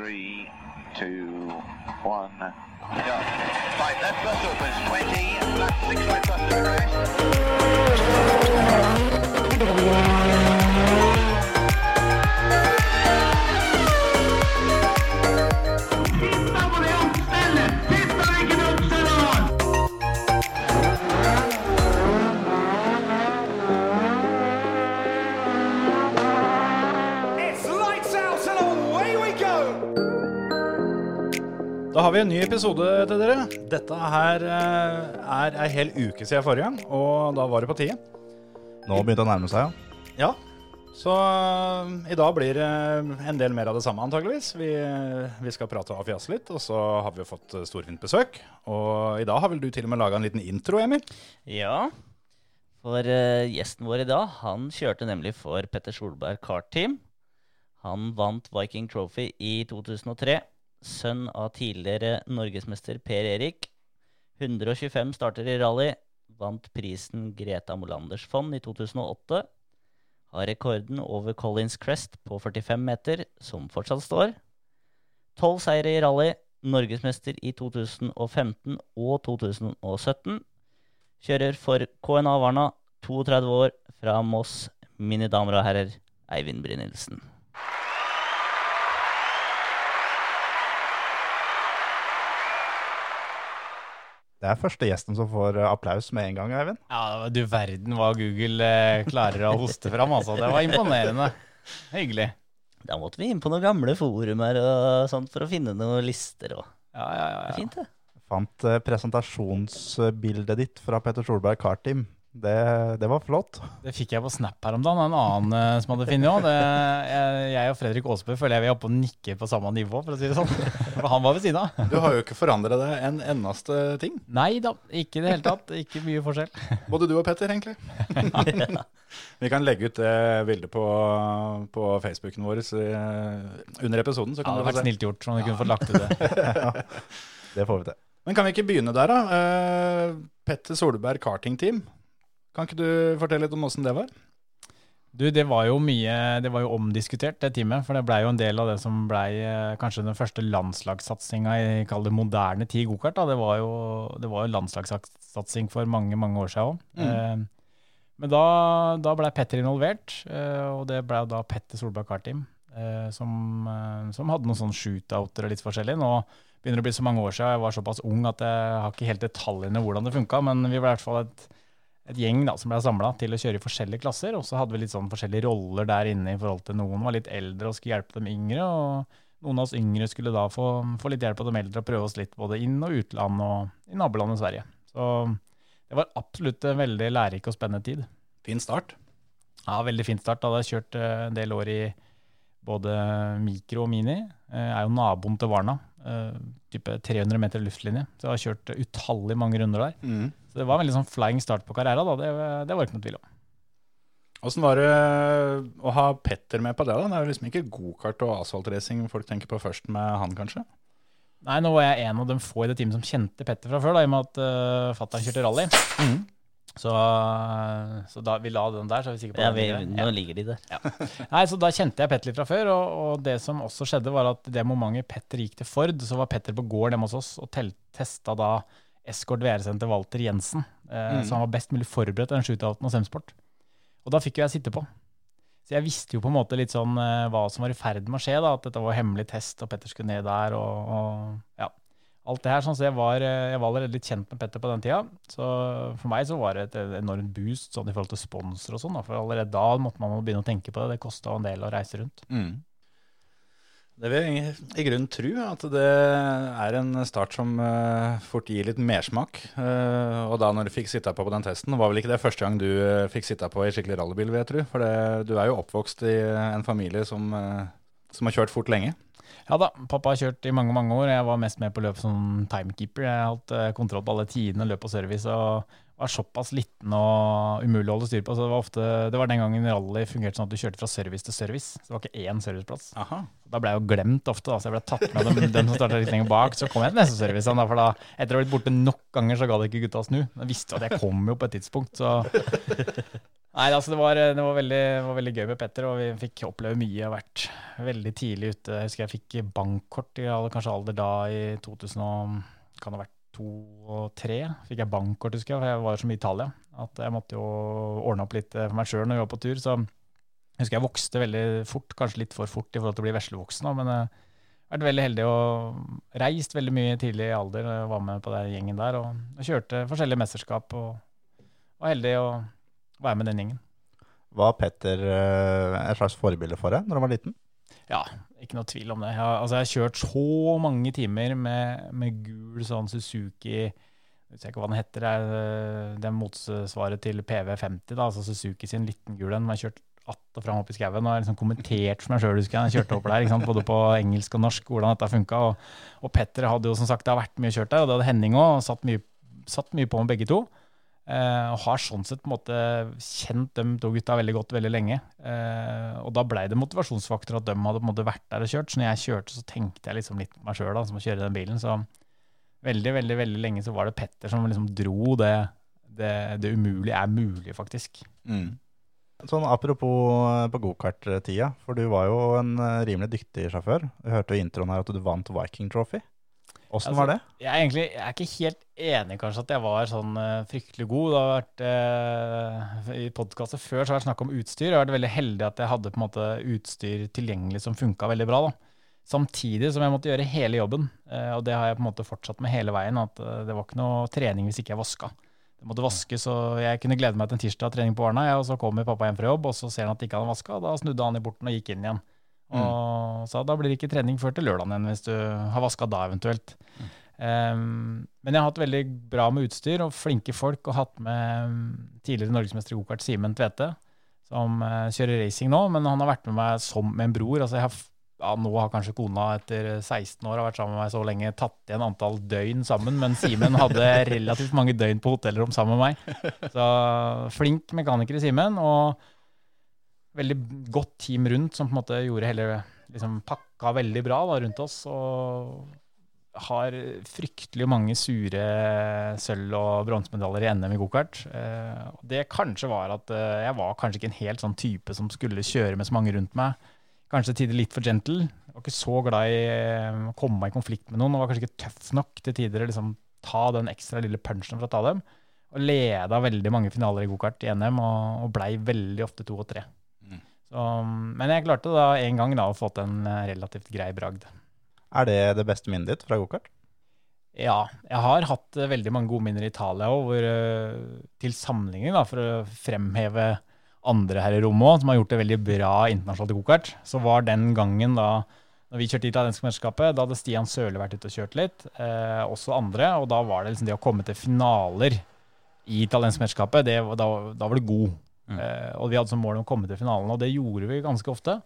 Three, two, one. Go. Five left bus opens. Twenty. Left six right bus to rest. Har vi en ny episode til dere. Dette her eh, er ei hel uke siden forrige gang, og da var det på tide. Nå begynte det å nærme seg, ja. Ja, så eh, i dag blir det en del mer av det samme antageligvis. Vi, vi skal prate og fjase litt, og så har vi jo fått eh, storfint besøk. Og i dag har vel du til og med laga en liten intro, Emil? Ja, for uh, gjesten vår i dag, han kjørte nemlig for Petter Solberg Kart Team. Han vant Viking Trophy i 2003. Sønn av tidligere norgesmester Per Erik. 125 starter i rally. Vant prisen Greta Molanders fond i 2008. Har rekorden over Collins Crest på 45 meter, som fortsatt står. Tolv seire i rally. Norgesmester i 2015 og 2017. Kjører for KNA Varna, 32 år, fra Moss. Mine damer og herrer, Eivind Brynildsen. Det er første gjesten som får eh, applaus med en gang, Eivind. Ja, du verden hva Google eh, klarer å hoste fram, altså. Det var imponerende. Hyggelig. Da måtte vi inn på noen gamle forumer og sånt for å finne noen lister. Og. Ja, ja, ja. Det ja. fint, det. Fant eh, presentasjonsbildet ditt fra Petter Solberg Kart Team. Det, det var flott. Det fikk jeg på Snap her om dagen. En annen eh, som hadde funnet òg. Jeg, jeg og Fredrik Aasbø føler jeg vi er oppe og nikker på samme nivå, for å si det sånn. For han var ved siden av. Du har jo ikke forandra deg en eneste ting. Nei da, ikke i det hele tatt. Ikke mye forskjell. Både du og Petter, egentlig. Vi kan legge ut det bildet på, på Facebooken vår så, under episoden. Så Ja, det hadde vært se. snilt gjort sånn vi kunne fått lagt ut det. Det får vi til. Men kan vi ikke begynne der, da? Eh, Petter Solberg karting team. Kan ikke du fortelle litt om åssen det var? Du, det var jo mye Det var jo omdiskutert, det teamet. For det blei jo en del av det som blei eh, kanskje den første landslagssatsinga i kall det moderne tid gokart. Det var jo, det var jo landslagssatsing for mange, mange år siden òg. Eh, men da, da blei Petter involvert, eh, og det blei da Petter Solberg Kartteam. Eh, som, som hadde noen sånne shootouter og litt forskjellig. Nå begynner det å bli så mange år siden, jeg var såpass ung at jeg har ikke helt detaljene hvordan det funka, men vi ble i hvert fall et et gjeng da, som ble samla til å kjøre i forskjellige klasser. Og så hadde vi litt sånn forskjellige roller der inne i forhold til noen var litt eldre og skulle hjelpe dem yngre. Og noen av oss yngre skulle da få, få litt hjelp av dem eldre og prøve oss litt både inn- og utland og i nabolandet Sverige. Så det var absolutt en veldig lærerik og spennende tid. Fin start. Ja, veldig fin start. Da hadde jeg kjørt eh, en del år i både mikro og mini. Jeg er jo naboen til Varna. eh, Type 300 meter luftlinje. Så jeg har kjørt utallig mange runder der. Mm. Så det var en veldig sånn flying start på karrieren. da. Det, det var ikke noe tvil om. Åssen var det å ha Petter med på det? da? Det er jo liksom ikke gokart og asfaltracing folk tenker på først med han, kanskje? Nei, nå var jeg en av dem få i det teamet som kjente Petter fra før, da, i og med at uh, fatter'n kjørte rally. Så, så da vi la den der, så er vi sikre på Ja, vi, nå ligger de der. Nei, så da kjente jeg Petter litt fra før, og, og det som også skjedde, var at det momentet Petter gikk til Ford, så var Petter på gården hjemme hos oss og testa da Escort VR-senter Walter Jensen. Eh, Så han var best mulig forberedt den shootouten og Semsport. Og da fikk jo jeg sitte på. Så jeg visste jo på en måte litt sånn eh, hva som var i ferd med å skje, da, at dette var hemmelig test, og Petter skulle ned der, og, og ja. Alt det her, sånn, så jeg var, eh, jeg var allerede litt kjent med Petter på den tida. Så for meg så var det et enormt boost sånn i forhold til sponsor og sånn. For allerede da måtte man begynne å tenke på det. Det kosta en del å reise rundt. Det vil jeg i grunnen tro, at det er en start som eh, fort gir litt mersmak. Eh, og da når du fikk sitte på på den testen, var vel ikke det første gang du eh, fikk sitte på i skikkelig rallybil, vil jeg tro. For det, du er jo oppvokst i en familie som, som har kjørt fort lenge. Ja da, pappa har kjørt i mange mange år. Jeg var mest med på løp som timekeeper. Jeg har hatt kontroll på alle tidene, løp og service, og var såpass liten og umulig å holde styr på. Så det var ofte, det var den gangen rally fungerte sånn at du kjørte fra service til service. Så det var ikke én serviceplass. Aha. Da ble jeg jo glemt ofte, da, så jeg ble tatt med dem, dem som starta litt lenger bak. Så kom jeg til neste service, da, for da, etter å ha blitt borte nok ganger, så ga det ikke gutta å snu. Jeg visste jo at jeg kom jo på et tidspunkt, så Nei, altså det var, det var, veldig, det var veldig gøy med Petter, og vi fikk oppleve mye. Har vært veldig tidlig ute. Jeg husker jeg fikk bankkort i kanskje alder da i 2000 og, kan det ha vært to og tre. Fikk jeg bankkort, husker jeg, for jeg var så mye i Italia. At jeg måtte jo ordne opp litt for meg sjøl når vi var på tur. Så jeg husker jeg vokste veldig fort, kanskje litt for fort i forhold til å bli veslevoksen. Men jeg har vært veldig heldig og reist veldig mye tidlig i alder. og Var med på den gjengen der og, kjørte forskjellige mesterskap. og var heldig å være med den gjengen. Var Petter eh, et slags forbilde for deg når du var liten? Ja, ikke noe tvil om det. Jeg, altså, jeg har kjørt så mange timer med, med gul sånn Suzuki Jeg vet ikke hva den heter. Det er øh, det motsvaret til PV50, da, altså Suzuki sin liten gul en. Har kjørt att og fram opp i skauen og liksom kommentert for meg sjøl, husker jeg. Jeg kjørte opp der, sant? både på engelsk og norsk, hvordan dette funka. Og, og Petter hadde jo som sagt det har vært mye kjørt der, og det hadde Henning òg. Satt, satt mye på med begge to. Eh, og har sånn sett på en måte kjent de to gutta veldig godt veldig lenge. Eh, og da blei det motivasjonsfaktor at de hadde på en måte vært der og kjørt. Så når jeg kjørte, så tenkte jeg liksom litt på meg sjøl som å kjøre den bilen. Så veldig, veldig veldig lenge så var det Petter som liksom dro det, det, det umulige er mulig, faktisk. Sånn Apropos eh, på gokart-tida, for du var jo en rimelig dyktig sjåfør. Vi hørte i introen her at du vant Viking Trophy. Åssen Altså, var det? Jeg er egentlig jeg er ikke helt enig kanskje at jeg var sånn uh, fryktelig god. Det har vært, uh, I podkastet før så har det vært snakk om utstyr. Jeg har vært veldig heldig at jeg hadde på en måte utstyr tilgjengelig som funka veldig bra. da. Samtidig som jeg måtte gjøre hele jobben. Uh, og det har jeg på en måte fortsatt med hele veien. At det var ikke noe trening hvis ikke jeg vaska. Det måtte vaskes, og jeg kunne glede meg til en tirsdag trening på Arna. Og så kommer pappa hjem fra jobb, og så ser han at ikke han har vaska. Da snudde han i borten og gikk inn igjen. Og sa da blir det ikke trening før til lørdagen igjen, hvis du har vaska da eventuelt. Um, men jeg har hatt veldig bra med utstyr og flinke folk, og hatt med tidligere norgesmester i gokart Simen Tvete, som uh, kjører racing nå, men han har vært med meg som med en bror. altså jeg har ja, Nå har kanskje kona etter 16 år har vært sammen med meg så lenge tatt igjen antall døgn sammen, men Simen hadde relativt mange døgn på hotellrom sammen med meg. Så flink mekaniker i Simen, og veldig godt team rundt som på en måte gjorde hele liksom pakka veldig bra da, rundt oss. Og har fryktelig mange sure sølv- og bronsemedaljer i NM i gokart. Eh, det kanskje var at eh, jeg var kanskje ikke en helt sånn type som skulle kjøre med så mange rundt meg. Kanskje tider litt for gentle. Jeg var ikke så glad i eh, å komme meg i konflikt med noen. Og var kanskje ikke tøff nok til tider å liksom, ta den ekstra lille punchen for å ta dem. Og leda veldig mange finaler i gokart i NM, og blei veldig ofte to og tre. Så, men jeg klarte da en gang da å få til en eh, relativt grei bragd. Er det det beste minnet ditt fra gokart? Ja, jeg har hatt eh, veldig mange gode minner i Italia òg, hvor eh, til sammenligning, da, for å fremheve andre her i rommet òg, som har gjort det veldig bra internasjonalt i gokart, så var den gangen da når vi kjørte italiensk mesterskapet, da hadde Stian Søle vært ute og kjørt litt, eh, også andre, og da var det liksom det å komme til finaler i italiensk mesterskapet, da, da var du god. Eh, og vi hadde som mål å komme til finalen, og det gjorde vi ganske ofte.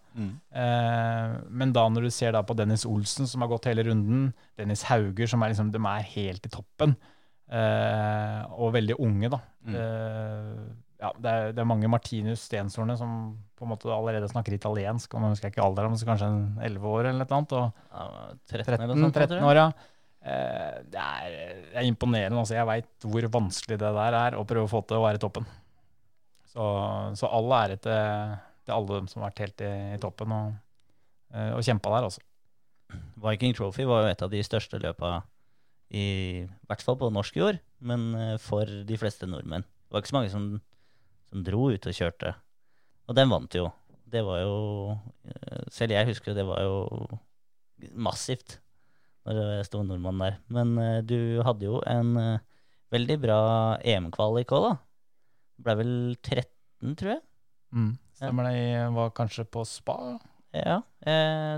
Eh, men da når du ser da på Dennis Olsen, som har gått hele runden, Dennis Hauger, som er liksom, de er helt i toppen, eh, og veldig unge, da. Eh, ja, det er, det er mange Martinus Stenshorne som på en måte allerede snakker italiensk, og Man husker ikke alderen, men så kanskje en 11 år eller noe annet. og Ja, 13, 13, eller sånt, 13 jeg. år, ja. Eh, Det er, det er imponerende. Altså, jeg veit hvor vanskelig det der er å prøve å få til å være i toppen. Så, så all ære til, til alle dem som har vært helt i, i toppen og, eh, og kjempa der, altså. Viking Trophy var jo et av de største løpa i, hvert fall på norsk jord, men eh, for de fleste nordmenn. Det var ikke så mange som, som dro ut og kjørte. Og den vant jo. Det var jo eh, Selv jeg husker det var jo massivt når det sto nordmann der. Men du hadde jo en veldig bra EM-kvalik òg, da. Ble vel 13, tror jeg. Stemmer det? Jeg var kanskje på spa? Ja. Eh,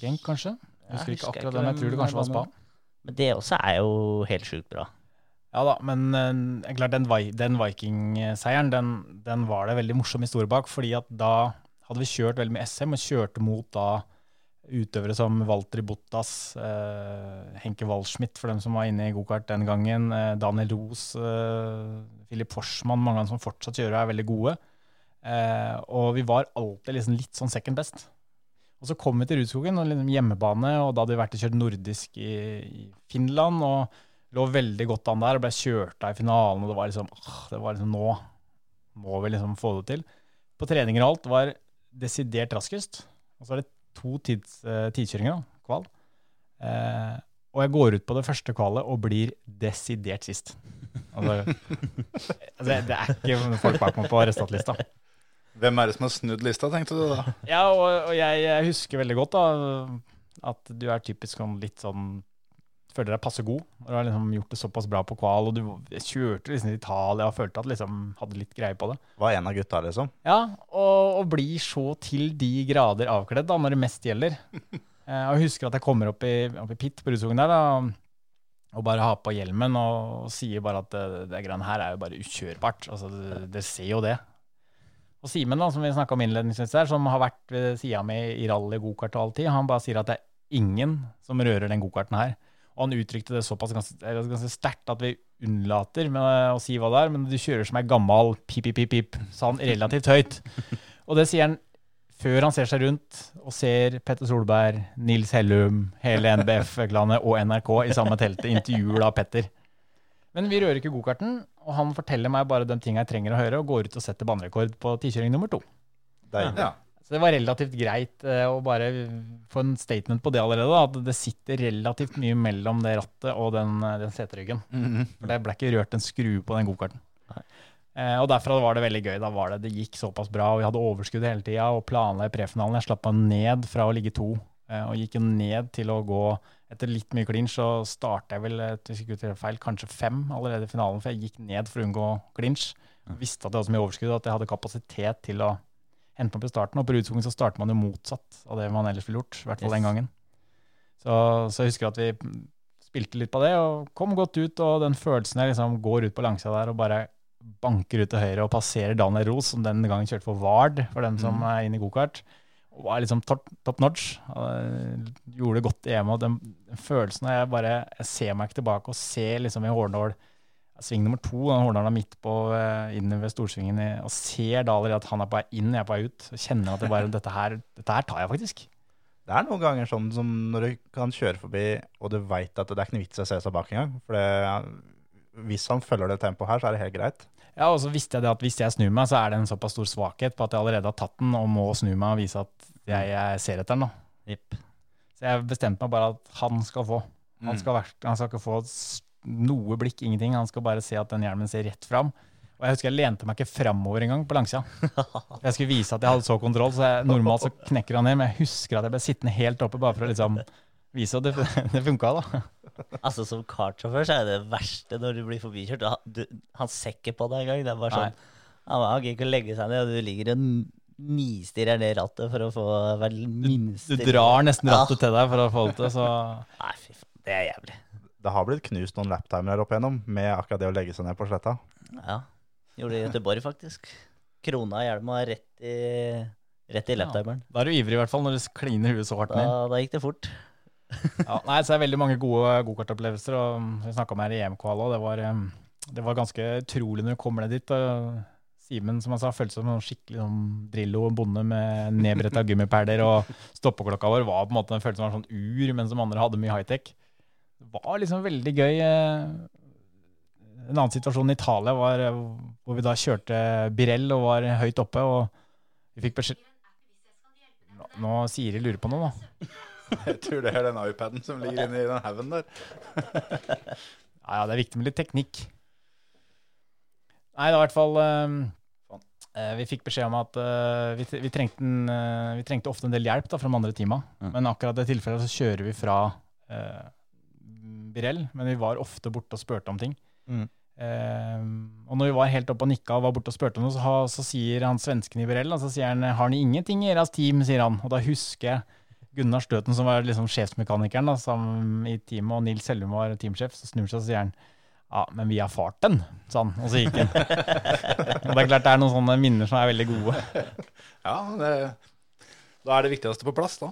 Genk, kanskje? Jeg husker ikke akkurat hvem. Jeg tror det kanskje var spa. Men det også er jo helt sjukt bra. Ja da, men eh, klart den, den Viking-seieren, den, den var det veldig morsom historie bak. fordi at da hadde vi kjørt veldig mye SM, og kjørte mot da utøvere som Walter Bottas, eh, Henke Waldschmidt, for dem som var inne i gokart den gangen, eh, Daniel Ros, eh, Philip Forsman, mange av dem som fortsatt kjører, er veldig gode. Eh, og vi var alltid liksom litt sånn second best. Og så kom vi til Rudskogen, og liksom hjemmebane, og da hadde vi vært og kjørt nordisk i, i Finland. og lå veldig godt an der og ble kjørt av i finalen. og Det var liksom, åh, det var liksom nå, må vi liksom få det til. På treninger og alt var desidert raskest. Og så er det to tids, uh, tidskjøringer, kval. Uh, og jeg går ut på det første kvalet og blir desidert sist. Altså, altså, det er ikke folk bak meg på resultatlista. Hvem er det som har snudd lista, tenkte du da? Ja, og, og jeg, jeg husker veldig godt da, at du er typisk sånn litt sånn Føler deg passe god. Og du har liksom gjort det såpass bra på kval, og du kjørte liksom til Italia og følte at liksom hadde litt greie på det. Var en av gutta, liksom. Ja, og, og blir så til de grader avkledd da, når det mest gjelder. Eh, jeg husker at jeg kommer opp i, opp i pit på Rudskogen der da, og bare har på hjelmen og, sier bare at det, det greiene her er jo bare ukjørbart. Altså, det, det ser jo det. Og Simen, da, som vi snakka om innledningsvis der, som har vært ved sida mi i rally, gokart og all tid, han bare sier at det er ingen som rører den gokarten her. Og han uttrykte det såpass ganske, ganske sterkt at vi unnlater med å si hva det er, men du kjører som ei gammal pip-pip-pip, sa han relativt høyt. Og det sier han før han ser seg rundt og ser Petter Solberg, Nils Hellum, hele NBF-klanet og NRK i samme teltet, intervjuer da Petter. Men vi rører ikke gokarten, og han forteller meg bare de tingene jeg trenger å høre, og går ut og setter banerekord på tikjøring nummer to. Deilig. Ja. Så det var relativt greit eh, å bare få en statement på det allerede, da, at det sitter relativt mye mellom det rattet og den, eh, den seteryggen. For det ble ikke rørt en skrue på den gokarten. Eh, og derfra var det veldig gøy. Da var det, det gikk såpass bra, og vi hadde overskudd hele tida og planla i prefinalen. Jeg slapp meg ned fra å ligge to, eh, og gikk jo ned til å gå etter litt mye clinch, så starta jeg vel, eh, husker feil, kanskje fem allerede i finalen, for jeg gikk ned for å unngå clinch. Visste at jeg hadde så mye overskudd at jeg hadde kapasitet til å hente man i starten. Og på Rudskogen så starter man jo motsatt av det man ellers ville gjort, i hvert fall Yes. den gangen. Så, så jeg husker at vi spilte litt på det, og kom godt ut, og den følelsen jeg liksom går ut på langsida der og bare banker ut til høyre og passerer Daniel Ros, som den gangen kjørte for Vard, for dem som er inne i gokart. Og var liksom top, top notch. Og gjorde det godt i EM. Og den, den følelsen av jeg bare Jeg ser meg ikke tilbake og ser liksom i Horndal Sving nummer to, Horndal er midt på eh, inn ved storsvingen, og ser da allerede at han er på vei inn, jeg er på vei ut. Og kjenner at det bare, dette, her, dette her tar jeg faktisk. Det er noen ganger sånn som når du kan kjøre forbi, og du veit at det er ikke noe vits i å se seg bak engang. For det, hvis han følger det tempoet her, så er det helt greit. Ja, og så visste jeg det at hvis jeg snur meg, så er det en såpass stor svakhet på at jeg allerede har tatt den og må snu meg og vise at jeg, jeg ser etter den. da. Yep. Så jeg bestemte meg bare at han skal få. Han skal, vært- han skal ikke få noe blikk, ingenting. Han skal bare se at den hjelmen ser rett fram. Og jeg husker jeg lente meg ikke framover engang på langsida. Jeg skulle vise at jeg hadde så kontroll, så jeg, normalt så knekker han ned, men jeg husker at jeg ble sittende helt oppe bare for å liksom vise at det, det funka, da. Altså Som kartsjåfør så er det verste når du blir forbikjørt. Du, han ser ikke på deg engang. Det er bare sånn Han gidder ikke å legge seg ned, og du ligger og nistirrer ned rattet for å få hver Du minste drar nesten rattet til deg for å få det til, så Nei, fy faen. Det er jævlig. Det har blitt knust noen laptimer her opp igjennom med akkurat det å legge seg ned på sletta. Ja. Gjorde det i Göteborg, faktisk. Krona hjelma rett i, rett i laptimeren. da er du ivrig i hvert fall når du kliner huet så hardt Da, ned. da gikk det fort. Ja, nei, så er det veldig mange gode gokartopplevelser, og vi snakka om her i EM-kvala. Det, var, eh, det var ganske utrolig når du kommer ned dit. og Simen som jeg sa, føltes som en skikkelig sånn Drillo bonde med nedbretta gummiperler. Og stoppeklokka vår var på en måte den føltes som en sånn ur, mens de andre hadde mye high-tech. Det var liksom veldig gøy. eh, En annen situasjon i Italia var eh, hvor vi da kjørte Birell og var høyt oppe. og vi fikk beskjed Nå, nå Siri lurer på noe, da. Jeg tror det er den iPaden som ligger inni den haugen der. Ja, ja, det er viktig med litt teknikk. Nei, det var i hvert fall eh, eh, Vi fikk beskjed om at eh, vi, vi, trengte en, eh, vi trengte ofte en del hjelp da, fra de andre teama. Mm. Men akkurat i det tilfellet så kjører vi fra Birell, men vi var ofte borte og spurte om ting. Mm. Eh, og når vi var helt oppe og nikka og var borte og spurte om noe, så, ha, så sier han svensken i Birell, og så sier han 'Har ni ingenting i deres team?' sier han. Og da husker jeg Gunnar Støten, som var liksom sjefsmekanikeren da, i teamet, og Nils Hellum var teamsjef, så snur seg og sier han ja, men vi har farten, sa han, og så gikk han. og det er klart det er noen sånne minner som er veldig gode. Ja, det, da er det viktigste på plass, da.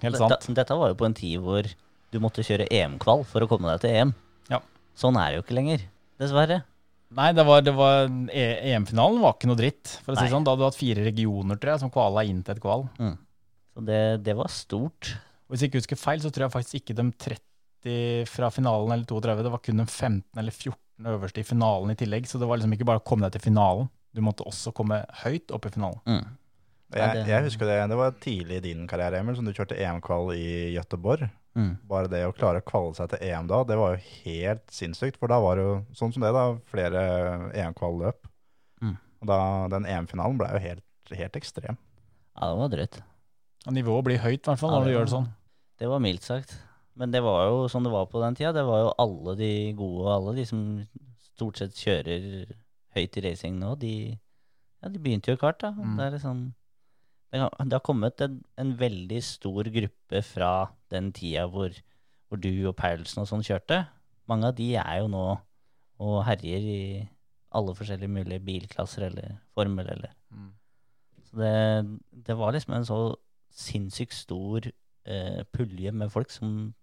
Helt Dette, sant. dette var jo på en tid hvor du måtte kjøre EM-kval for å komme deg til EM. Ja. Sånn er det jo ikke lenger, dessverre. Nei, det var, var E- EM-finalen var ikke noe dritt, for å si Nei. sånn. Da hadde du hatt fire regioner, tror jeg, som kvala inn til et kval. Så det, det var stort. Og hvis jeg ikke husker feil, så tror jeg faktisk ikke de 30 fra finalen eller 32, det var kun de 15 eller 14 øverste i finalen i tillegg, så det var liksom ikke bare å komme deg til finalen. du måtte også komme høyt opp i finalen. Mm. Jeg, jeg husker det, det var tidlig i din karriere, Emil, som du kjørte EM-kval i Göteborg. Mm. Bare det å klare å kvalle seg til EM da, det var jo helt sinnssykt. For da var det jo sånn som det, da, flere EM-kvalløp. Mm. Og da, den EM-finalen ble jo helt, helt ekstrem. Ja, det var drøyt. Nivået blir høyt, i hvert fall, Ja, når du gjør det sånn. Det var mildt sagt. Men det var jo sånn det var på den tida. Det var jo alle de gode, og alle de som stort sett kjører høyt i racing nå, de, ja, de begynte jo kart, da. Mm. Det er liksom det har, det har kommet en, en veldig stor gruppe fra den tida hvor, hvor du og Paulsen og sånn kjørte. Mange av de er jo nå og herjer i alle forskjellige mulige bilklasser eller formel eller Mm. Så det, det var liksom en så sinnssykt stor eh, pulje med folk som,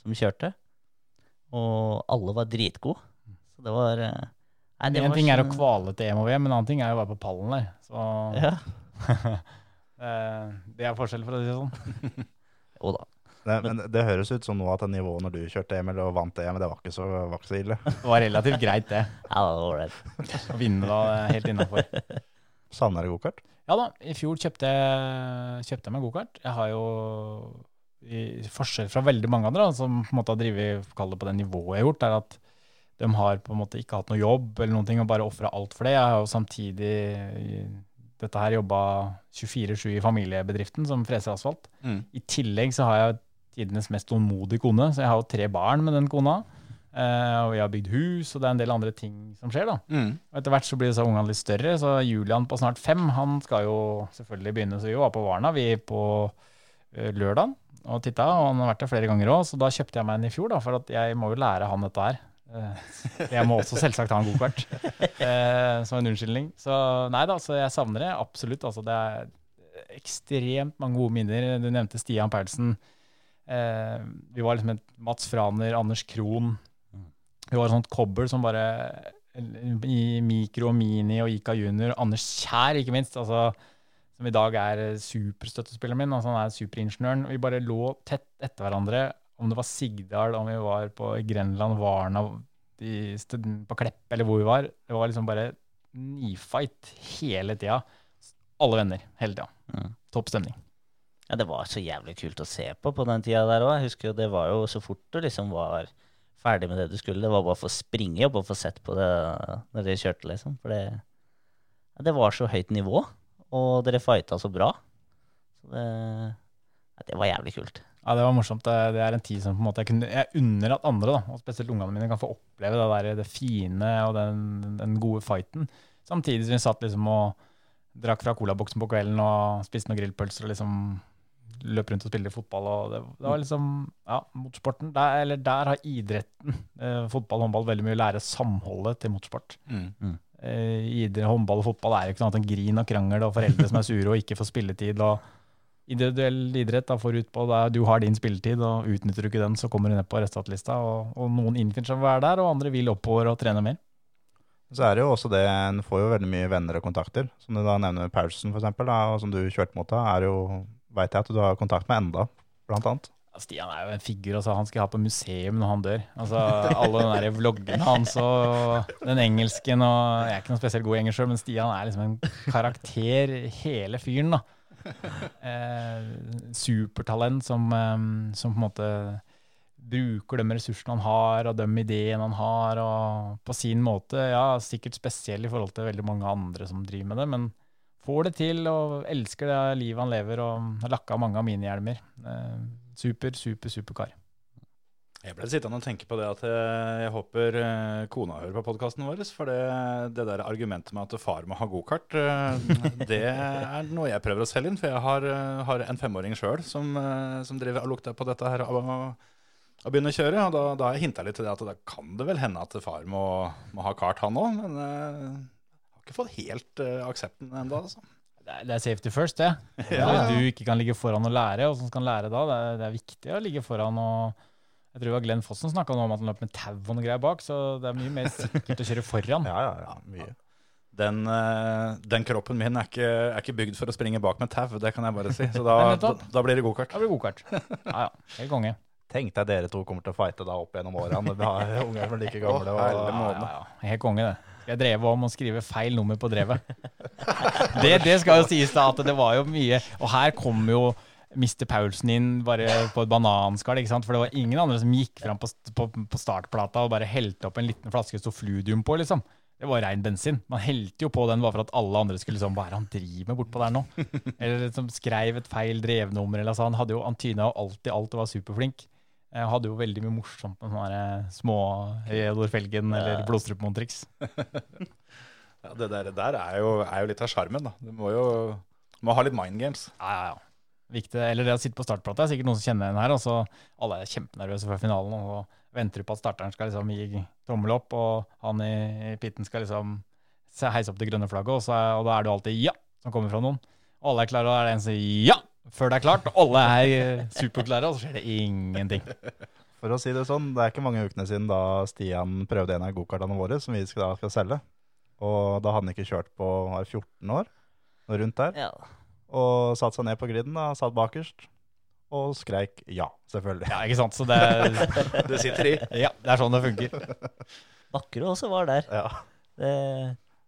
som kjørte. Og alle var dritgode. Så det var eh, Nei, det En var ting er å sånn- kvale til EM og VM, en annen ting er å være på pallen der. Så Ja. eh, det er forskjell, for å si det sånn. Jo da. Det, men det høres ut som nå at det nivået når du kjørte EM eller vant EM, det var ikke så, var ikke så ille. Det var relativt greit, det. Ja, det var ålreit. Å vinne da er helt innafor. Savner du gokart? Ja da, i fjor kjøpte kjøpte jeg meg gokart. Jeg har jo, i forskjell fra veldig mange andre da, som på en måte har drevet kall det på det nivået jeg har gjort, er at de har på en måte ikke hatt noe jobb eller noen ting og bare ofra alt for det. Jeg har jo samtidig i dette her jobba 24-7 i familiebedriften som freser asfalt. Mm. I tillegg så har jeg tidenes mest tålmodige kone, så jeg har jo tre barn med den kona. Uh, og jeg har bygd hus, og det er en del andre ting som skjer, da. Mm. Og etter hvert så blir så ungene litt større, så Julian på snart fem, han skal jo selvfølgelig begynne. Så vi var på Varna vi på eh, lørdag og titta, og han har vært der flere ganger òg, så da kjøpte jeg meg en i fjor, da, for at jeg må jo lære han dette her. Eh, Jeg må også selvsagt ha en gokart eh, som en unnskyldning. Så nei da, så jeg savner det absolutt. Altså, det er ekstremt mange gode minner. Du nevnte Stian Paulsen. Eh, vi var liksom et Mats Franer, Anders Krohn. Vi var et sånt kobbel som bare i mikro og mini og Ika junior. Anders Kjær, ikke minst. Altså, som i dag er superstøttespilleren min. Altså, han er superingeniøren. Vi bare lå tett etter hverandre. Om det var Sigdal, om vi var på Grenland, Varna, de, på Klepp eller hvor vi var. Det var liksom bare nifight hele tida. Alle venner hele tida. Mm. Topp stemning. Ja, det var så jævlig kult å se på på den tida der òg. Jeg husker jo det var jo så fort du liksom var ferdig med det du skulle. Det var bare for å springe og bare få sett på det når dere kjørte, liksom. For det, ja, det var så høyt nivå, og dere fighta så bra. Så det, ja, det var jævlig kult. Ja, det var morsomt. Det, det er en tid som på en måte jeg, kunne, jeg unner at andre, da, og spesielt ungene mine, kan få oppleve det, der, det fine og den, den gode fighten. Samtidig som vi satt liksom og drakk fra colaboksen på kvelden og spiste noen grillpølser og liksom løp rundt og spilte fotball. Og det, det var liksom Ja, motorsporten der, Eller der har idretten, eh, fotball og håndball, veldig mye å lære samholdet til motorsport. Mm. Eh, idrett, håndball og fotball er jo ikke noe annet enn grin og krangel og foreldre som er sure og ikke får spilletid. og Individuell idrett da får ut på da du har din spilletid, og utnytter du ikke den, så kommer du ned på resultatlista. Og, og noen innfinner seg å være der, og andre vil oppover og trene mer. Så er det jo også det, en får jo veldig mye venner og kontakter. Som du da nevner Paulsen for eksempel, da, og som du kjørte mot da, er jo, veit jeg at du har kontakt med enda, blant annet. Ja, Stian er jo en figur. altså Han skal ha på museum når han dør. Altså Alle de der vloggene hans og den engelsken og Jeg er ikke noe spesielt god i engelsk sjøl, men Stian er liksom en karakter, hele fyren. da Supertalent som, eh, som på en måte bruker de ressursene han har, og de ideene han har, og på sin måte, ja, sikkert spesiell i forhold til veldig mange andre som driver med det, men får det til og elsker det livet han lever, og har lakka mange av mine hjelmer. Eh, super, super, super kar. Jeg ble sittende og tenke på det at jeg, jeg håper eh, kona hører på podkasten vår. For det, det der argumentet med at far må ha gokart, eh, det er noe jeg prøver å selge inn. For jeg har, eh, har en femåring sjøl som, eh, som driver og lukter på dette her og, og begynner å kjøre. Og da, da har jeg hinta litt til det at da kan det vel hende at far må, må ha kart, han òg. Men jeg har ikke fått helt eh, aksepten ennå, altså. Det er, safety first, det. At Du ikke kan ligge foran og lære, og som skal lære da. Det er, det er viktig å ligge foran og Jeg tror det var Glenn Fossen snakka om at han løp med tau og noe greier bak, så det er mye mer sikkert å kjøre foran. Ja, ja, ja, mye. Den, eh, den kroppen min er ikke, er ikke bygd for å springe bak med tau, det kan jeg bare si. Så da, da, da blir det gokart. Da blir det gokart. Ja, ja. Helt konge. Tenk deg dere to kommer til å fighte da opp gjennom årene. Vi har unger som er like gamle. Og, ja, ja. ja. Helt konge, det. Jeg dreve om å skrive feil nummer på drevet? Det, det skal jo sies da, at det var jo mye Og her kom jo Mr. Paulsen inn bare på et bananskall, ikke sant? for det var ingen andre som gikk fram på, på, på startplata og bare helte opp en liten flaske Stofludium på, liksom. Det var rein bensin. Man helte jo på den bare for at alle andre skulle liksom Hva er det han driver med bortpå der nå? Eller liksom skrev et feil drevnummer, eller så. Han hadde jo Antyna jo alltid alt og var superflink. Jeg hadde jo veldig mye morsomt med sånne små Reodor Felgen eller Blodstrup-Montrix. Ja, det der, der er, jo, er jo litt av sjarmen, da. Du må jo må ha litt mind games. Ja, ja, ja. Viktig. Eller det å sitte på startplata. Det er sikkert noen som kjenner den her. Og så alle er kjempenervøse før finalen og venter på at starteren skal liksom gi tommel opp, og han i, i pitten skal liksom heise opp det grønne flagget, og, så og da er det alltid 'ja' som kommer fra noen. Og alle er klare, og da er det en som sier 'ja' før det er klart. Og alle er eh, superklare, og så skjer det ingenting. For å si det sånn, det er ikke mange ukene siden da Stian prøvde en av gokartene våre som vi skal, da skal selge. Og da hadde han ikke kjørt på 14 år, noe rundt der. Ja. Og satte seg ned på griden, da, satt bakerst, og skreik ja, selvfølgelig. Ja, ikke sant? Så det, Det sitter i. ja, det er sånn det funker. Bakkerud også var der. Ja. Det,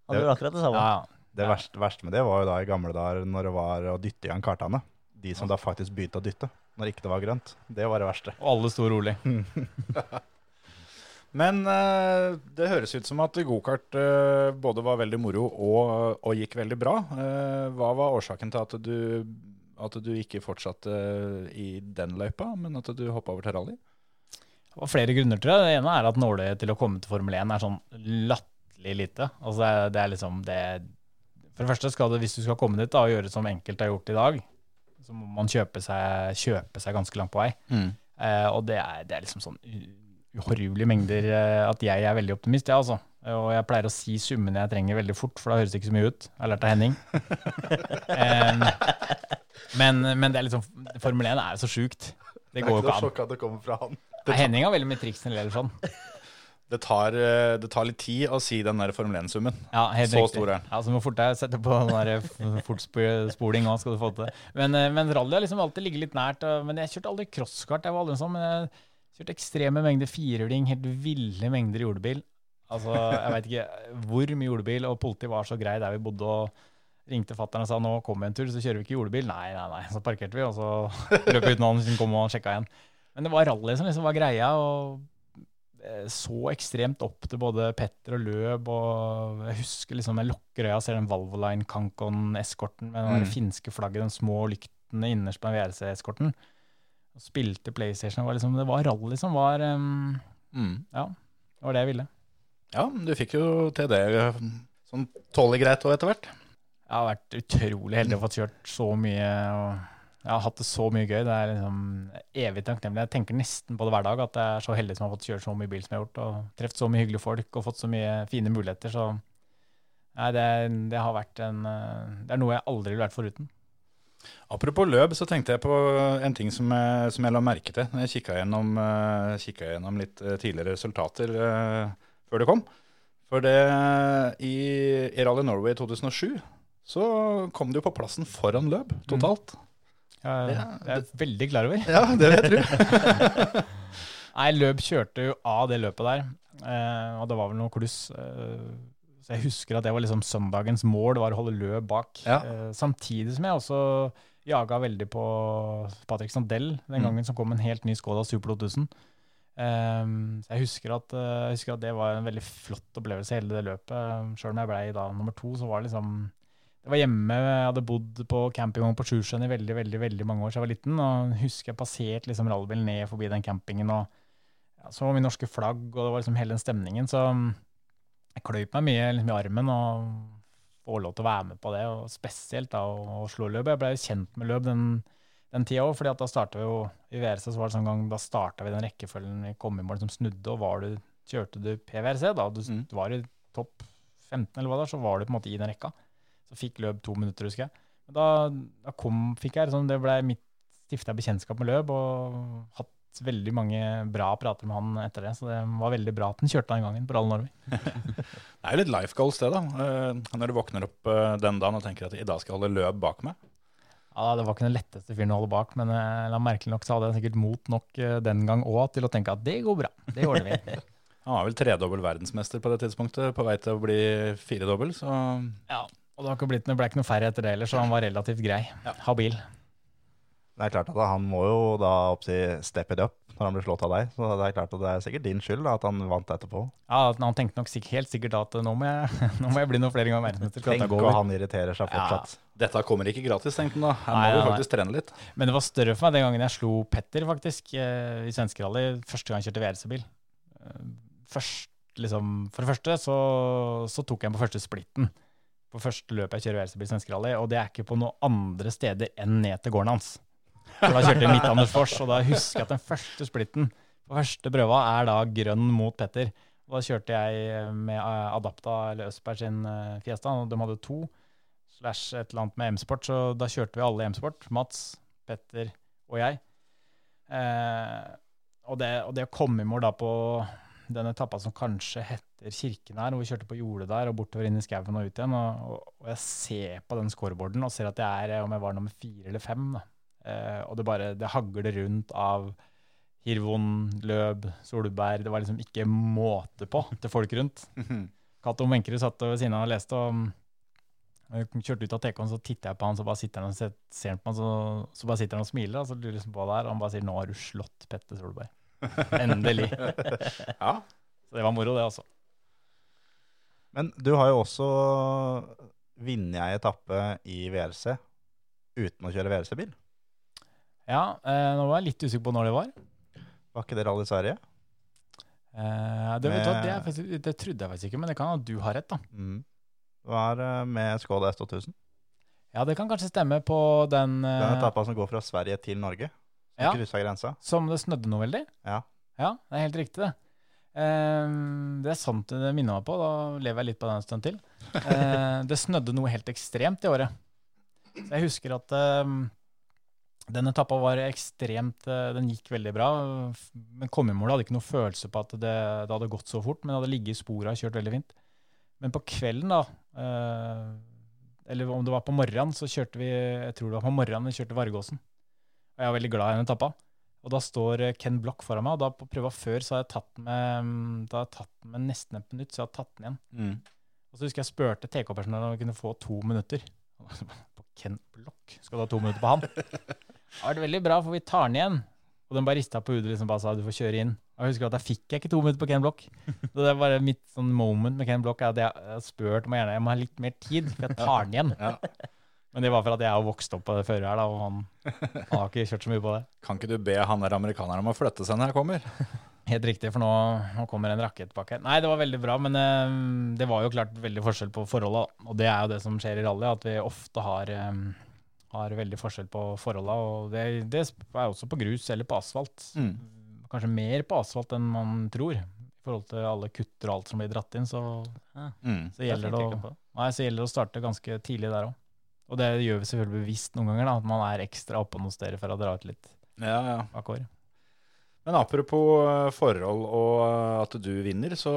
han gjorde akkurat det samme. Ja, ja. Det verste, verste med det var jo da i gamle dager når det var å dytte igjen kartene. De som da faktisk begynte å dytte, når ikke det var grønt. Det var det verste. Og alle sto rolig. Men uh, det høres ut som at gokart uh, både var veldig moro og, og gikk veldig bra. Uh, hva var årsaken til at du, at du ikke fortsatte i den løypa, men at du hoppa over til rally? Det var flere grunner til det. Det ene er at nåløyet til å komme til Formel 1 er sånn latterlig lite. Altså det, er, liksom det For det første skal det, hvis du skal komme dit da, og gjøre som enkelte har gjort i dag, så må man kjøpe seg, kjøpe seg ganske langt på vei. Eh, og det er, det er liksom sånn uhorvelige mengder eh, at jeg er veldig optimist, jeg, altså. Og jeg pleier å si summene jeg trenger veldig fort, for da høres det ikke så mye ut. Jeg har lært av Henning. Men, men det er liksom Formel 1 er jo så sjukt. Det går jo ikke an. at det kommer fra han. Nei, Henning har veldig mye triks når det gjelder sånn. Det tar, eh, det tar litt tid å si den der Formel 1-summen. Ja, helt Så riktig. stor er den. Ja, så må fort deg sette på den f- fortspoling òg, skal du få til det. Men, eh, men rally har liksom alltid ligget litt nært. Men jeg kjørte aldri crosskart. Jeg var aldri sånn, men jeg kjørte ekstreme mengder firhjuling, helt ville mengder jordebil. Altså, jeg veit ikke hvor mye jordebil, og politiet var så grei der vi bodde og ringte fatter'n og sa nå kommer vi en tur, så kjører vi ikke jordebil. Nei, nei, nei. Så parkerte vi, og så løp vi han så kom og sjekka igjen. Men det var rally som liksom var greia, og eh, så ekstremt opp til både Petter og Løb, og jeg husker liksom jeg lukker øya og ser den Valvoline Kankon-eskorten med den Mm. finske flagget, den små lyktene innerst på den VRC-eskorten. Og spilte PlayStation. Var, liksom, det var rally som var um, Mm. Ja, det var det jeg ville. Ja, men du fikk jo til det eh, sånn tålelig greit og etter hvert. Jeg har vært utrolig heldig å få kjørt så mye. og Jeg har hatt det så mye gøy. Det er liksom evig takknemlig. Jeg tenker nesten på det hver dag, at jeg er så heldig som har fått kjørt så mye bil som jeg har gjort. Og truffet så mye hyggelige folk og fått så mye fine muligheter. Så nei, det, det har vært en eh, Det er noe jeg aldri ville vært foruten. Apropos løp, så tenkte jeg på en ting som jeg, som jeg la merke til. når Jeg kikka gjennom, eh, gjennom litt eh, tidligere resultater eh, før det kom. For det i, i Rally Norway i 2007 så kom det jo på plassen foran løp totalt. Jeg, Ja, jeg er veldig klar over. Ja, det vil jeg tro. Nei, Løb kjørte jo av det løpet der, eh, og det var vel noe kluss. Eh, så jeg husker at det var liksom søndagens mål, var å holde løp bak. Ja. Eh, samtidig som jeg også jaga veldig på Patrick Sandell den Mm. gangen som kom en helt ny Skoda Super 2000. Eh, så jeg husker, at, eh, jeg husker at det var en veldig flott opplevelse, hele det løpet. Sjøl om jeg ble da nummer to, så var det liksom det var hjemme, jeg hadde bodd på campingvogn på Sjusjøen i veldig veldig, veldig mange år siden jeg var liten. og husker jeg passerte liksom rallybilen ned forbi den campingen og ja, så mye norske flagg, og det var liksom hele den stemningen. Så jeg kløyp meg mye liksom, i armen og få lov til å være med på det, og spesielt da å, slå løp. Jeg ble kjent med løp den, den tida òg, fordi at da starta vi jo i VRC, så var det sånn gang, da starta vi den rekkefølgen vi kom i mål som snudde, og var du, kjørte du PVRC, da du, Mm. du var i topp 15 eller hva det så var du på en måte i den rekka. Så fikk løp to minutter, husker jeg. Men da, da kom, fikk jeg liksom, det ble mitt stifta bekjentskap med løp, og hatt veldig mange bra prater med han etter det, så det var veldig bra at han kjørte den gangen på Rally Norway. Det er jo litt life goals, det, da. Eh, Når du våkner opp eh, den dagen og tenker at i dag skal jeg holde løp bak meg. Ja, Det var ikke den letteste fyren å holde bak, men eh, merkelig nok så hadde jeg sikkert mot nok den gang òg til å tenke at det går bra. Det ordner vi. Han var vel tredobbel verdensmester på det tidspunktet, på vei til å bli firedobbel. Så Ja, og det, ble ikke noe færre etter det heller, så han var relativt grei. Habil. Det er klart at han må jo da oppsi step it up når han blir slått av deg. Så det er klart at det er sikkert din skyld da, at han vant etterpå. Ja, Han tenkte nok sikkert, helt sikkert at nå må jeg, nå må jeg bli noe flere ganger verdensmester. Tenk at og han irriterer seg fortsatt. dette kommer ikke gratis, tenkte han da. Her må nei. faktisk trene litt. Men det var større for meg den gangen jeg slo Petter, faktisk, eh, i svenskerally. Første gang jeg kjørte VRC-bil. Eh, Først, liksom, for det første så, så tok jeg den på første splitten. På første løpet jeg kjører VRC-bil i svenskerally, og det er ikke på noen andre steder enn ned til gården hans. For da kjørte jeg Midt-Andersfors, og da husker jeg at den første splitten på første prøva er da grønn mot Petter. Og da kjørte jeg med eh, Adapta eller Østberg sin eh, Fiesta, og de hadde to slash et eller annet med M-sport, så da kjørte vi alle M-sport. Mats, Petter og jeg. Eh, og, det, og det å komme i mål da på den etappa som kanskje heter Kirken her, hvor vi kjørte på jordet der og bortover inn i skauen og ut igjen, og, og, og jeg ser på den scoreboarden og ser at jeg er, om jeg var nummer fire eller fem, da. Eh, og det bare, det hagler rundt av Hirvon, Løb, Solberg, det var liksom ikke måte på til folk rundt. Cato Menkerud satt ved siden av og leste, og jeg kjørte ut av TK-en, så titter jeg på han, så bare sitter han og ser, ser på han, så, så bare sitter han og smiler, og så lurer liksom på der, er, og han bare sier 'nå har du slått Petter Solberg'. Endelig. Ja. Så det var moro, det, altså. Men du har jo også vunnet ei etappe i VRC uten å kjøre VRC-bil. Ja, eh, nå var jeg litt usikker på når det var. Var ikke det Rally Sverige? Eh, det, vet du hva, det, er faktisk, det trodde jeg faktisk ikke, men det kan hende du har rett, da. Mm. Hva er eh, med Skoda S2000. Ja, det kan kanskje stemme på den, eh, Den etappa som går fra Sverige til Norge. Som Ja. kryssa grensa. som det snødde noe veldig. Ja. Ja, det er helt riktig, det. Eh, det er sant det minner meg på, da lever jeg litt på den en stund til. Eh, det snødde noe helt ekstremt i året. Så jeg husker at eh, den etappa var ekstremt eh, Den gikk veldig bra. Men kom i mål hadde ikke noe følelse på at det, det hadde gått så fort, men det hadde ligget i sporet og kjørt veldig fint. Men på kvelden, da, eh, eller om det var på morgenen, så kjørte vi Jeg tror det var på morgenen vi kjørte Vargåsen. Og jeg var veldig glad i den etappa. Og da står eh, Ken Block foran meg, og da på prøva før så har jeg tatt med, mm, da har jeg tatt med nesten et minutt, så jeg har tatt den igjen. Mm. Og så husker jeg spurte TK-personalet om vi kunne få to minutter. Og så bare, På Ken Block? Skal du ha to minutter på han? Det har vært veldig bra, for vi tar den igjen. Og den bare rista på hodet liksom bare sa du får kjøre inn. Og jeg husker at da fikk jeg ikke to minutter på Ken Block. Så det er bare mitt sånn moment med Ken Block er at jeg har spurt om jeg gjerne jeg må ha litt mer tid, for jeg tar den igjen. Ja. Men det var for at jeg har vokst opp på det føret her, da, og han, han har ikke kjørt så mye på det. Kan ikke du be han der amerikaneren om å flytte seg når jeg kommer? Helt riktig, for nå, nå kommer en rakettpakke. Nei, det var veldig bra, men um, det var jo klart veldig forskjell på forholda. Og det er jo det som skjer i rally, at vi ofte har, eh, har veldig forskjell på forholda. Og det, det er også på grus eller på asfalt. Mm. Kanskje mer på asfalt enn man tror. I forhold til alle kutter og alt som blir dratt inn, så, Mm. så, gjelder, det å, nei, så gjelder det å starte ganske tidlig der òg. Og det gjør vi selvfølgelig bevisst noen ganger, da, at man er ekstra oppe noen steder for å dra ut litt Ja, ja. bakover. Men apropos eh, forhold og eh, at du vinner, så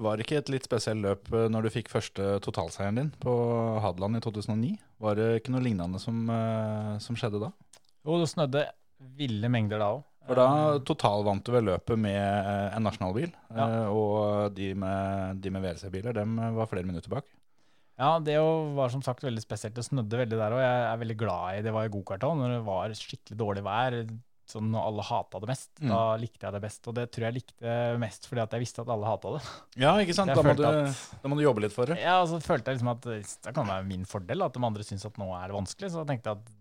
var det ikke et litt spesielt løp eh, når du fikk første totalseieren din på Hadeland i 2009? Var det ikke noe lignende som, som skjedde da? Jo, det snødde ville mengder da òg. For da totalvant du vel løpet med en nasjonalbil, Ja. og de med, de med VRC-biler, dem var flere minutter bak. Ja, det var som sagt veldig spesielt. Det snødde veldig der òg. Jeg er veldig glad i det var i gokart òg, når det var skikkelig dårlig vær. Sånn når alle hata det mest. Mm. Da likte jeg det best. Og det tror jeg likte mest fordi at jeg visste at alle hata det. Ja, ikke sant? Da må, du, du, da må du jobbe litt for det. Ja, og så følte jeg liksom at det kan være min fordel at de andre syns at nå er det vanskelig. Så jeg tenkte at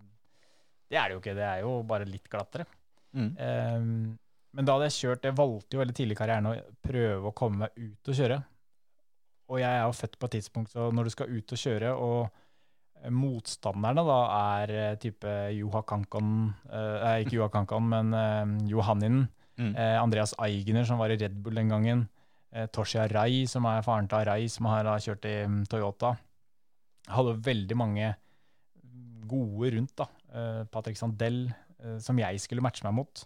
det er det jo ikke. Det er jo bare litt glattere. Mm. Um, men da hadde jeg kjørt Jeg valgte jo veldig tidlig i karrieren å prøve å komme meg ut og kjøre. Og jeg er jo født på et tidspunkt så når du skal ut og kjøre, og motstanderne da er eh, type Juha Kankan eh, ikke Juha Kankan, men eh, Johanninen. Mm. Eh, Andreas Eigner, som var i Red Bull den gangen. Eh, Toshia Rai, som er faren til Rai, som har da kjørt i mm, Toyota. Hadde veldig mange gode rundt, da. Eh, Patrick Sandell, eh, som jeg skulle matche meg mot.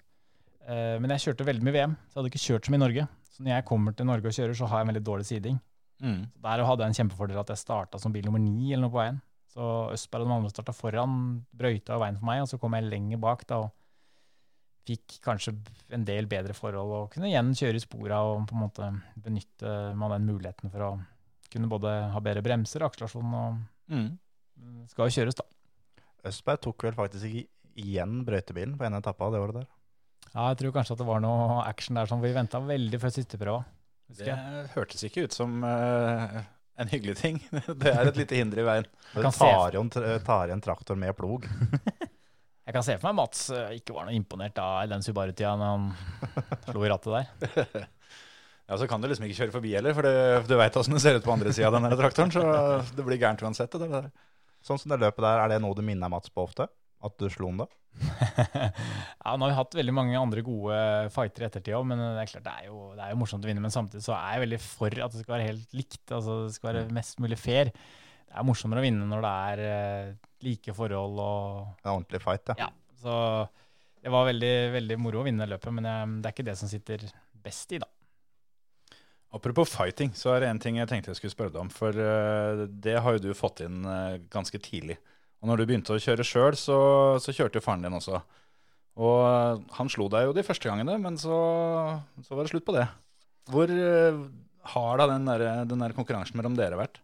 Eh, men jeg kjørte veldig mye VM, så jeg hadde ikke kjørt så mye i Norge. Så når jeg kommer til Norge og kjører, så har jeg en veldig dårlig siding. Mm. Så Der hadde jeg en kjempefordel at jeg starta som bil nummer ni eller noe på veien. Så Østberg og de andre starta foran, brøyta av veien for meg, og så kom jeg lenger bak da og fikk kanskje en del bedre forhold og kunne igjen kjøre i spora og på en måte benytte meg den muligheten for å kunne både ha bedre bremser, akselerasjon og Mm. skal jo kjøres, da. Østberg tok vel faktisk ikke igjen brøytebilen på en etappe av det året der. Ja, jeg tror kanskje at det var noe action der som vi venta veldig før siste prøva. Det hørtes ikke ut som eh, en hyggelig ting. Det er et lite hinder i veien. Du tar igjen traktor med plog. Jeg kan se for meg Mats eh, ikke var noe imponert av den Subaru-tida når han slo i rattet der. Ja, Så kan du liksom ikke kjøre forbi heller, for det, du veit åssen det ser ut på andre sida av den traktoren. Så det blir gærent uansett. Det der. Sånn som det løpet der, er det noe du minner Mats på ofte? At du slo han da? ja, Nå har vi hatt veldig mange andre gode fighter i ettertid òg, men det er klart det er, jo, det er jo morsomt å vinne. Men samtidig så er jeg veldig for at det skal være helt likt. altså Det skal være mest mulig fair. Det er morsommere å vinne når det er eh, like forhold og En ordentlig fight, ja. Ja. Så det var veldig, veldig moro å vinne løpet, men jeg, det er ikke det som sitter best i, da. Apropos fighting, så er det en ting jeg tenkte jeg skulle spørre deg om. For eh, det har jo du fått inn eh, ganske tidlig. Og når du begynte å kjøre sjøl, så, så kjørte jo faren din også. Og eh, han slo deg jo de første gangene, men så, så var det slutt på det. Hvor hard har den, der, den der konkurransen mellom dere vært?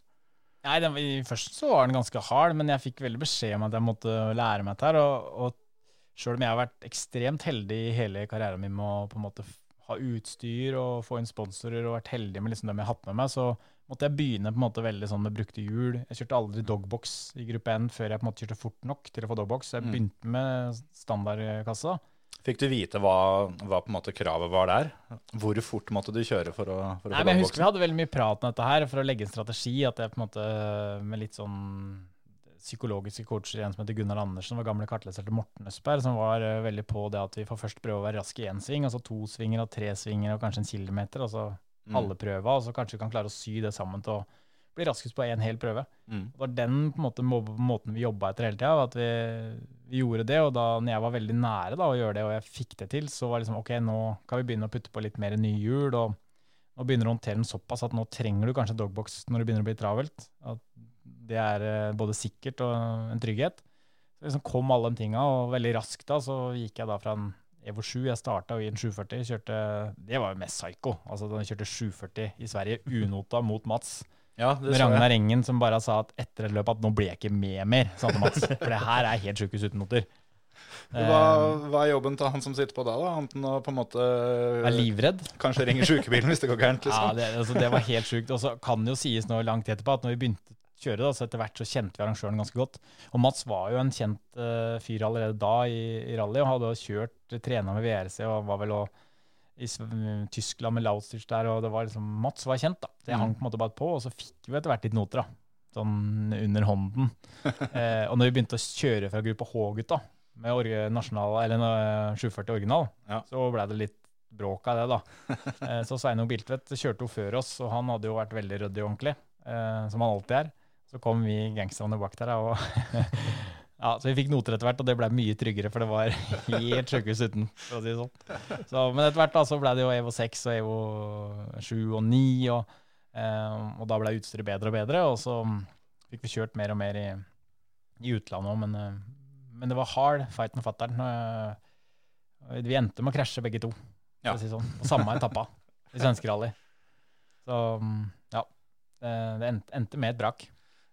Nei, den, Først så var den ganske hard, men jeg fikk veldig beskjed om at jeg måtte lære meg dette. Og, og sjøl om jeg har vært ekstremt heldig i hele karrieren min med å på en måte ha utstyr og få inn sponsorer og vært heldig med liksom dem jeg har hatt med meg, så måtte jeg begynne på en måte veldig sånn med brukte hjul. Jeg kjørte aldri dogbox i gruppe N før jeg på en måte kjørte fort nok til å få dogbox. Så jeg Mm. begynte med standardkassa. Fikk du vite hva, hva på en måte kravet var der? Hvor fort måtte du kjøre for å, for å Nei, få men Jeg husker vi hadde veldig mye prat om dette her for å legge en strategi. At jeg på en måte med litt sånn psykologiske coacher, en som heter Gunnar Andersen, var gamle kartleser til Morten Østberg, som var eh, veldig på det at vi får først prøve å være raske i én sving, altså to svinger og tre svinger og kanskje en kilometer, altså Mm. Alle prøver, og så kanskje vi kan klare å sy det sammen til å bli raskest på én hel prøve. Mm. Det var den måte, må måten vi jobba etter hele tida, at vi, vi gjorde det. Og da når jeg var veldig nære da, å gjøre det, og jeg fikk det til, så var det liksom ok, nå kan vi begynne å putte på litt mer nye hjul. og nå begynner du å håndtere den såpass at nå trenger du kanskje dogbox når det begynner å bli travelt. At det er eh, både sikkert og en trygghet. Så liksom kom alle de tinga, og veldig raskt da så gikk jeg da fra en Evo 7, jeg starta i en 740, kjørte, det var jo mest psycho. Altså da jeg kjørte 740 i Sverige, unota mot Mats. Ja, det. Ragnar Engen som bare sa at etter et løp at nå blir jeg ikke med mer, sa han til Mats. For det her er helt sjukehus uten noter. Hva, hva er jobben til han som sitter på da, da? Annet enn å på en måte er livredd. Kanskje ringe sjukebilen hvis det går gærent, Ja, liksom? det, altså, det var helt sjukt. Og så kan det jo sies nå langt etterpå at når vi begynte kjøre, da, så etter hvert så kjente vi arrangøren ganske godt. Og Mats var jo en kjent uh, fyr allerede da i, i rally, og hadde kjørt trena med VRC og var vel også i Tyskland med Lautstich der, og det var liksom Mats var kjent, da. Det Mm. hang på en måte bare på, og så fikk vi etter hvert litt noter, da. Sånn under hånden. eh, og når vi begynte å kjøre fra gruppe H-gutta, med orge, nasjonal, eller uh, 740 original, Ja. så ble det litt bråk av det, da. Eh, Så Sveinung Biltvedt kjørte jo før oss, og han hadde jo vært veldig ryddig og ordentlig, eh, som han alltid er. Så kom vi gangsterne bak der, og ja, så vi fikk noter etter hvert, og det ble mye tryggere, for det var helt sjukehus uten, for å si det sånn. Så, men etter hvert da, så ble det jo Evo 6 og Evo 7 og 9, og, eh, og da ble utstyret bedre og bedre, og så fikk vi kjørt mer og mer i, i utlandet òg, men, eh, men det var hard fight med fatter'n. Eh, Vi endte med å krasje begge to for Ja. å si det sånn, på samme etappa i svenskerally. Så mm, ja, det, det endte med et brak.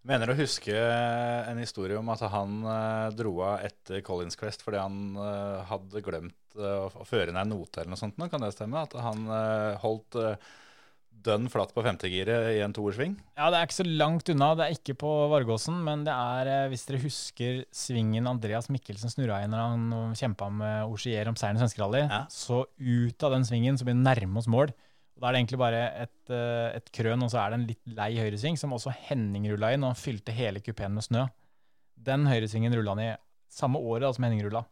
Mener å huske en historie om at han eh, dro av etter Collins Quest fordi han eh, hadde glemt eh, å, føre ned en note eller noe sånt. nå, Kan det stemme? At han eh, holdt dønn flatt på femtegiret i en toersving? Ja, det er ikke så langt unna. Det er ikke på Vargåsen, men det er, eh, hvis dere husker svingen Andreas Mikkelsen snurra i når han kjempa med Osier om seieren i svenskerally, Ja. så ut av den svingen så blir det nærme oss mål. Og Da er det egentlig bare et, eh, et krøn, og så er det en litt lei høyresving, som også Henning rulla inn, og han fylte hele kupeen med snø. Den høyresvingen rulla han i samme året da, som Henning rulla.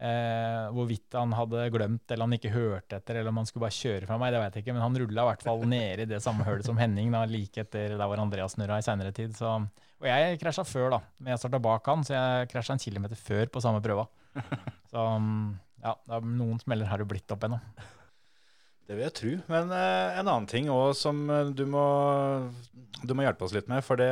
Eh, hvorvidt han hadde glemt, eller han ikke hørte etter, eller om han skulle bare kjøre fra meg, det vet jeg ikke. Men han rulla i hvert fall nede i det samme hølet som Henning, da, like etter der hvor Andreas snurra i seinere tid. Så, og jeg krasja før, da. Men jeg starta bak han, så jeg krasja en kilometer før på samme prøva. Så mm, ja, noen smeller har det blitt opp ennå. Det vil jeg tro. Men eh, en annen ting òg som eh, du må, du må hjelpe oss litt med. For det,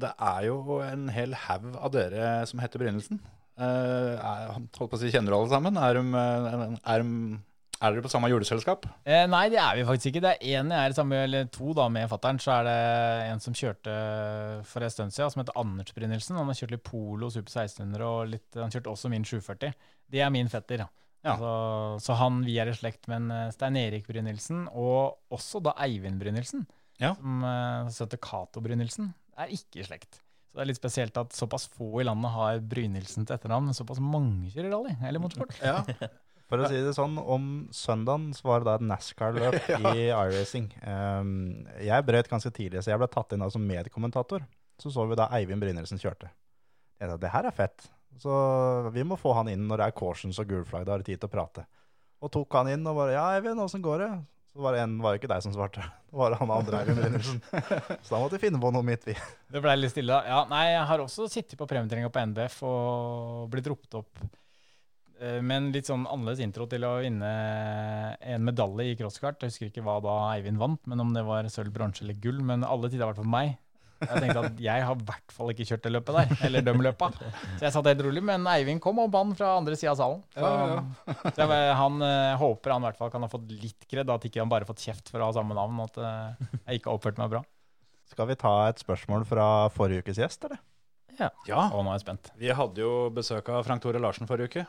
det er jo en hel haug av dere som heter Brynildsen. Eh, holdt på å si, kjenner du alle sammen? Er, de, eh, er, de, er dere på samme juleselskap? Eh, nei, det er vi faktisk ikke. Det er én jeg er sammen med, eller to da, med fattern. Så er det en som kjørte for en stund siden, som heter Anders Brynildsen. Han har kjørt litt Polo, Super 1600 og litt, han kjørte også min 740. Det er min fetter. Ja. Ja. Så, så han, vi er i slekt med en eh, Stein Erik Brynildsen, og også da Eivind Brynildsen. Ja. Som uh, søte Cato Brynildsen er ikke i slekt. Så det er litt spesielt at såpass få i landet har Brynildsen til etternavn, men såpass mange kjører rally eller motorsport. Ja. For å si det sånn, om søndagen så var det da et NASCAR-løp i iRacing. Um, jeg brøt ganske tidlig, så jeg ble tatt inn da som medkommentator. Så så vi da Eivind Brynildsen kjørte. Jeg sa det her er fett. Så vi må få han inn når det er cautions og gul flagg. Da har de tid til å prate. Og tok han inn og bare Ja, Eivind, åssen går det? Så var det en, var det ikke deg som svarte. Det var han andre Eivind Brynildsen. Så da måtte vi finne på noe midt, vi. Det ble litt stille. da. Ja, nei, jeg har også sittet på premietreninga på NBF og blitt ropt opp eh, med en litt sånn annerledes intro til å vinne en medalje i crosskart. Jeg husker ikke hva da Eivind vant, men om det var sølv, bronse eller gull. Men alle tider har vært for meg. Jeg tenkte at jeg har i hvert fall ikke kjørt det løpet der, eller de løpa. Så jeg satt helt rolig, men Eivind kom og bann fra andre sida av salen. Så, så jeg, han eh, håper han i hvert fall kan ha fått litt kred, at ikke han bare har fått kjeft for å ha samme navn, at eh, jeg ikke har oppført meg bra. Skal vi ta et spørsmål fra forrige ukes gjest, eller? ja. Og nå er jeg spent. Vi hadde jo besøk av Frank Tore Larsen forrige uke.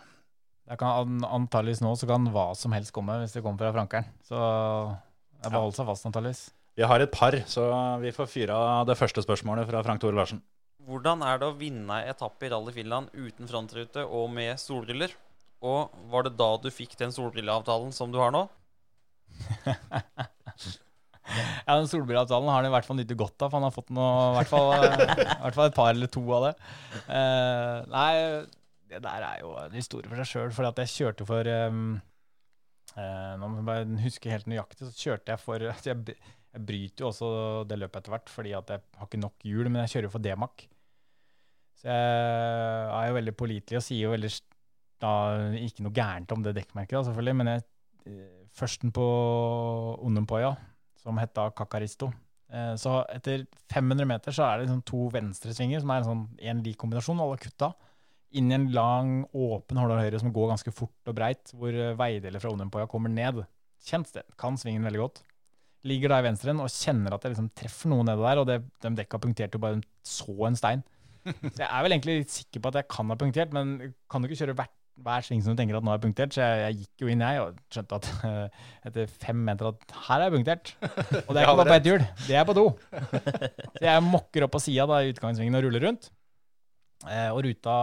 Jeg kan an- antageligvis nå så kan hva som helst komme hvis det kommer fra Frankeren. Så jeg bare holder seg fast antageligvis. Vi har et par, så vi får fyre av det første spørsmålet fra Frank Tore Larsen. Hvordan er det å vinne etappe i Rally Finland uten frontrute og med solbriller? Og var det da du fikk den solbrilleavtalen som du har nå? Ja, den solbrilleavtalen har han i hvert fall nyttig godt av, for han har fått noe, i hvert fall, i hvert fall et par eller to av det. Uh, nei, det der er jo en historie for seg sjøl, for at jeg kjørte for um, uh, Nå må jeg bare huske helt nøyaktig, så kjørte jeg for jeg, jeg bryter jo også det løpet etter hvert, fordi at jeg har ikke nok hjul, men jeg kjører jo for D-Mac. Så jeg er jo veldig pålitelig og sier jo veldig da, ikke noe gærent om det dekkmerket, da, selvfølgelig, men jeg, eh, førsten på Onumpoya, som het da Kakaristo. Eh, Så etter 500 meter så er det liksom to venstresvinger, som er en sånn lik kombinasjon, alle kutta. Inn i en lang, åpen Hårdal høyre som går ganske fort og breit, hvor eh, veideler fra Onumpoya kommer ned. Kjent sted. Kan svingen veldig godt. Ligger da i venstre, og kjenner at jeg liksom treffer noe nede der, og det, de dekka punkterte jo bare så en stein. Så jeg er vel egentlig litt sikker på at jeg kan ha punktert, men kan du ikke kjøre hvert, hver sving som du tenker at nå er punktert? Så jeg, jeg gikk jo inn, jeg, og skjønte at uh, etter fem meter at her er jeg punktert. Og det er ikke bare på ett hjul, det er på to. Så jeg mokker opp på sida i utgangssvingen og ruller rundt. Uh, og ruta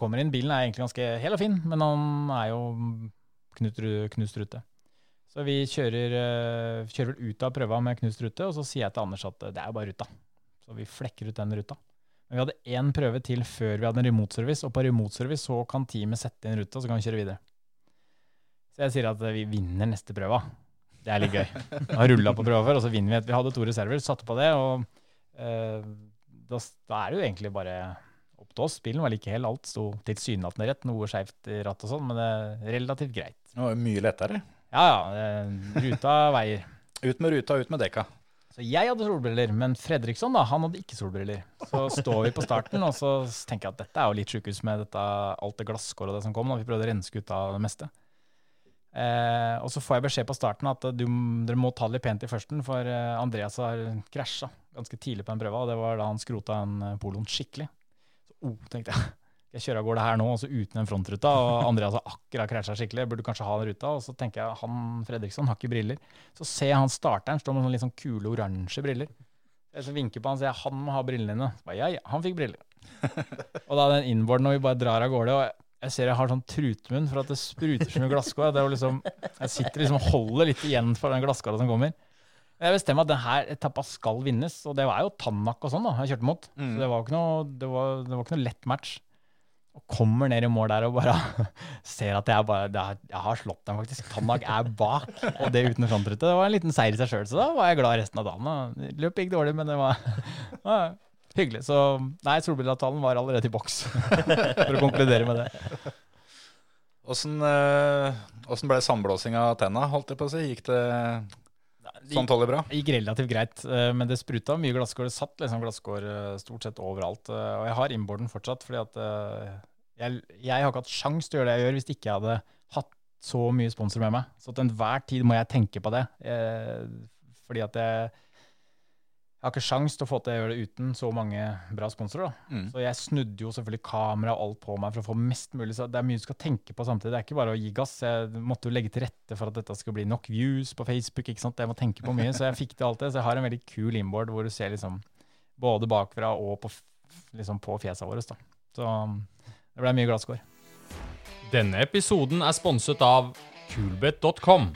kommer inn. Bilen er egentlig ganske hel og fin, men han er jo knust rute. Så vi kjører, eh, kjører vel ut av prøva med knust rute, og så sier jeg til Anders at eh, det er jo bare ruta. Så vi flekker ut den ruta. Men vi hadde én prøve til før vi hadde en remote-service, og på remote-service så kan teamet sette inn ruta, så kan vi kjøre videre. Så jeg sier at eh, vi vinner neste prøva. Det er litt gøy. Vi har rulla på prøva før, og så vinner vi. Vi hadde to reserver, satte på det, og eh, da, da er det jo egentlig bare opp til oss. Bilen var like hel, alt sto tilsynelatende rett, noe skeivt i rattet og sånn, men det er relativt greit. Det var mye lettere. Ja ja, eh, ruta veier. Ut med ruta, ut med dekka. Så jeg hadde solbriller, men Fredriksson da, han hadde ikke solbriller. Så står vi på starten, og så tenker jeg at dette er jo litt sjukehus med dette, alt det glasskåret og det som kom. da Vi prøvde å renske ut av det meste. Eh, og så får jeg beskjed på starten at eh, du, dere må ta det litt pent i førsten, for eh, Andreas har krasja ganske tidlig på den prøva, og det var da han skrota en poloen skikkelig. Så oh, tenkte jeg. Jeg kjører av gårde her nå, også uten den frontruta, og Andreas har akkurat krasja skikkelig. Burde kanskje ha den ruta. Og så tenker jeg han Fredriksson har ikke briller. Så ser jeg han starteren står med sånne litt sånn kule oransje briller. Jeg så vinker på han og sier han må ha brillene dine. Så bare, ja, ja, han fikk briller. og da den inboarden og vi bare drar av gårde, og jeg ser jeg har sånn trutmunn for at det spruter så mye glasskår. Liksom, jeg sitter liksom og holder litt igjen for den glasskåra som kommer. Jeg bestemmer at denne etappa skal vinnes, og det var jo Tanak og sånn da, jeg kjørte mot. Så det var ikke noe, det var, det var ikke noe lett match. Og kommer ned i mål der og bare ser at jeg, bare, det er- jeg har slått dem faktisk. Tannak er bak, og det uten frontrute. Det var en liten seier i seg sjøl, så da var jeg glad resten av dagen. da. løp gikk dårlig, men det var ja, hyggelig. Så nei, solbrilleavtalen var allerede i boks, for å konkludere med det. Åssen eh, ble sandblåsing av tenna, holdt jeg på å si? Gikk det sånn tålelig bra? Det gikk relativt greit, eh, men det spruta mye glasskår. Det satt liksom glasskår eh, stort sett overalt. Og jeg har innborden fortsatt, fordi at jeg, jeg har ikke hatt sjans til å gjøre det jeg gjør hvis ikke jeg hadde hatt så mye sponsor med meg. Så til enhver tid må jeg tenke på det. Eh, fordi at jeg, jeg har ikke sjans til å få til å gjøre det uten så mange bra sponsorer. Mm. Så jeg snudde jo selvfølgelig kamera og alt på meg for å få mest mulig. Så det er mye du skal tenke på samtidig. Det er ikke bare å gi gass. Jeg måtte jo legge til rette for at dette skal bli nok views på Facebook. ikke sant? Jeg må tenke på mye, så jeg fikk til alt det. Så jeg har en veldig kul inboard hvor du ser liksom både bakfra og på, liksom på fjesa våre. da. Så det ble mye glasskår. Denne episoden er sponset av Kulbeth.com.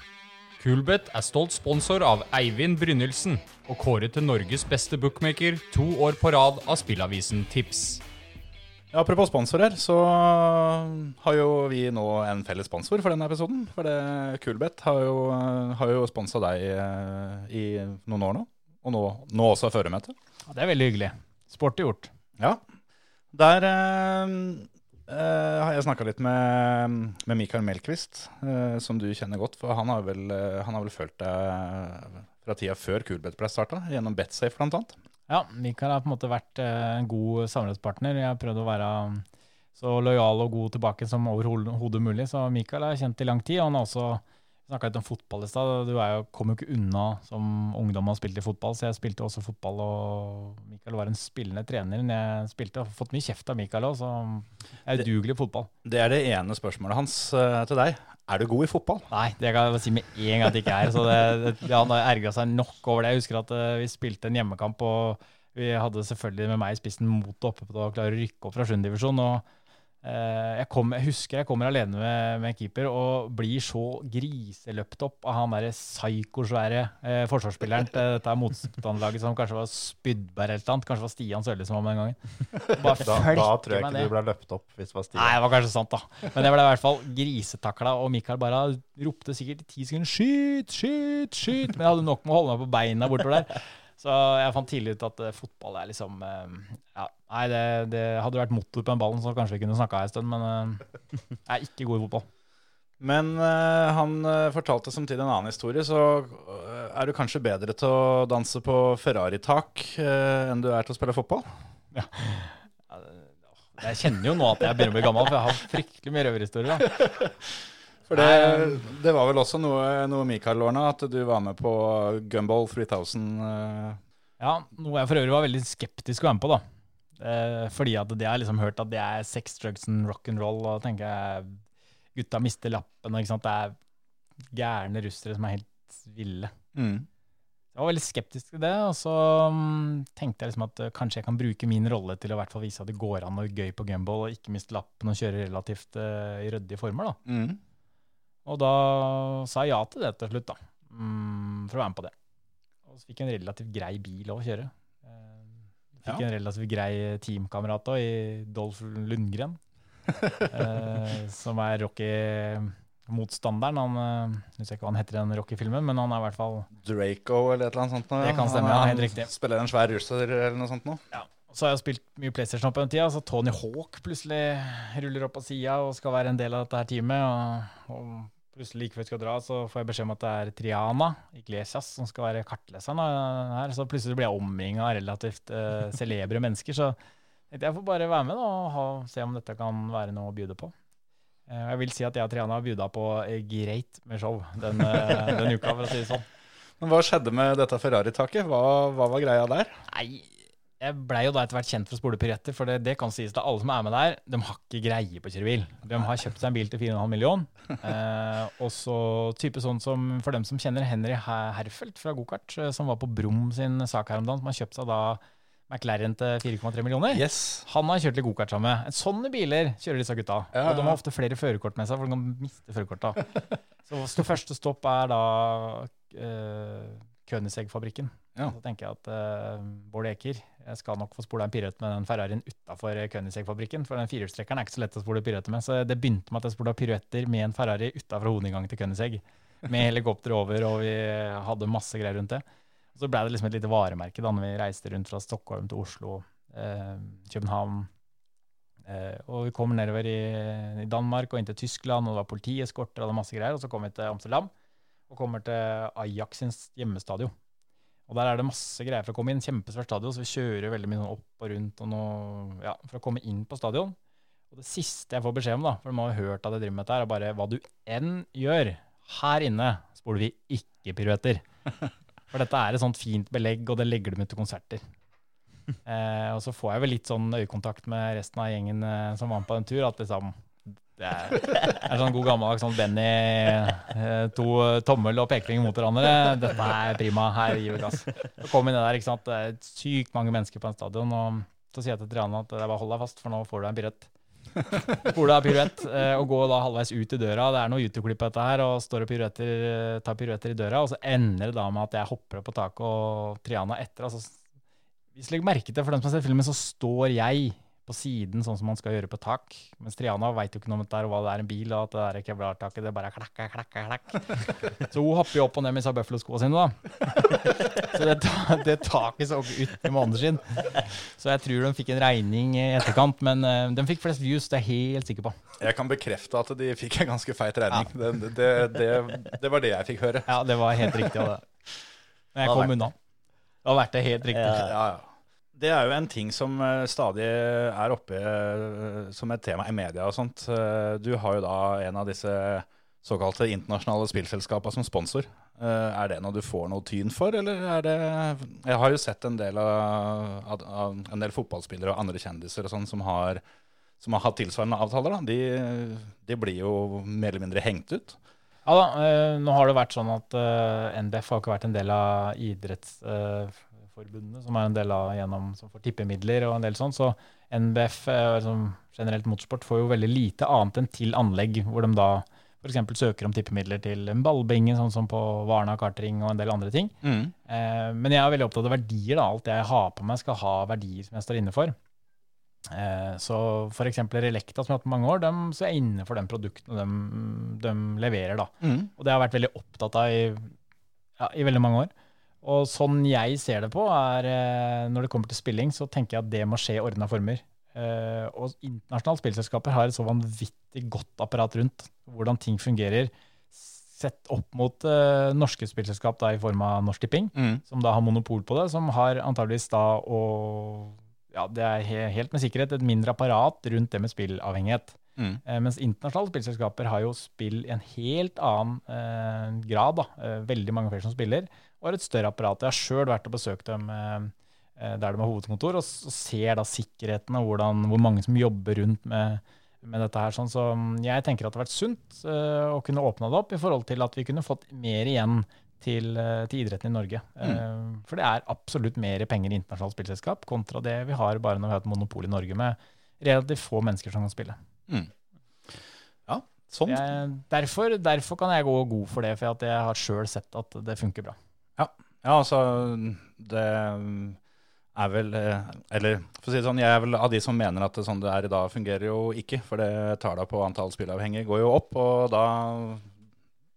Kulbeth er stolt sponsor av Eivind Brynildsen og kåret til Norges beste bookmaker to år på rad av spillavisen Tips. Ja, apropos sponsorer, så har jo vi nå en felles sponsor for denne episoden. For det Kulbeth har jo, har jo sponsa deg eh, i noen år nå. Og nå, nå også føremøte. Ja, det er veldig hyggelig. Sporty gjort. Ja. Der eh, eh, har jeg snakka litt med, med Mikael Melkvist, eh, som du kjenner godt. For han har vel, eh, han har vel følt deg fra tida før Kulbeth ble starta, gjennom Betsafe annet. Ja, Mikael har på en måte vært eh, en god samarbeidspartner. Jeg har prøvd å være så lojal og god tilbake som overhodet mulig. Så Mikael har kjent i lang tid. og han har også snakka litt om fotball i stad. Du er jo, kom jo ikke unna som ungdom og spilte i fotball, så jeg spilte også fotball. Og Mikael var en spillende trener når jeg spilte. Har fått mye kjeft av Mikael òg, så jeg er udugelig i fotball. Det er det ene spørsmålet hans eh, til deg. Er du god i fotball? Nei, det kan jeg si med en gang at jeg ikke er. Så det, det, han har ergra seg nok over det. Jeg husker at eh, vi spilte en hjemmekamp, og vi hadde selvfølgelig med meg i spissen mot oppe på å klare å rykke opp fra 7. divisjon. og eh, jeg, kom, jeg husker jeg kommer alene med, med keeper og blir så griseløpt opp av han derre psykosvære eh, forsvarsspilleren til dette motstanderlaget som kanskje var Spydberg eller noe. Kanskje var Stian Sørli som var med den gangen. Bare Da, da tror jeg ikke du ble løpt opp hvis det var Nei, det var kanskje sant, da. Men jeg ble i hvert fall grisetakla, og Mikael bare ropte sikkert i ti sekunder 'skyt, skyt, skyt'. Men jeg hadde nok med å holde meg på beina bortover der. Så jeg fant tidlig ut at eh, fotball er liksom eh, ja, Nei, det, det hadde vært motor på den ballen, så kanskje vi kunne snakka en stund, men eh, jeg er ikke god i fotball. Men eh, han eh, fortalte samtidig en annen historie, så eh, er du kanskje bedre til å danse på Ferrari-tak eh, enn du er til å spille fotball? Ja. Jeg kjenner jo nå at jeg begynner å bli gammel, for jeg har fryktelig mye røverhistorier. For det, det var vel også noe, noe Mikael ordna, at du var med på Gumball 3000. eh, Ja, noe jeg for øvrig var veldig skeptisk å være med på, da. Eh, fordi at det har jeg liksom hørt at det er sex, drugs and rock and roll, og da tenker jeg gutta mister lappen, og ikke sant. Det er gærne russere som er helt ville. mm. Jeg var veldig skeptisk til det, og så mm, tenkte jeg liksom at eh, kanskje jeg kan bruke min rolle til å i hvert fall vise at det går an å gøy på gumball og ikke miste lappen og kjøre relativt uh, i ryddige former. da. Mm. Og da sa jeg ja til det til slutt, da, mm, for å være med på det. Og så fikk jeg en relativt grei bil å kjøre. Eh, Fikk Ja. en relativt grei teamkamerat i Dolph Lundgren. eh, som er Rocky-motstanderen. Han eh, jeg husker ikke hva han heter i den Rocky-filmen, men han er i hvert fall Draco eller et eller annet sånt. noe, Det kan stemme, Han- ja, helt riktig. Spiller en svær russer eller noe sånt nå. Så har jeg spilt mye PlayStation opp på den tida, så Tony Hawk plutselig ruller opp på sida og skal være en del av dette her teamet. Og, og plutselig like før vi skal dra, så får jeg beskjed om at det er Triana Iglesias som skal være kartleseren her. Så plutselig blir jeg omringa av relativt uh, celebre mennesker. Så jeg får bare være med da, og ha, se om dette kan være noe å bjude på. Uh, jeg vil si at jeg og Triana har bjuda på eh, greit med show den, den uka, for å si det sånn. Men hva skjedde med dette Ferrari-taket? Hva, hva var greia der? Nei, jeg blei jo da etter hvert kjent for å spole piruetter, for det, det kan sies til alle som er med der, de har ikke greie på å kjøre bil. De har kjøpt seg en bil til 4,5 million. Eh, og så type sånn som, for dem som kjenner Henry Herfelt fra gokart, eh, som var på Brum sin sak her om dagen, som har kjøpt seg da McLaren til 4,3 millioner. Yes. Han har kjørt litt gokart sammen med. Sånne biler kjører disse gutta. Ja, Og de har ofte flere førerkort med seg, for de kan miste førerkorta. Så første stopp er da uh, Königsegg-fabrikken. Ja. Så tenker jeg at uh, Bård Eker jeg skal nok få spola en piruett med den Ferrarien utafor Königsegg-fabrikken. For den firehjulstrekkeren er ikke så lett å spole piruetter med. Så det begynte med at jeg spola piruetter med en Ferrari utafor hovedinngangen til Königsegg. Med helikopter over, og vi hadde masse greier rundt det. Så ble det liksom et lite varemerke da når vi reiste rundt fra Stockholm til Oslo, eh, København. Eh, og vi kom nedover i, i Danmark og inn til Tyskland, og det var politieskorter og masse greier. Og så kom vi til Amsterdam og kommer til Ajax sin hjemmestadion. Og der er det masse greier for å komme inn. Kjempesvært stadion, så vi kjører veldig mye sånn opp og rundt og noe, ja, for å komme inn på stadion. Og det siste jeg får beskjed om, da, for de har jo hørt at jeg driver med dette, er bare hva du enn gjør her inne, spoler vi ikke piruetter. For dette er et sånt fint belegg, og det legger du ut til konserter. Eh, og så får jeg vel litt sånn øyekontakt med resten av gjengen eh, som var med på den tur, at liksom det er, er sånn god gammeldags sånn Benny, eh, to tommel og pekling mot hverandre. Dette er prima, her gir vi gass. Så kom ned der, ikke sant. Det er sykt mange mennesker på en stadion, og så sier jeg til Triana at det er bare hold deg fast, for nå får du en piruett. Får du deg piruett, eh, og går da halvveis ut i døra. Det er noe YouTube-klipp på dette her, og står og piruetter, eh, tar piruetter i døra, og så ender det da med at jeg hopper opp på taket og Triana etter. altså hvis du legger merke til, for dem som har sett filmen, så står jeg på siden, sånn som man skal gjøre på tak. Mens Triana veit jo ikke noe om dette og hva det er en bil, og at det der kevlartaket det bare er klakk, klakk, klakk. Så hun hopper jo opp og ned med disse Buffalo-skoa sine, da. Så det, det taket så ut i måneskinn. Så jeg tror de fikk en regning i etterkant, men eh, de fikk flest views, det er jeg helt sikker på. Jeg kan bekrefte at de fikk en ganske feit regning. Det, det, det, det var det jeg fikk høre. Ja, det var helt riktig av det. Men jeg kom unna. Det har vært det helt riktig. Ja. Ja, ja. Det er jo en ting som eh, stadig er oppe eh, som et tema i media og sånt. Eh, Du har jo da en av disse såkalte internasjonale spillselskapene som sponsor. Er det noe du får noe tyn for, eller er det Jeg har jo sett en del av, av, en del fotballspillere og andre kjendiser og sånn som har som har hatt tilsvarende avtaler. De, de blir jo mer eller mindre hengt ut. Ja da, nå har det vært sånn at NBF har ikke vært en del av idrettsforbundene, som er en del av gjennom, som får tippemidler og en del sånn, så NBF, eh, som generelt motorsport, får jo veldig lite annet enn til anlegg, hvor de da f.eks. søker om tippemidler til en ballbinge, sånn som på Varna kartring og en del andre ting. Eh, men jeg er veldig opptatt av verdier. da. Alt jeg har på meg, skal ha verdier som jeg står inne for. Eh, så eksempel Relekta, som jeg har hatt på mange år, de, så er jeg inne for de produktene de, de leverer. da. Og det har jeg vært veldig opptatt av i, ja, i veldig mange år. Og sånn jeg ser det på, er eh, når det kommer til spilling, så tenker jeg at det må skje i ordna former. Eh, og internasjonale spillselskaper har et så vanvittig godt apparat rundt hvordan ting fungerer, sett opp mot eh, norske spillselskap da, i form av Norsk Tipping, som da har monopol på det, som har antageligvis da og ja, det er he helt med sikkerhet et mindre apparat rundt det med spillavhengighet. Mm. Mens internasjonale spillselskaper har jo spill i en helt annen eh, grad. Da. Veldig mange flere som spiller, og har et større apparat. Jeg har sjøl vært og besøkt dem eh, eh, der de har hovedkontor, og, ser da sikkerheten og hvordan, hvor mange som jobber rundt med, med dette her. Sånn. Så mm, jeg tenker at det har vært sunt eh, å kunne åpne det opp i forhold til at vi kunne fått mer igjen til, til idretten i Norge. Eh, For det er absolutt mer penger i internasjonalt spillselskap kontra det vi har bare når vi har et monopol i Norge med relativt få mennesker som kan spille. Ja, sånn. Jeg, derfor, derfor kan jeg gå god for det, for jeg har sjøl sett at det funker bra. Ja, altså det er vel eh, Eller for å si det sånn, jeg er vel av de som mener at det sånn det er i dag, fungerer jo ikke. For det tallene på antall spillavhengige går jo opp, og da,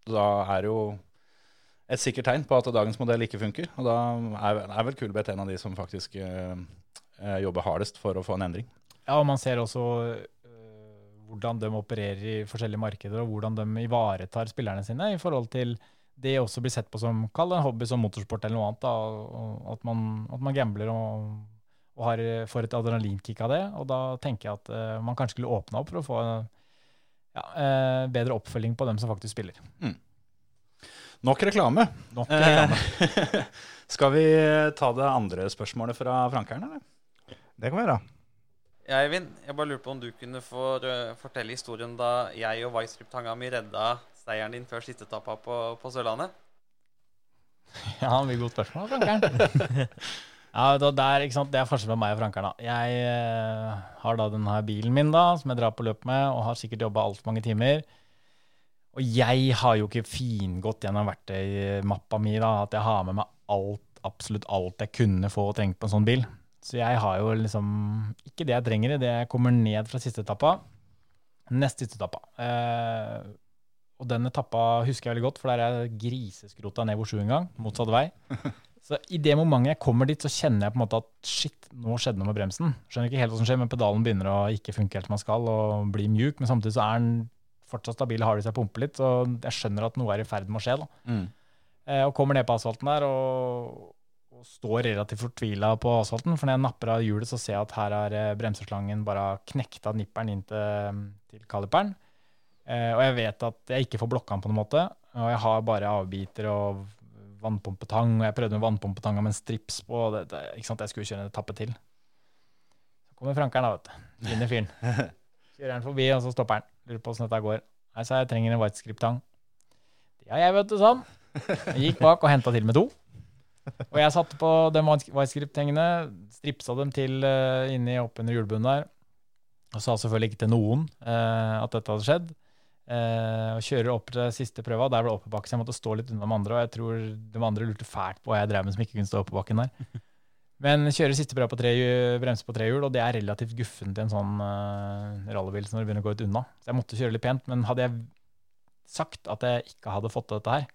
da er jo et sikkert tegn på at dagens modell ikke funker. Og da er, er vel Kulbeth en av de som faktisk eh, eh, jobber hardest for å få en endring. Ja, og man ser også øh, hvordan de opererer i forskjellige markeder, og hvordan de ivaretar spillerne sine i forhold til det også blir sett på som kall det en hobby som motorsport eller noe annet. Da, og at, man, at man gambler og, og har, får et adrenalinkick av det. Og da tenker jeg at uh, man kanskje skulle åpne opp for å få ja, uh, bedre oppfølging på dem som faktisk spiller. Nok reklame. Nok reklame. Eh, skal vi ta det andre spørsmålet fra Frankeren, eller? Det kan vi gjøre. Ja, Eivind, jeg bare lurer på om du kunne få uh, fortelle historien da jeg og Weisrup-tanga mi redda seieren din før siste etappa på, på Sørlandet. Ja, mye godt spørsmål, Frankeren. ja, da, der? Det er forskjell på meg og Frankeren. Jeg eh, har da denne bilen min da, som jeg drar på løp med, og har sikkert jobba altfor mange timer. Og jeg har jo ikke fingått gjennom verktøymappa mi da, at jeg har med meg alt, absolutt alt jeg kunne få og trengt på en sånn bil. Så jeg har jo liksom ikke det jeg trenger i det jeg kommer ned fra siste etappa. Nest siste etappa. Eh, og den etappa husker jeg veldig godt, for der er jeg griseskrota ned hvor sju en gang, motsatt vei. Så i det momentet jeg kommer dit, så kjenner jeg på en måte at shit, nå skjedde noe med bremsen. Skjønner ikke helt hva som skjer, men pedalen begynner å ikke funke helt som den skal, og blir mjuk, men samtidig så er den fortsatt stabil har i seg pumpe litt, så jeg skjønner at noe er i ferd med å skje. da. Mm. Eh, og kommer ned på asfalten der, og, og står relativt fortvila på asfalten. For når jeg napper av hjulet, så ser jeg at her har eh, bremseslangen bare knekta nipperen inn til, til kaliperen. Eh, og jeg vet at jeg ikke får blokka den på noen måte. Og jeg har bare avbiter og vannpumpetang. Og jeg prøvde med vannpumpetanga med en strips på. Det, det, ikke sant? Jeg skulle kjøre en etappe til. Så kommer Frankeren, da, vet du. Finner fyren. Kjører han forbi, og så stopper han. Lurer på åssen dette går. Nei, sa jeg, trenger en white script-tang. Det har jeg, vet du, sånn. Jeg gikk bak og henta til med to. Og jeg satte på de white script-hengene, stripsa dem til uh, inni oppunder hjulbunnen der. Og sa selvfølgelig ikke til noen uh, at dette hadde skjedd. Eh, og kjører opp til siste prøva. Der var det oppebakke, så jeg måtte stå litt unna de andre. Og jeg tror de andre lurte fælt på hva jeg drev med som ikke kunne stå oppe bakken der. Men kjører siste prøva på tre, bremse på tre hjul, og det er relativt guffen til en sånn uh, rallybil når det begynner å gå ut unna. Så jeg måtte kjøre litt pent. Men hadde jeg sagt at jeg ikke hadde fått til dette her,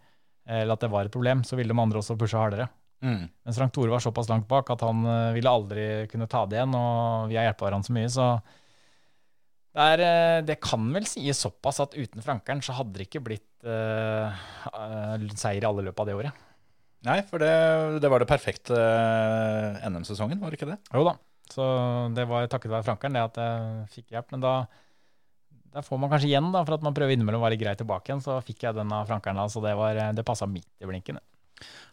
eller at det var et problem, så ville de andre også pusha hardere. Mm. Mens Frank Tore var såpass langt bak at han uh, ville aldri kunne ta det igjen, og vi har hjulpet hverandre så mye, så det, er, uh, det kan vel sies såpass at uten Frankeren så hadde det ikke blitt uh, seier i alle løpet av det året. Nei, for det, det var det perfekte NM-sesongen, var det ikke det? Jo da, så det var takket være Frankeren det at jeg fikk hjelp, men da der får man kanskje igjen da, for at man prøver innimellom å være grei tilbake igjen. Så fikk jeg den av Frankeren da, så det, var, det passa midt i blinken.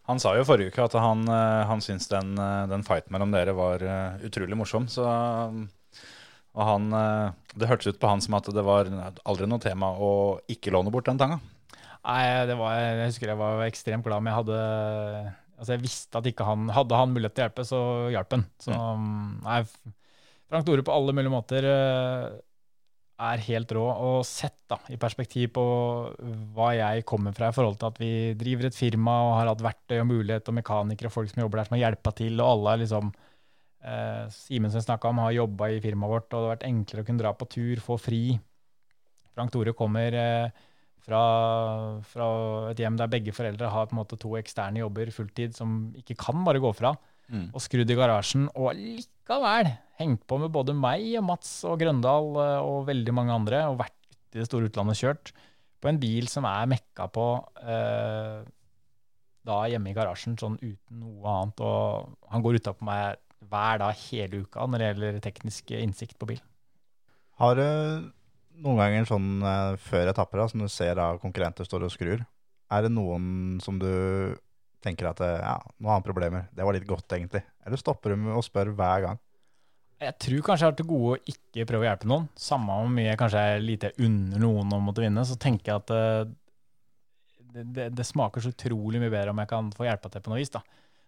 Han sa jo forrige uke at han, eh, han syntes den, eh, den fighten mellom dere var eh, utrolig morsom. Så, og han, det hørtes ut på han som at det var aldri noe tema å ikke låne bort den tanga. Nei, det var, jeg husker jeg var ekstremt glad, men jeg hadde Altså, jeg visste at ikke han Hadde han mulighet til å hjelpe, så hjalp han. Så nei, Frank Tore på alle mulige måter er helt rå. Og sett da, i perspektiv på hva jeg kommer fra i forhold til at vi driver et firma og har hatt verktøy og mulighet og mekanikere og folk som jobber der som har hjelpa til, og alle er liksom eh, som snakka om har jobba i firmaet vårt, og det har vært enklere å kunne dra på tur, få fri. Frank Tore kommer eh, fra, fra, et hjem der begge foreldre har på en måte to eksterne jobber fulltid som ikke kan bare gå fra, Mm. og skrudd i garasjen, og likevel hengt på med både meg og Mats og Grøndal eh, og veldig mange andre, og vært i det store utlandet og kjørt på en bil som er mekka på eh, da hjemme i garasjen, sånn uten noe annet. Og han går utapå meg hver dag hele uka når det gjelder teknisk innsikt på bil. Har du noen ganger sånn eh, før etapper, da, som du ser da konkurrenter står og skrur, er det noen som du tenker at eh, ja, nå har han problemer, det var litt godt egentlig? Eller stopper du med å spørre hver gang? Jeg tror kanskje jeg har til gode å ikke prøve å hjelpe noen. Samme hvor mye kanskje er lite under noen om å måtte vinne, så tenker jeg at eh, det, det, det smaker så utrolig mye bedre om jeg kan få hjelpa til på noe vis. da.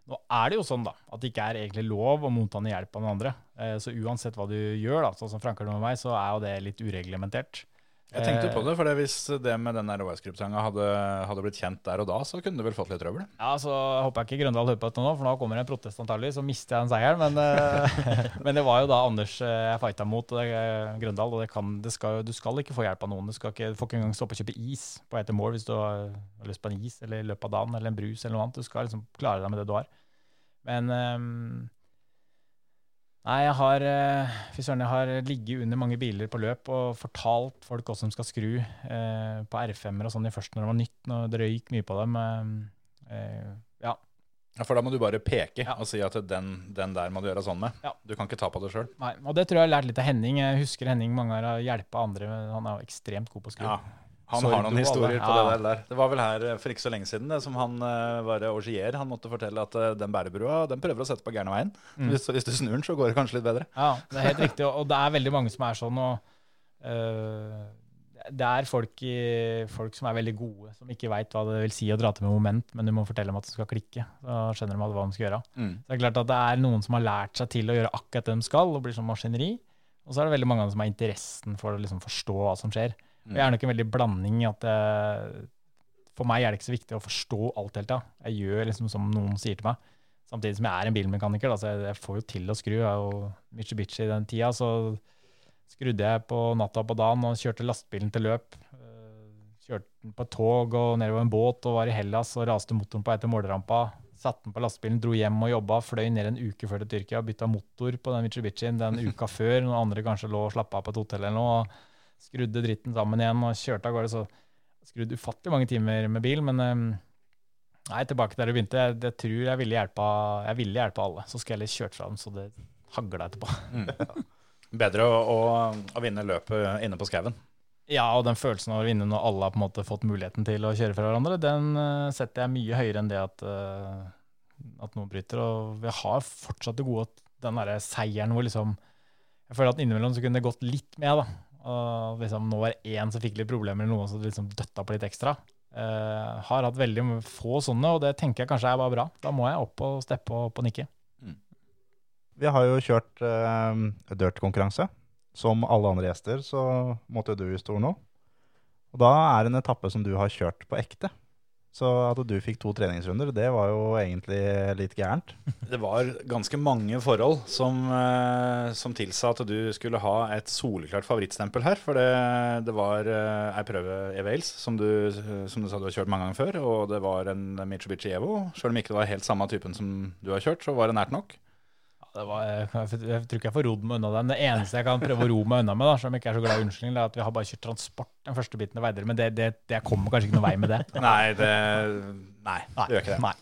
Nå er det jo sånn da, at det ikke er egentlig lov å motta hjelp av noen andre. Eh, Så uansett hva du gjør, da, sånn som Frank har med meg, så er jo det litt ureglementert. Jeg tenkte Eh, på det, for det hvis det med den OS-kryptanga hadde, hadde blitt kjent der og da, så kunne du vel fått litt trøbbel? Ja, så håper jeg ikke Grøndal hører på dette nå, for nå kommer det en protest antagelig, så mister jeg den seieren. Men, eh, men det var jo da Anders eh, jeg fighta mot, og det, Grøndal, og det kan, det skal, du skal ikke få hjelp av noen. Du skal ikke, får ikke engang stoppe og kjøpe is på vei til mål hvis du har, lyst på en is eller i løpet av dagen eller en brus eller noe annet. Du skal liksom klare deg med det du har. Men ehm, Nei, jeg har eh, jeg har ligget under mange biler på løp og fortalt folk hvordan de skal skru eh, på R5-er og sånn i først når det var nytt. Når det røyk mye på dem. Eh, eh, ja. Ja, For da må du bare peke Ja. og si at den, den der må du gjøre sånn med. Ja. Du kan ikke ta på det sjøl. Nei, og det tror jeg jeg har lært litt av Henning. Jeg husker Henning mange ganger har hjulpet andre. Han er jo ekstremt god på å skru. Ja. Han har noen historier på Ja. det der. Det var vel her eh, for ikke så lenge siden det som han eh, var årsier, Han måtte fortelle at eh, den bærebrua den prøver å sette på gærne veien. Mm. Hvis, hvis du snur den, så går det kanskje litt bedre. Ja, det er helt riktig. Og det er veldig mange som er sånn. og øh, Det er folk, i, folk som er veldig gode, som ikke veit hva det vil si å dra til med moment, men du må fortelle dem at det skal klikke. Så skjønner de hva de skal gjøre. Mm. Så det er klart at det er noen som har lært seg til å gjøre akkurat det de skal, og blir som maskineri. Og så er det veldig mange av dem som har interessen for å liksom forstå hva som skjer. Og jeg er nok en veldig blanding at jeg, For meg er det ikke så viktig å forstå alt helt. Da. Jeg gjør liksom som noen sier til meg. Samtidig som jeg er en bilmekaniker, da, så jeg, jeg får jo til å skru. Jeg er jo Mitsubishi i den tida, så skrudde jeg på natta på dagen og kjørte lastebilen til løp. Eh, Kjørte den på et tog og nedover en båt og var i Hellas og raste motoren på vei til målrampa. Satte den på lastebilen, dro hjem og jobba, fløy ned en uke før til Tyrkia, bytta motor på den Mitsubishien den uka før, Noen andre kanskje lå og slappa av på et hotell eller noe. Skrudde dritten sammen igjen og kjørte av gårde. Så skrudde ufattelig mange timer med bil, men eh, Nei, tilbake der du begynte. Jeg, jeg tror jeg ville hjelpe, jeg ville hjelpe alle. Så skal jeg litt kjørt fra dem, så det hagla etterpå. Bedre å, å, å vinne løpet inne på skauen. Ja, og den følelsen av å vinne når alle har på en måte fått muligheten til å kjøre fra hverandre, den eh, setter jeg mye høyere enn det at, eh, at noen bryter. Og vi har fortsatt det gode at den derre seieren hvor liksom Jeg føler at innimellom så kunne det gått litt med, da. Og liksom nå var det én som fikk litt problemer, eller noen som liksom døtta på litt ekstra. Uh, har hatt veldig få sånne, og det tenker jeg kanskje er bare bra. Da må jeg opp og steppe og opp og nikke. Vi har jo kjørt uh, dirt-konkurranse. Som alle andre gjester så måtte jo du i stolen nå. Og da er det en etappe som du har kjørt på ekte. Så at du fikk to treningsrunder, det var jo egentlig litt gærent. Det var ganske mange forhold som, eh, som tilsa at du skulle ha et soleklart favorittstempel her. For det, det var eh, ei prøve i Wales, som du, som du sa du har kjørt mange ganger før. Og det var en Mitsubishi Evo. Selv om ikke det var helt samme typen som du har kjørt, så var det nært nok. Var, jeg, jeg tror ikke jeg får rodd meg unna den. Det eneste jeg kan prøve å ro meg unna med, da, som ikke er så glad i unnskyldning, er at vi har bare kjørt transport den første biten av Veidere. Men det, det, det kommer kanskje ikke noe vei med det. Nei, det, nei, det gjør ikke det. Nei.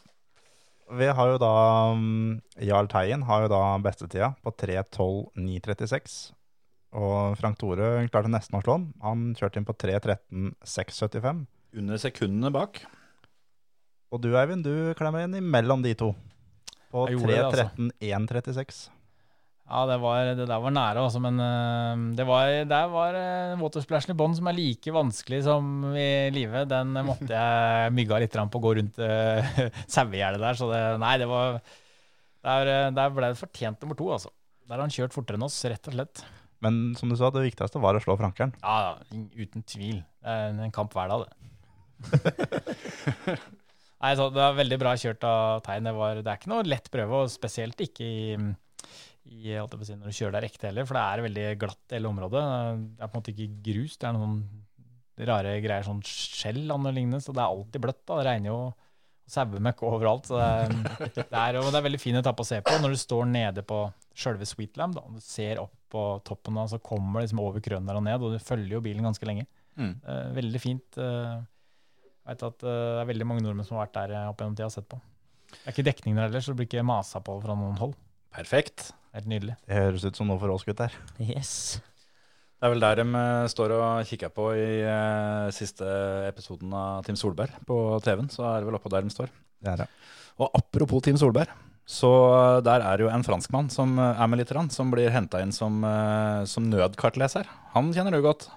Vi har jo da um, Jarl Teien har jo da bestetida på 3.12,936. Og Frank Tore klarte nesten å slå han. Han kjørte inn på 3.13,675. Under sekundene bak. Og du Eivind, du klemmer inn imellom de to. På Jeg gjorde det, altså. 3.13,136. Ja, det, var, det der var nære, altså. Men øh, det var, der var øh, watersplashen i bånn som er like vanskelig som i live. Den måtte jeg mygga litt på å gå rundt uh, sauegjerdet der. Så det, nei, det var Der, der ble det fortjent nummer to, altså. Der har han kjørt fortere enn oss, rett og slett. Men som du sa, det viktigste var å slå frankeren. Ja, uten tvil. En kamp hver dag, det. Nei, så Det er veldig bra kjørt av Tein. Det, var, det er ikke noe lett prøve, og spesielt ikke i, i si, når du kjører der ekte heller, for det er veldig glatt hele området. Det er på en måte ikke grus, det er noen rare greier, sånn skjell og lignende, så det er alltid bløtt. da, Det regner jo sauemøkk overalt. så det er, det, er, og det er veldig fin etappe å se på når du står nede på sjølve Sweetlam. da, og Du ser opp på toppen, da, så kommer det liksom over krønen der og ned, og du følger jo bilen ganske lenge. Mm. Eh, veldig fint. eh, jeg vet at eh, det er veldig mange nordmenn som har vært der eh, opp gjennom tida og sett på. Det er ikke dekning der heller, så det blir ikke masa på fra noen hold. Perfekt. Helt nydelig. Det høres ut som noe for oss gutter. Yes. Det er vel der de eh, står og kikker på i eh, siste episoden av Team Solberg på TV-en. Så er det vel oppå der de står. Det er det. Og apropos Team Solberg, så der er det jo en franskmann som er med litt, som blir henta inn som, eh, som nødkartleser. Han kjenner du godt.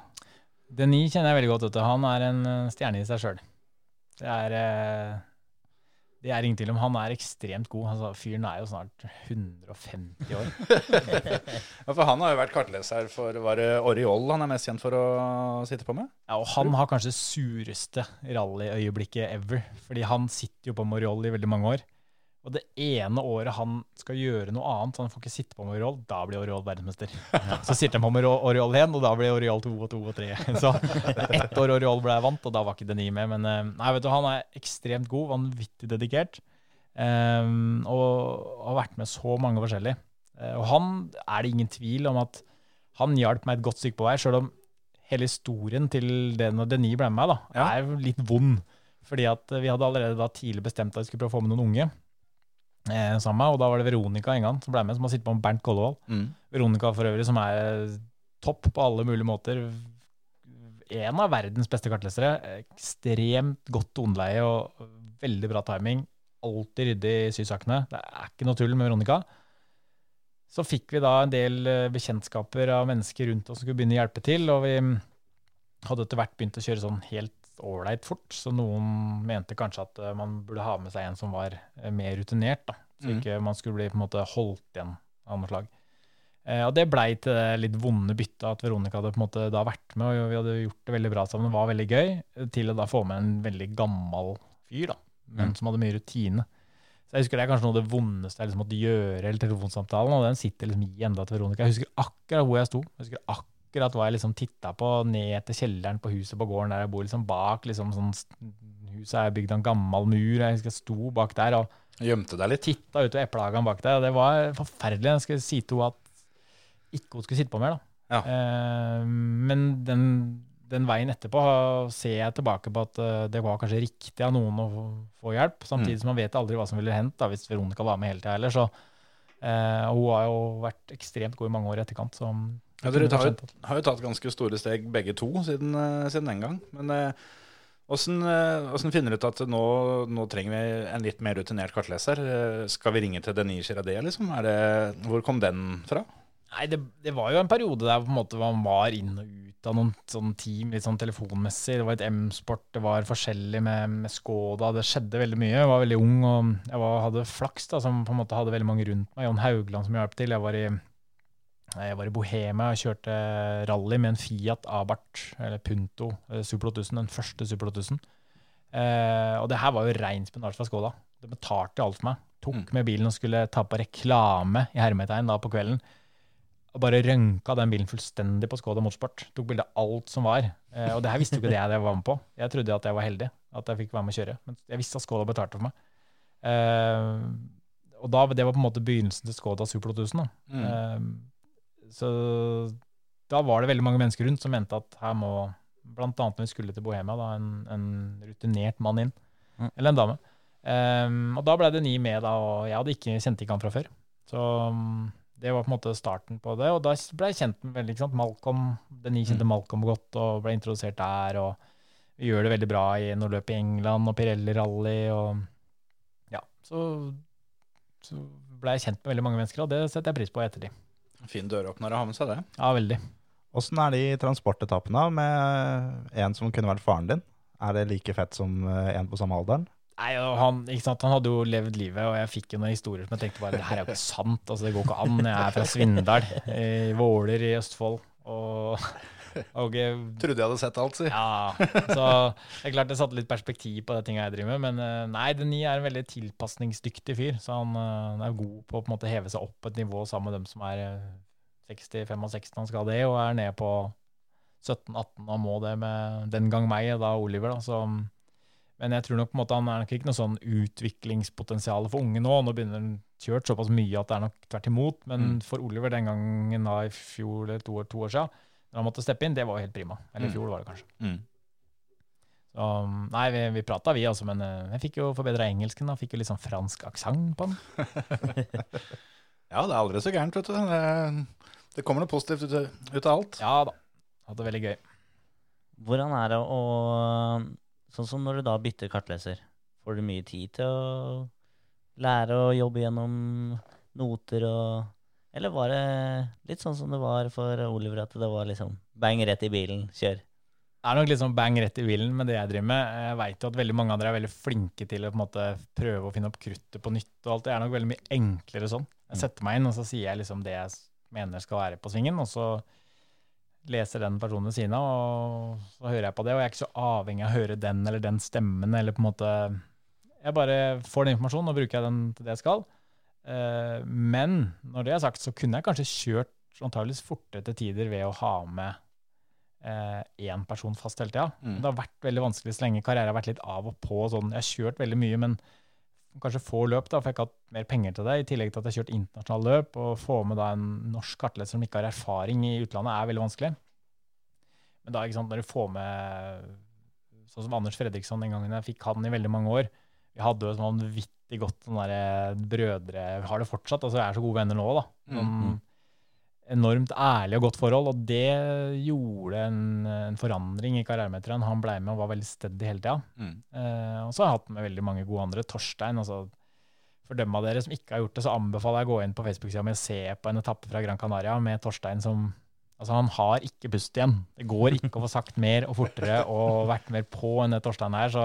Denis kjenner jeg veldig godt. Vet du. Han er en stjerne i seg sjøl. Det er eh, Det er ingen tvil om. Han er ekstremt god. Altså, fyren er jo snart 150 år. Ja, for han har jo vært kartleser for var det Oriol han er mest kjent for å sitte på med? Ja, og han har kanskje det sureste rallyøyeblikket ever. Fordi han sitter jo på Oriol i veldig mange år. Og det ene året han skal gjøre noe annet, så han får ikke sitte på med Oriol, da blir Oriol verdensmester. Så sitter han på med Oriol 1, og da blir Oriol 2 og 2 og 3. Så ett år Oriol ble vant, og da var ikke Denis med. Men eh, nei, vet du, han er ekstremt god, vanvittig dedikert. um, og har vært med så mange forskjellige. Eh, og han er det ingen tvil om at han hjalp meg et godt stykke på vei, sjøl om hele historien til det når Denis ble med meg, da, er litt vond. Fordi at vi hadde allerede da tidlig bestemt at vi skulle prøve å få med noen unge. Eh, sammen med, og da var det Veronica en gang som ble med, som har sittet på med Bernt Kollevold. Mm. Veronica for øvrig, som er topp på alle mulige måter. En av verdens beste kartlesere. Ekstremt godt toneleie og veldig bra timing. Alltid ryddig i sysakene. Det er ikke noe tull med Veronica. Så fikk vi da en del eh, bekjentskaper av mennesker rundt oss som skulle begynne å hjelpe til, og vi hadde etter hvert begynt å kjøre sånn helt ålreit fort, så noen mente kanskje at eh, man burde ha med seg en som var eh, mer rutinert, da. Så ikke man skulle bli på en måte holdt igjen av noe slag. Eh, og det blei til det litt vonde byttet at Veronica hadde på en måte da vært med, og vi hadde gjort det veldig bra sammen, det var veldig gøy, til å da få med en veldig gammel fyr, da, men Mm. som hadde mye rutine. Så jeg husker det er kanskje noe av det vondeste jeg liksom måtte gjøre, eller telefonsamtalen, og den sitter liksom i enda til Veronica. Jeg husker akkurat hvor jeg sto. Jeg husker akkurat hva jeg liksom titta på ned til kjelleren på huset på gården der jeg bor, liksom bak liksom sånn Huset er bygd av en gammel mur. Jeg husker jeg sto bak der og Gjemte deg litt. titta utover eplehagen bak der, og det var forferdelig. Jeg skulle si til henne at ikke hun skulle sitte på mer, da. Ja. Eh, men den, den veien etterpå ser jeg tilbake på at eh, det var kanskje riktig av noen å få, hjelp. Samtidig som man vet aldri hva som ville hendt da, hvis Veronica var med hele tida heller. Så, eh, hun har jo vært ekstremt god i mange år i etterkant. Så Ja, dere tar har jo tatt ganske store steg begge to siden, eh, siden den gang. Men eh, åssen eh, finner du ut at nå, nå trenger vi en litt mer rutinert kartleser? Eh, Skal vi ringe til Denis Girardet, liksom? Er det, hvor kom den fra? Nei, det, det var jo en periode der på en måte man var inn og ut av noen sånn team, litt sånn telefonmessig. Det var et M-sport, det var forskjellig med, med Skoda. Det skjedde veldig mye. Jeg var veldig ung og jeg var, hadde flaks, da, som på en måte hadde veldig mange rundt meg. Jon Haugland som hjalp til. Jeg var i, jeg var i Bohemia og kjørte rally med en Fiat Abarth, eller Punto eh, Super 8000, den første Super 8000. Eh, og det her var jo rein spennasje fra Skoda. Det betalte alt for meg. Tok med bilen og skulle ta på reklame i hermetegn da på kvelden og bare rønka den bilen fullstendig på Skoda Motorsport. Tok bilde av alt som var. Eh, og det her visste jo ikke det jeg var med på. Jeg trodde at jeg var heldig, at jeg fikk være med å kjøre. Men jeg visste at Skoda betalte for meg. Eh, og da, det var på en måte begynnelsen til Skoda Super 2000. Da. Eh, så da var det veldig mange mennesker rundt som mente at her må, blant annet når vi skulle til Bohemia, da, en, en rutinert mann inn. Mm. Eller en dame. Um, og da ble det ni med, da, og jeg hadde ikke, kjente ikke han fra før. Så um, det var på en måte starten på det. Og da ble jeg kjent med veldig, ikke sant? Malcolm, Denis kjente Malcolm godt og ble introdusert der. og Vi gjør det veldig bra i noe løp i England og Pirelli Rally. og ja, Så, så ble jeg kjent med veldig mange mennesker, og det setter jeg pris på i ettertid. Fin døråpner å ha med seg, det. Ja, veldig. Åssen er de transportetappene med en som kunne vært faren din? Er det like fett som eh, en på samme alderen? Nei, han, ikke sant? han hadde jo levd livet, og jeg fikk jo noen historier som jeg tenkte bare det her er jo ikke sant. altså Det går ikke an. Jeg er fra Svindal, i Våler i Østfold. Og, jeg Trodde jeg hadde sett alt, si. Ja, så det er klart det satte litt perspektiv på det tinga jeg driver med. Men eh, nei, Deni er en veldig tilpasningsdyktig fyr. Så han, eh, han er god på å på en måte heve seg opp et nivå sammen med dem som er eh, 60-65. Han skal det, og er nede på 17-18 og må det med den gang meg, da Oliver. da, så men jeg tror nok på en måte han er nok ikke noe sånn utviklingspotensial for unge nå. Nå begynner han kjørt såpass mye at det er nok tvert imot. Men Mm. for Oliver den gangen da i fjor eller to år, to år siden, når han måtte steppe inn, det var jo helt prima. Eller i Mm. fjor var det kanskje. Mm. Så, nei, vi, vi prata vi, altså, men eh, jeg fikk jo forbedra engelsken. da, Fikk jo litt sånn fransk aksent på den. Ja, det er aldri så gærent, vet du. Det, det kommer noe positivt ut, ut av alt. Ja da. Hatt det veldig gøy. Hvordan er det å Sånn som når du da bytter kartleser, får du mye tid til å lære å jobbe gjennom noter og Eller var det litt sånn som det var for Oliver, at det var liksom bang rett i bilen, kjør? Det er nok litt sånn bang rett i bilen med det jeg driver med. Jeg veit jo at veldig mange av dere er veldig flinke til å på en måte prøve å finne opp kruttet på nytt. og alt. Det er nok veldig mye enklere sånn. Jeg setter meg inn, og så sier jeg liksom det jeg mener skal være på svingen, og så leser den personen ved siden av, og så hører jeg på det. Og jeg er ikke så avhengig av å høre den eller den stemmen, eller på en måte Jeg bare får den informasjonen, og bruker jeg den til det jeg skal. Eh, Men når det er sagt, så kunne jeg kanskje kjørt antageligvis fortere til tider ved å ha med én person fast hele tida. Mm. Det har vært veldig vanskelig så lenge karrieren har vært litt av og på. Sånn. Jeg har kjørt veldig mye, men kanskje få løp, da, for jeg har ikke hatt mer penger til det. I tillegg til at jeg har kjørt internasjonale løp. Å få med da en norsk kartleser som ikke har erfaring i utlandet, er veldig vanskelig. Men da, ikke sant, når du får med sånn som Anders Fredriksson den gangen jeg fikk han i veldig mange år Vi hadde jo et vanvittig godt sånn derre brødre Vi har det fortsatt, altså Vi er så gode venner nå, da. Sånn, enormt ærlig og godt forhold, og det gjorde en, en forandring i karrieremeteren. Han ble med og var veldig steady hele tida. Mm. Eh, og så har jeg hatt med veldig mange gode andre. Torstein, altså for dem av dere som ikke har gjort det, så anbefaler jeg å gå inn på Facebook-sida mi og se på en etappe fra Gran Canaria med Torstein som Altså, han har ikke pust igjen. Det går ikke å få sagt mer og fortere og vært mer på enn det Torstein er, så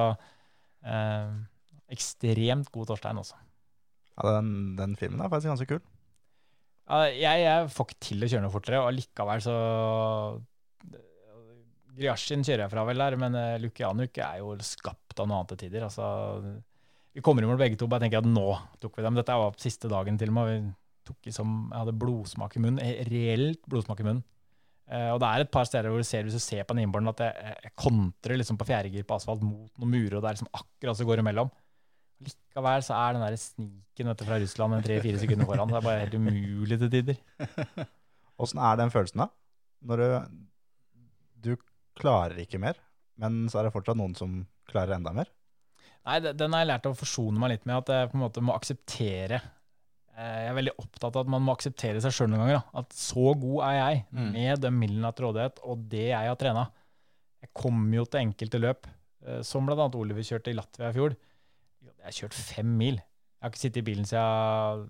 eh, ekstremt god Torstein også. Ja, den, den filmen er faktisk ganske kul. Ja, jeg, jeg får ikke til å kjøre noe fortere, og likevel så Gryasjin kjører jeg fra vel der, men uh, Lukianuk er jo skapt av noe annet til tider. Altså, vi kommer i mål begge to, bare tenker at nå tok vi dem. Dette var siste dagen til og med. Vi tok i som, jeg hadde blodsmak i munnen, eh, reelt blodsmak i munnen. Eh, og det er et par steder hvor du ser, hvis du ser på en innborden, at jeg, jeg kontrer liksom på fjerdegir på asfalt mot noen murer, og det er liksom akkurat så går imellom. Likevel så er den der sniken fra Russland en tre-fire sekunder foran. Det er bare helt umulig til tider. Åssen er den følelsen, da? Når du, du klarer ikke mer, men så er det fortsatt noen som klarer enda mer. Nei, den har jeg lært å forsone meg litt med, at jeg på en måte må akseptere eh, Jeg er veldig opptatt av at man må akseptere seg sjøl noen ganger. Da. At så god er jeg, Mm. med den midlene til rådighet og det jeg har trena. Jeg kommer jo til enkelte løp, eh, som bl.a. Oliver kjørte i Latvia i fjor. Jeg har kjørt fem mil. Jeg har ikke sittet i bilen siden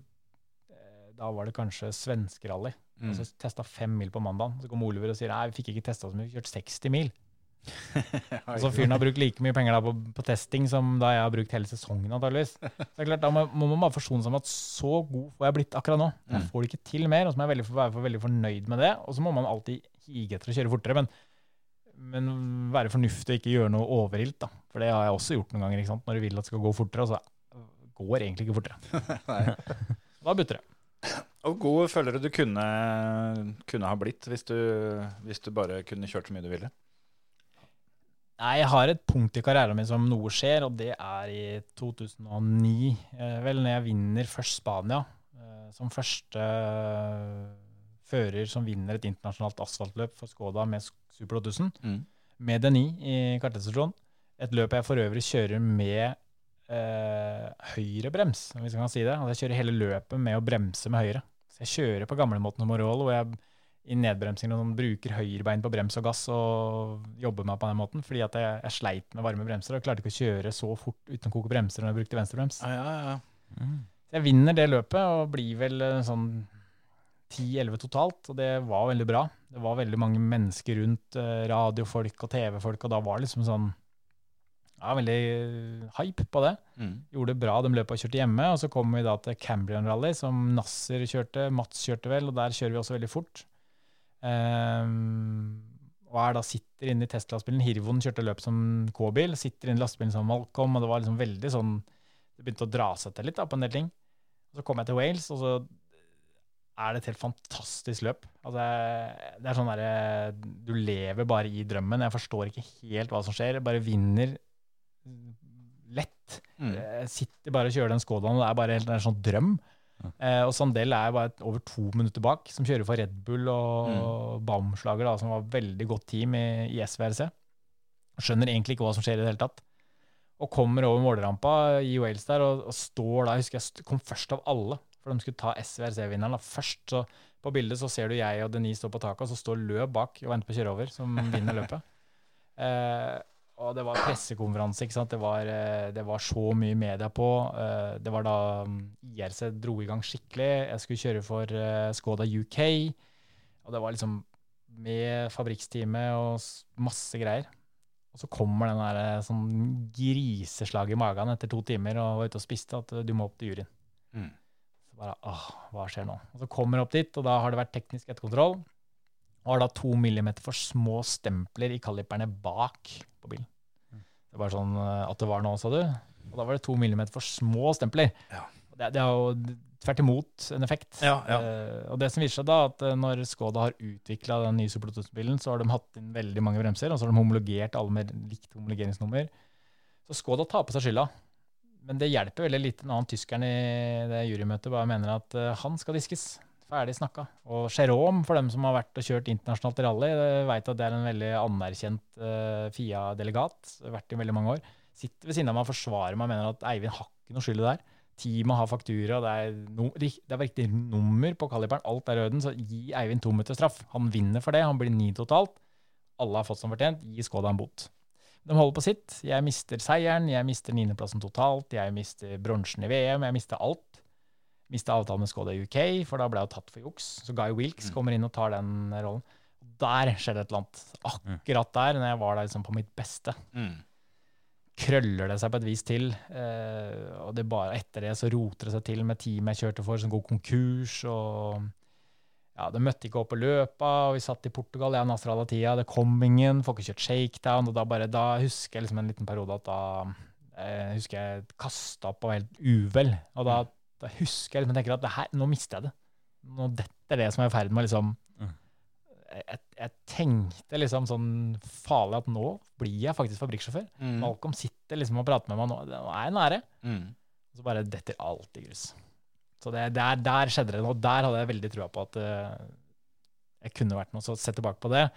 eh, Da var det kanskje svenskerally. Mm. Altså testa fem mil på mandag. Så kom Oliver og sier nei, vi fikk ikke testa så mye, vi har kjørt 60 mil. Og så fyren har brukt like mye penger på, på testing som da jeg har brukt hele sesongen, antageligvis. Så det er klart, Da må, må man bare forsone seg med at så god får jeg blitt akkurat nå. Jeg Mm. får det ikke til mer, og så må jeg veldig, være veldig fornøyd med det. Og så må man alltid hige etter å kjøre fortere, men, men være fornuftig og ikke gjøre noe overilt. da. For det har jeg også gjort noen ganger, ikke sant? når du vil at det skal gå fortere, så går egentlig ikke fortere. da butter det. Og hvor god føler du du kunne, kunne ha blitt hvis du, hvis du bare kunne kjørt så mye du ville? Nei, jeg har et punkt i karrieren min som noe skjer, og det er i 2009. Eh, vel, når jeg vinner først Spania, eh, som første eh, fører som vinner et internasjonalt asfaltløp for Skoda med Super 8000, Mm. med Denis i kartestasjon. Et løp jeg for øvrig kjører med eh, høyre brems, hvis jeg kan si det. Altså jeg kjører hele løpet med å bremse med høyre. Så jeg kjører på gamlemåten som Morol, hvor jeg i nedbremsingen og sånn bruker høyrebein på brems og gass og jobber meg på den måten, fordi at jeg, jeg sleit med varme bremser og klarte ikke å kjøre så fort uten å koke bremser når jeg brukte venstrebrems. Ja, ja, Mm. Så jeg vinner det løpet og blir vel eh, sånn 10-11 totalt, og det var veldig bra. Det var veldig mange mennesker rundt, eh, radiofolk og TV-folk, og da var det liksom sånn ja, veldig eh, hype på det. Mm. Gjorde det bra, de løp og kjørte hjemme, og så kom vi da til Cambrian Rally, som Nasser kjørte, Mats kjørte vel, og der kjører vi også veldig fort. Um, og er da sitter inne i testlastbilen. Hirvoen kjørte løp som K-bil, sitter inne i lastebilen som Malcolm, og det var liksom veldig sånn Det begynte å dra seg til litt da, på en del ting. Og så kom jeg til Wales, og så er det et helt fantastisk løp. Altså, det er sånn derre Du lever bare i drømmen. Jeg forstår ikke helt hva som skjer. Jeg bare vinner lett. Mm. Jeg sitter bare og kjører den Skodaen, og det er bare helt, en sånn drøm. Eh, og Sandel er bare over to minutter bak, som kjører for Red Bull og Baumslager, da, som var veldig godt team i, i SVRC. Skjønner egentlig ikke hva som skjer i det hele tatt. Og kommer over målerampa i Wales der og, og står da, jeg husker jeg kom først av alle, for de skulle ta SVRC-vinneren først. Så på bildet så ser du jeg og Denise stå på taket, og så står Løv bak og venter på å kjøre over, som vinner løpet. Eh, og det var pressekonferanse, ikke sant. Det var, eh, det var så mye media på. Eh, det var da mm, IRC dro i gang skikkelig. Jeg skulle kjøre for eh, Skoda UK. Og det var liksom med fabrikksteamet og masse greier. Og så kommer den der sånn griseslag i magen etter to timer og var ute og spiste at du må opp til juryen. Mm. Så bare, åh, hva skjer nå? Og så kommer jeg opp dit, og da har det vært teknisk etterkontroll. Og har da to millimeter for små stempler i kaliperne bak på bilen. Det var sånn eh, at det var nå, sa du. Og da var det to millimeter for små stempler. Ja. Det, det er jo tvert imot en effekt. Ja, ja. Eh, og det som viser seg da, at eh, når Skoda har utvikla den nye Super bilen så har de hatt inn veldig mange bremser, og så har de homologert alle med likt homologeringsnummer. Så Skoda tar på seg skylda. Men det hjelper veldig lite når han tyskeren i det jurymøtet bare mener at eh, han skal diskes. Ferdig snakka. Og Jérôme, for dem som har vært og kjørt internasjonalt rally, veit at det er en veldig anerkjent uh, FIA-delegat. Vært i veldig mange år. Sitter ved siden av meg og forsvarer meg og mener at Eivind har ikke noe skyld i det her. Teamet har faktura, det er, no, det er riktig nummer på kaliberen, alt er i orden, så gi Eivind to minutter straff. Han vinner for det, han blir ni totalt. Alle har fått som fortjent, gi Skoda en bot. De holder på sitt. Jeg mister seieren, jeg mister niendeplassen totalt, jeg mister bronsen i VM, jeg mister alt. Mista avtalen med Skoda UK, for da ble jeg tatt for juks. Så Guy Wilkes kommer inn og tar den rollen. Der skjer det et eller annet. Akkurat der, når jeg var der liksom på mitt beste Mm. krøller det seg på et vis til. Eh, og det bare etter det så roter det seg til med teamet jeg kjørte for, som går konkurs. og ja, Det møtte ikke opp på løpa, og vi satt i Portugal, jeg og Nasser Al-Attiyah. Det kom ingen, får ikke kjørt shakedown. og Da bare, da husker jeg liksom en liten periode at da eh, husker jeg kasta opp og var helt uvel. Og da, da husker jeg liksom, jeg tenker at det her, nå mister jeg det. Nå dette er det som er i ferd med å liksom jeg, jeg tenkte liksom sånn farlig at nå blir jeg faktisk fabrikksjåfør. Mm. Malcolm sitter liksom og prater med meg nå. Nå er jeg nære. Mm. Og så bare detter alt i grus. Så det, der, der skjedde det noe. Der hadde jeg veldig trua på at uh, jeg kunne vært noe. Så sett tilbake på det.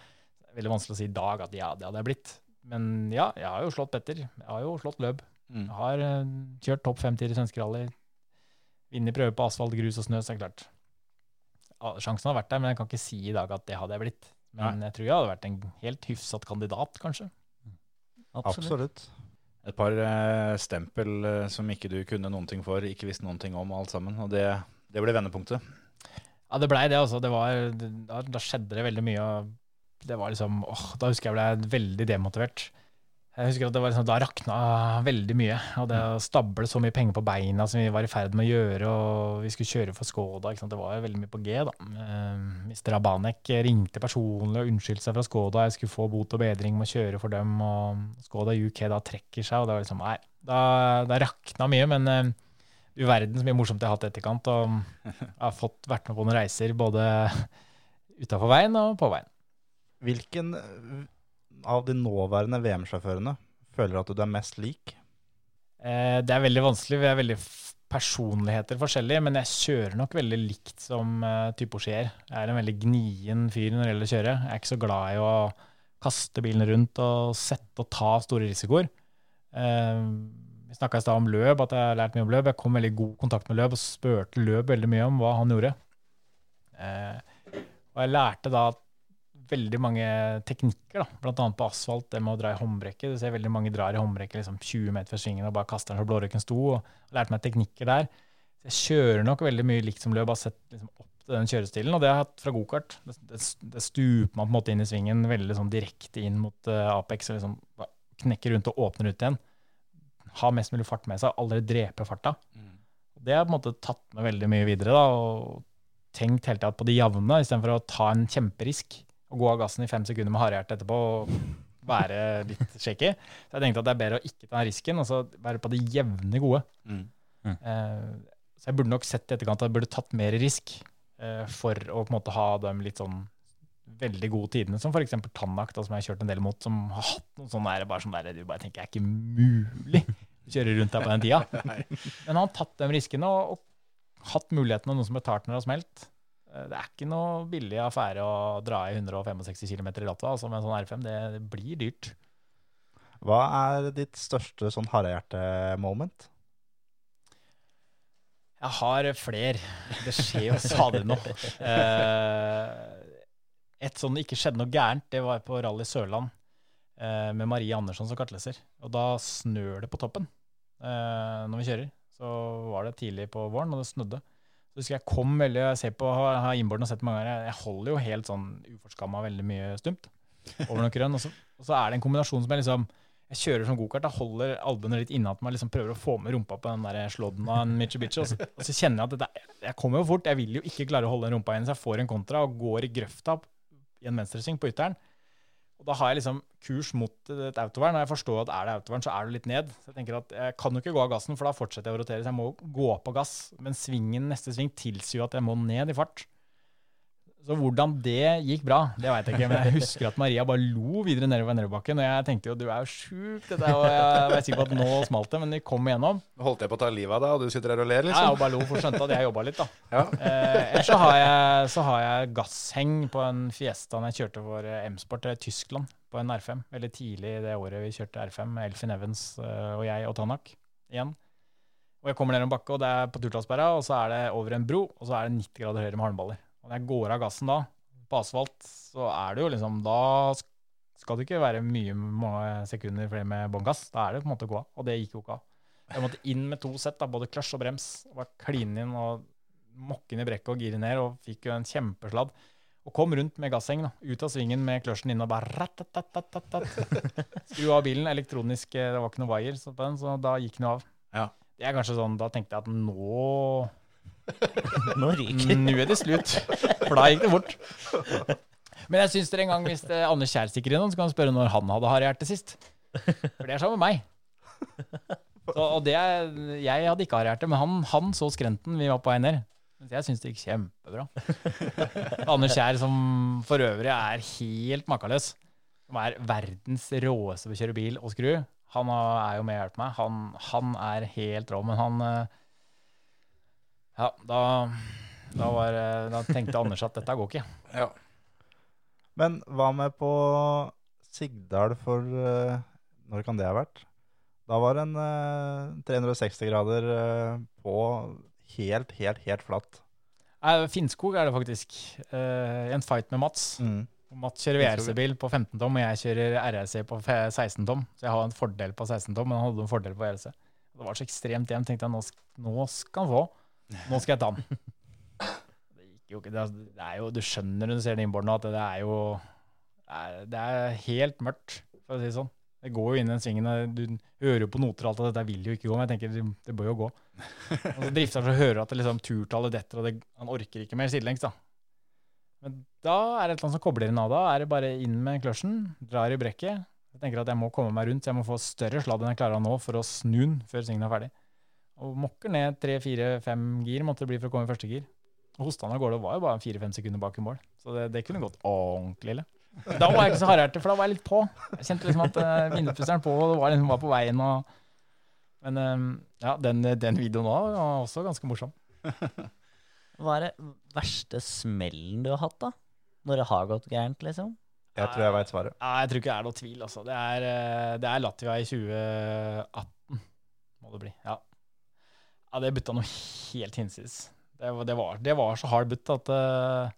det er veldig vanskelig å si i dag at ja, det hadde jeg blitt. Men ja, jeg har jo slått Petter. Jeg har jo slått løp. Mm. Jeg har uh, kjørt topp 50 i svenske rally. Vunnet prøver på asfalt, grus og snø, så er det klart. Ja, sjansen har vært der, men jeg kan ikke si i dag at det hadde jeg blitt. Men jeg tror jeg hadde vært en helt hyfsat kandidat, kanskje. Absolutt. Et par eh, stempel eh, som ikke du kunne noen ting for, ikke visste noen ting om alt sammen. Og det, det ble vendepunktet. Ja, det blei det, altså. Det var, da, da skjedde det veldig mye. og Det var liksom, åh, Da husker jeg ble veldig demotivert. Jeg husker at det var liksom, Da rakna veldig mye. Og det å stable så mye penger på beina som vi var i ferd med å gjøre, og vi skulle kjøre for Skoda, det var jo veldig mye på G. da. Mr. Abanek ringte personlig og unnskyldte seg fra Skoda. Jeg skulle få bot og bedring med å kjøre for dem, og Skoda UK da trekker seg. og det var liksom, nei, Da, da rakna mye, men eh, du verden så mye morsomt jeg har hatt i etterkant. Og jeg har fått vært med på noen reiser både utafor veien og på veien. Hvilken av de nåværende VM-sjåførene føler at du er mest lik? Eh, det er veldig vanskelig. Vi er veldig personligheter forskjellige, men jeg kjører nok veldig likt som uh, typorsier. Jeg er en veldig gnien fyr når det gjelder å kjøre. Jeg er ikke så glad i å kaste bilen rundt og sette og ta store risikoer. Eh, vi snakka i stad om Løb, at jeg har lært mye om Løb. Jeg kom veldig god kontakt med Løb og spurte Løb veldig mye om hva han gjorde. Eh, og jeg lærte da veldig mange teknikker, da. annet på asfalt, det med å dra i håndbrekket. Du ser veldig mange drar i håndbrekket liksom 20 meter fra svingen og bare kaster den så blårøyken sto. og jeg lærte meg teknikker der. Så jeg kjører nok veldig mye likt som løp, har sett liksom opp til den kjørestilen, og det har jeg hatt fra gokart. Det, det, det stuper man på en måte inn i svingen veldig sånn direkte inn mot uh, Apex, og liksom bare knekker rundt og åpner ut igjen. Ha mest mulig fart med seg, aldri drepe farta. Det har på en måte tatt med veldig mye videre, da, og tenkt hele tida på de jevne, istedenfor å ta en kjemperisk og gå av gassen i fem sekunder med harehjerte etterpå og være litt shaky. Så jeg tenkte at det er bedre å ikke ta risken, og så være på det jevne gode. Mm. Eh, så jeg burde nok sett i etterkant at jeg burde tatt mer risk uh, for å på en måte ha de litt sånn veldig gode tidene, som f.eks. Tanak, da, som jeg har kjørt en del mot, som har hatt noen sånne der, bare sånn der, du bare tenker er ikke mulig å kjøre rundt der på den tida. Men han har tatt de riskene og, og hatt muligheten av noen som betalte når det har smelt. Eh, Det er ikke noe billig affære å dra i 165 km i Latva altså med en sånn R5. Det, det blir dyrt. Hva er ditt største sånn harehjerte-moment? Jeg har fler. Det skjer jo stadig noe. Eh, et sånn det ikke skjedde noe gærent, det var på Rally Sørland eh, med Marie Andersson som kartleser. Og da snør det på toppen når vi kjører. Så var det tidlig på våren, og det snødde. Så husker jeg kom veldig, jeg ser på, har innborden og sett mange ganger, jeg holder jo helt sånn uforskamma veldig mye stumt over noen grønn. Og så, og så er det en kombinasjon som jeg liksom Jeg kjører som gokart, holder albuene litt innat meg, liksom prøver å få med rumpa på den der slådden av en Mitsubishi, og og så kjenner jeg at dette, jeg kommer jo fort, jeg vil jo ikke klare å holde den rumpa igjen, så jeg får en kontra og går i grøfta i en venstresving på ytteren. Og da har jeg liksom kurs mot et autovern, og jeg forstår at er det autovern, så er det litt ned. Så jeg tenker at jeg kan jo ikke gå av gassen, for da fortsetter jeg å rotere, så jeg må gå på gass. Men svingen, neste sving tilsier jo at jeg må ned i fart. Så hvordan det gikk bra, det veit jeg ikke. Men jeg husker at Maria bare lo videre nedover nedoverbakken. Og jeg tenkte jo du er jo sjuk, dette Og Jeg var sikker på at nå smalt det, men vi kom igjennom. Holdt jeg på å ta livet av deg, og du sitter her og ler, liksom? Ja, og jeg bare lo, for skjønte at jeg jobba litt, da. Ja. Eh, ellers så har, jeg, så har jeg gassheng på en Fiesta jeg kjørte for eh, M-Sport i Tyskland, på en R5. Veldig tidlig det året vi kjørte R5, med Elfin Evans eh, og jeg og Tanak igjen. Og jeg kommer ned en bakke, og det er på Turtalsberga, og så er det over en bro, og så er det 90 grader høyre med halmballer. Og når jeg går av gassen da, på asfalt, så er det jo liksom Da skal det ikke være mye mange sekunder flere med bånn gass. Da er det på en måte å gå av, og det gikk jo ikke av. Jeg måtte inn med to sett, da, både clutch og brems. og Var kline inn og mokke inn i brekket og gire ned, og fikk jo en kjempesladd. Og kom rundt med gassheng, da, ut av svingen med kløsjen inn og bare ratatatat. Skru av bilen, elektronisk, eh, det var ikke noe wire så på den, så da gikk den jo av. Ja. Det er kanskje sånn, da tenkte jeg at nå Nå ryker Nå er det slutt. For da gikk det fort. Men jeg syns dere en gang hvis det Anders Kjær stikker innom, så kan han spørre når han hadde harehjerte sist. For det er sammen med meg. Så, og det er, jeg hadde ikke harehjerte, men han, han så skrenten vi var på vei ned. Mens jeg syns det gikk kjempebra. Anders Kjær, som for øvrig er helt makeløs, som er verdens råeste på å kjøre bil og skru, han er jo med og hjelper meg. Han, han er helt rå, men han eh, Ja, da, da, var, eh, da tenkte Anders at dette går ikke. Ja. Men hva med på Sigdal for eh, Når kan det ha vært? Da var det en eh, 360 grader eh, på helt, helt, helt flatt. Nei, Finnskog er det faktisk. Eh, en fight med Mats. Mm. Mats kjører VRC-bil på 15 tom, og jeg kjører RRC på 16 tom. Så jeg har en fordel på 16 tom, men han hadde en fordel på VRC. Det var så ekstremt jevnt. tenkte jeg, nå, nå skal han få. Nå skal jeg ta den. Det gikk jo ikke. Det er, jo, du skjønner når du ser den innborden at det er jo det er, helt mørkt, for å si det sånn. Det går jo inn i den svingen. Du hører jo på noter og alt, og dette vil jo ikke gå, men jeg tenker det, det bør jo gå. Og så drifter han så hører at det liksom turtallet detter, og det, han orker ikke mer sidelengs, da. Men da er det et eller annet som kobler inn av da. Er det bare inn med kløtsjen, drar i brekket. Jeg tenker at jeg må komme meg rundt, så jeg må få større sladd enn jeg klarer nå for å snu den før svingen er ferdig. Og mokker ned tre, fire, fem gir måtte det bli for å komme i første gir. Og hosta han av gårde var jo bare fire-fem sekunder bak i mål. Så det, det kunne gått ordentlig ille. Da var jeg ikke så hardhjertet, for da var jeg litt på. Jeg kjente liksom at uh, vindpusteren på, og det var liksom var på veien. Og, men um, ja, den, den videoen da var også ganske morsom. Hva er det verste smellen du har hatt, da? Når det har gått gærent, liksom? Jeg tror jeg veit svaret. Ja, jeg tror ikke det er noe tvil, altså. Det er, eh, det er Latvia i 2018, må det bli. Ja, ja det butta noe helt hinsides. Det, det, var, det var så hard butt at uh,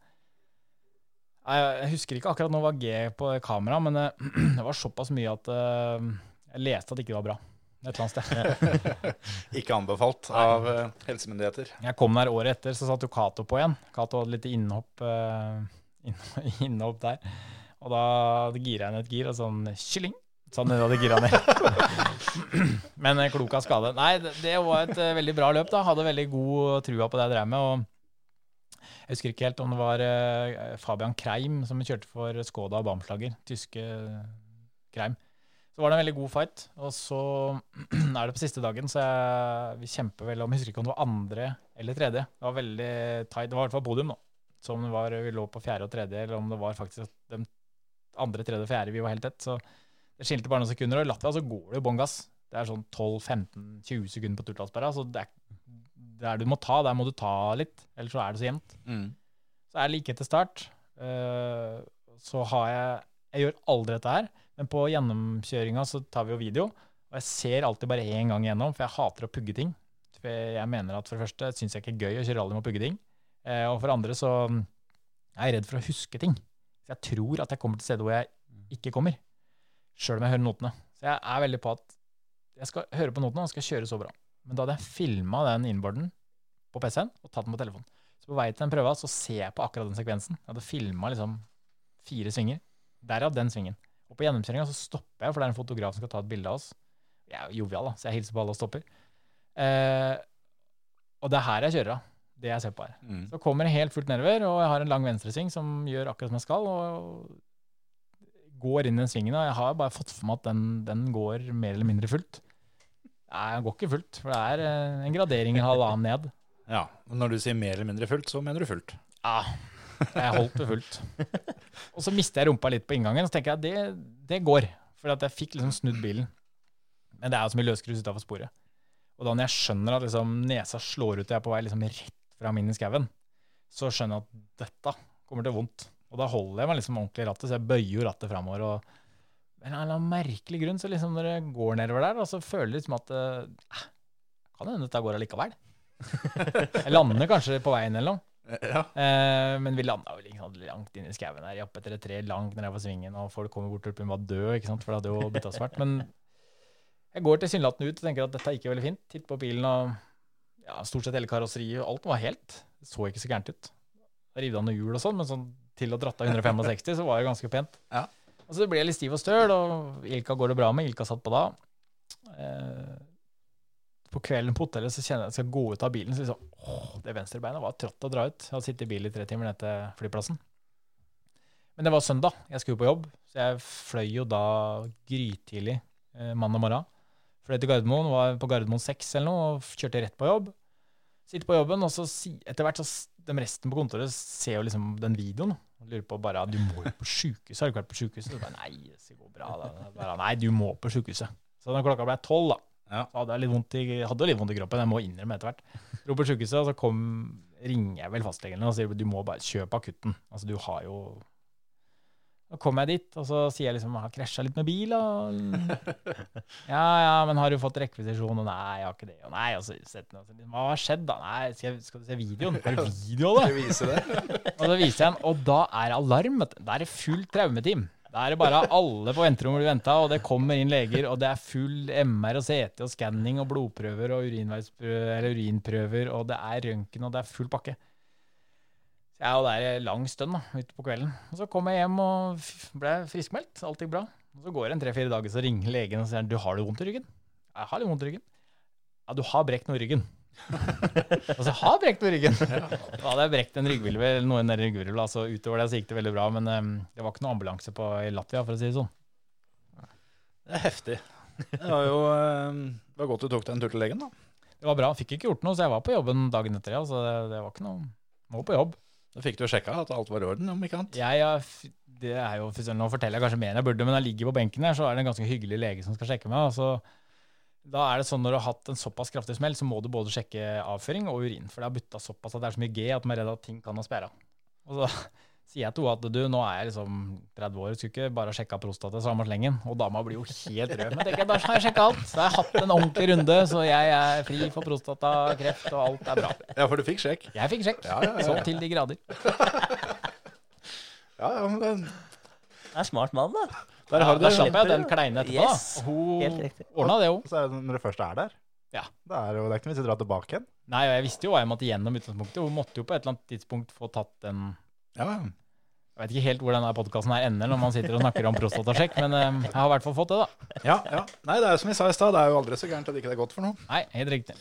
Jeg husker ikke akkurat nå var G på kamera, men uh, det var såpass mye at uh, jeg leste at det ikke var bra. Et eller annet sted. Ikke anbefalt av helsemyndigheter. Jeg kom der året etter, så satt jo Cato på igjen. Cato hadde litt innhopp, innhopp der. Og da gira jeg ned et gir, og sånn kylling. Sånn da det gira ned. Men eh, klok av skade. Nei, det, var et eh, veldig bra løp, da. Hadde veldig god trua på det jeg drev med. og jeg husker ikke helt om det var eh, Fabian Kreim som kjørte for Skoda og Bamslager. Tyske Kreim. Så var det en veldig god fight. Og så er det på siste dagen, så jeg, vi kjemper vel om Jeg husker ikke om det var andre eller tredje. Det var veldig tight. Det var i hvert fall podium, da. Som det var, vi lå på fjerde og tredje, eller om det var faktisk de andre, tredje og fjerde vi var helt tett. Så det skilte bare noen sekunder. Og i Latvia så går det jo bånn gass. Det er sånn 12-15-20 sekunder på turtallsperra. Så det er der du må ta, der må du ta litt. Ellers så er det så jevnt. Mm. Så er det like etter start. Uh, så har jeg Jeg gjør aldri dette her, men på gjennomkjøringa så tar vi jo video. Og jeg ser alltid bare én gang igjennom, for jeg hater å pugge ting. For jeg mener at for det første syns jeg ikke er gøy å kjøre rally med å pugge ting. Uh, og for det andre så er jeg redd for å huske ting. Så jeg tror at jeg kommer til steder hvor jeg ikke kommer. Sjøl om jeg hører notene. Så jeg er veldig på at jeg skal høre på notene og skal kjøre så bra. Men da hadde jeg filma den innboarden på PC-en og tatt den på telefonen. Så på vei til den prøva så ser jeg på akkurat den sekvensen. Jeg hadde filma liksom fire svinger. Derav den svingen. Og på gjennomkjøringa så stopper jeg, for det er en fotograf som skal ta et bilde av oss. Jeg er jo jovial, da, så jeg hilser på alle og stopper. Eh, og det er her jeg kjører av. Det jeg ser på her. Mm. Så kommer jeg helt fullt nedover, og jeg har en lang venstresving som gjør akkurat som jeg skal. Og går inn i den svingen, og jeg har bare fått for meg at den, den går mer eller mindre fullt. Nei, den går ikke fullt, for det er eh, en gradering i halvannen ned. Ja, og Når du sier mer eller mindre fullt, så mener du fullt. Ja, jeg holdt det fullt. Og så mister jeg rumpa litt på inngangen, så tenker jeg at det, det går. For jeg fikk liksom snudd bilen. Men det er jo så mye løsgrus utafor sporet. Og da når jeg skjønner at liksom nesa slår ut og jeg er på vei liksom rett fram inn i skauen, så skjønner jeg at dette kommer til vondt. Og da holder jeg meg liksom ordentlig i rattet, så jeg bøyer jo rattet framover. Og av en eller annen merkelig grunn, så liksom når jeg går nedover der, og så føler jeg liksom at eh, Kan hende dette går allikevel. jeg lander kanskje på veien eller noe. Ja. Eh, men vi landa vel ikke sant, langt inn i skauen her, opp etter et tre, langt ned på svingen, og folk kommer bort og var død, ikke sant, for det hadde jo bytta svart. Men jeg går tilsynelatende ut og tenker at dette gikk jo veldig fint. Titt på bilen, og ja, stort sett hele karosseriet, alt var helt. Det så ikke så gærent ut. Rivde av noen hjul og sånn, men sånn til å dratte av 165, så var det ganske pent. Ja. Og så ble jeg litt stiv og støl, og Ilka går det bra med. Ilka satt på da. Eh, på kvelden på hotellet så kjenner jeg at jeg skal gå ut av bilen. Så liksom, åh, det venstrebeinet var trått å dra ut. Jeg hadde sittet i bil i tre timer ned til flyplassen. Men det var søndag. Jeg skulle på jobb, så jeg fløy jo da grytidlig eh, mandag morgen. Fløy til Gardermoen, var på Gardermoen 6 eller noe, og kjørte rett på jobb. Sitter på jobben, og så etter hvert så de resten på kontoret ser jo liksom den videoen. Og lurer på bare Du må jo på sjukehuset. Har du ikke vært på sjukehuset? Bare, nei, det går bra. Da. Bare, nei, du må på sjukehuset. Så da klokka ble tolv, da, Ja. så hadde jeg litt vondt i, hadde litt vondt i kroppen. Jeg må innrømme etter hvert. Dro på sjukehuset, og så kom, ringer jeg vel fastlegen og sier du må bare kjøpe akutten. Altså, du har jo Så kommer jeg dit, og så sier jeg liksom 'Jeg har krasja litt med bil', og Ja, ja, men har du fått rekvisisjon? Og nei, jeg har ikke det. Og nei, og så jeg meg Hva har skjedd, da? Nei, skal, du se videoen? Har du video av det? Og så viser jeg den, og da er det alarm. Da er det fullt traumeteam. Da er det bare alle på venterommet blir venta, og det kommer inn leger, og det er full MR og CT og skanning og blodprøver og eller urinprøver, og det er røntgen, og det er full pakke. Jeg jo der lang stund da, ute på kvelden. Og så kom jeg hjem og ble friskmeldt. Alt gikk bra. Og så går det en tre-fire dager, så ringer legen og sier du har det vondt i ryggen. Jeg har litt vondt i ryggen. Ja, du har brekt noe i ryggen. altså, jeg har brekt noe i ryggen. Da hadde jeg brekt en ryggvirvel, eller noe nedi ryggvirvelen. Altså, utover det så gikk det veldig bra, men um, det var ikke noe ambulanse på i Latvia, for å si det sånn. Det er heftig. Det var jo um, det var godt du tok deg en tur til legen, da. Det var bra. Fikk ikke gjort noe, så jeg var på jobben dagen etter, ja. Så det, det var ikke noe Må på jobb. Da fikk du sjekka at alt var i orden, om ikke annet. Ja, ja, det er jo, Nå forteller jeg kanskje mer enn jeg burde, men jeg ligger på benken her, så er det en ganske hyggelig lege som skal sjekke meg. Altså, da er det sånn Når du har hatt en såpass kraftig smell, så må du både sjekke avføring og urin. For det har butta såpass at det er så mye G at man er redd at ting kan ha sperra. Og så sier jeg til henne at du, nå er jeg liksom 30 år, skulle ikke bare sjekka prostata samme slengen. Og dama blir jo helt rød. Men tenker jeg, da har jeg sjekka alt. Så jeg har hatt en ordentlig runde, så jeg er fri for prostatakreft, og alt er bra. Ja, for du fikk sjekk. Jeg fikk sjekk. Ja, ja, ja. Så til de grader. Ja, ja, men den... Det er smart mann, da. Der har du Da det. slapp jeg den kleine etterpå. Yes, Hun ordna det, hun. Så det når du først er der, Ja. da er det, jo, det er ikke noe vits i å dra tilbake igjen. Nei, og jeg visste jo hva jeg måtte gjennom utgangspunktet. Hun måtte jo på et eller annet tidspunkt få tatt den Ja, ja. Jeg vet ikke helt hvor denne podkasten ender når man sitter og snakker om prostatasjekk, men eh, jeg har i hvert fall fått det, da. ja, ja. Nei, det er som vi sa i stad, det er jo aldri så gærent at ikke det er godt for noe. Nei, helt riktig.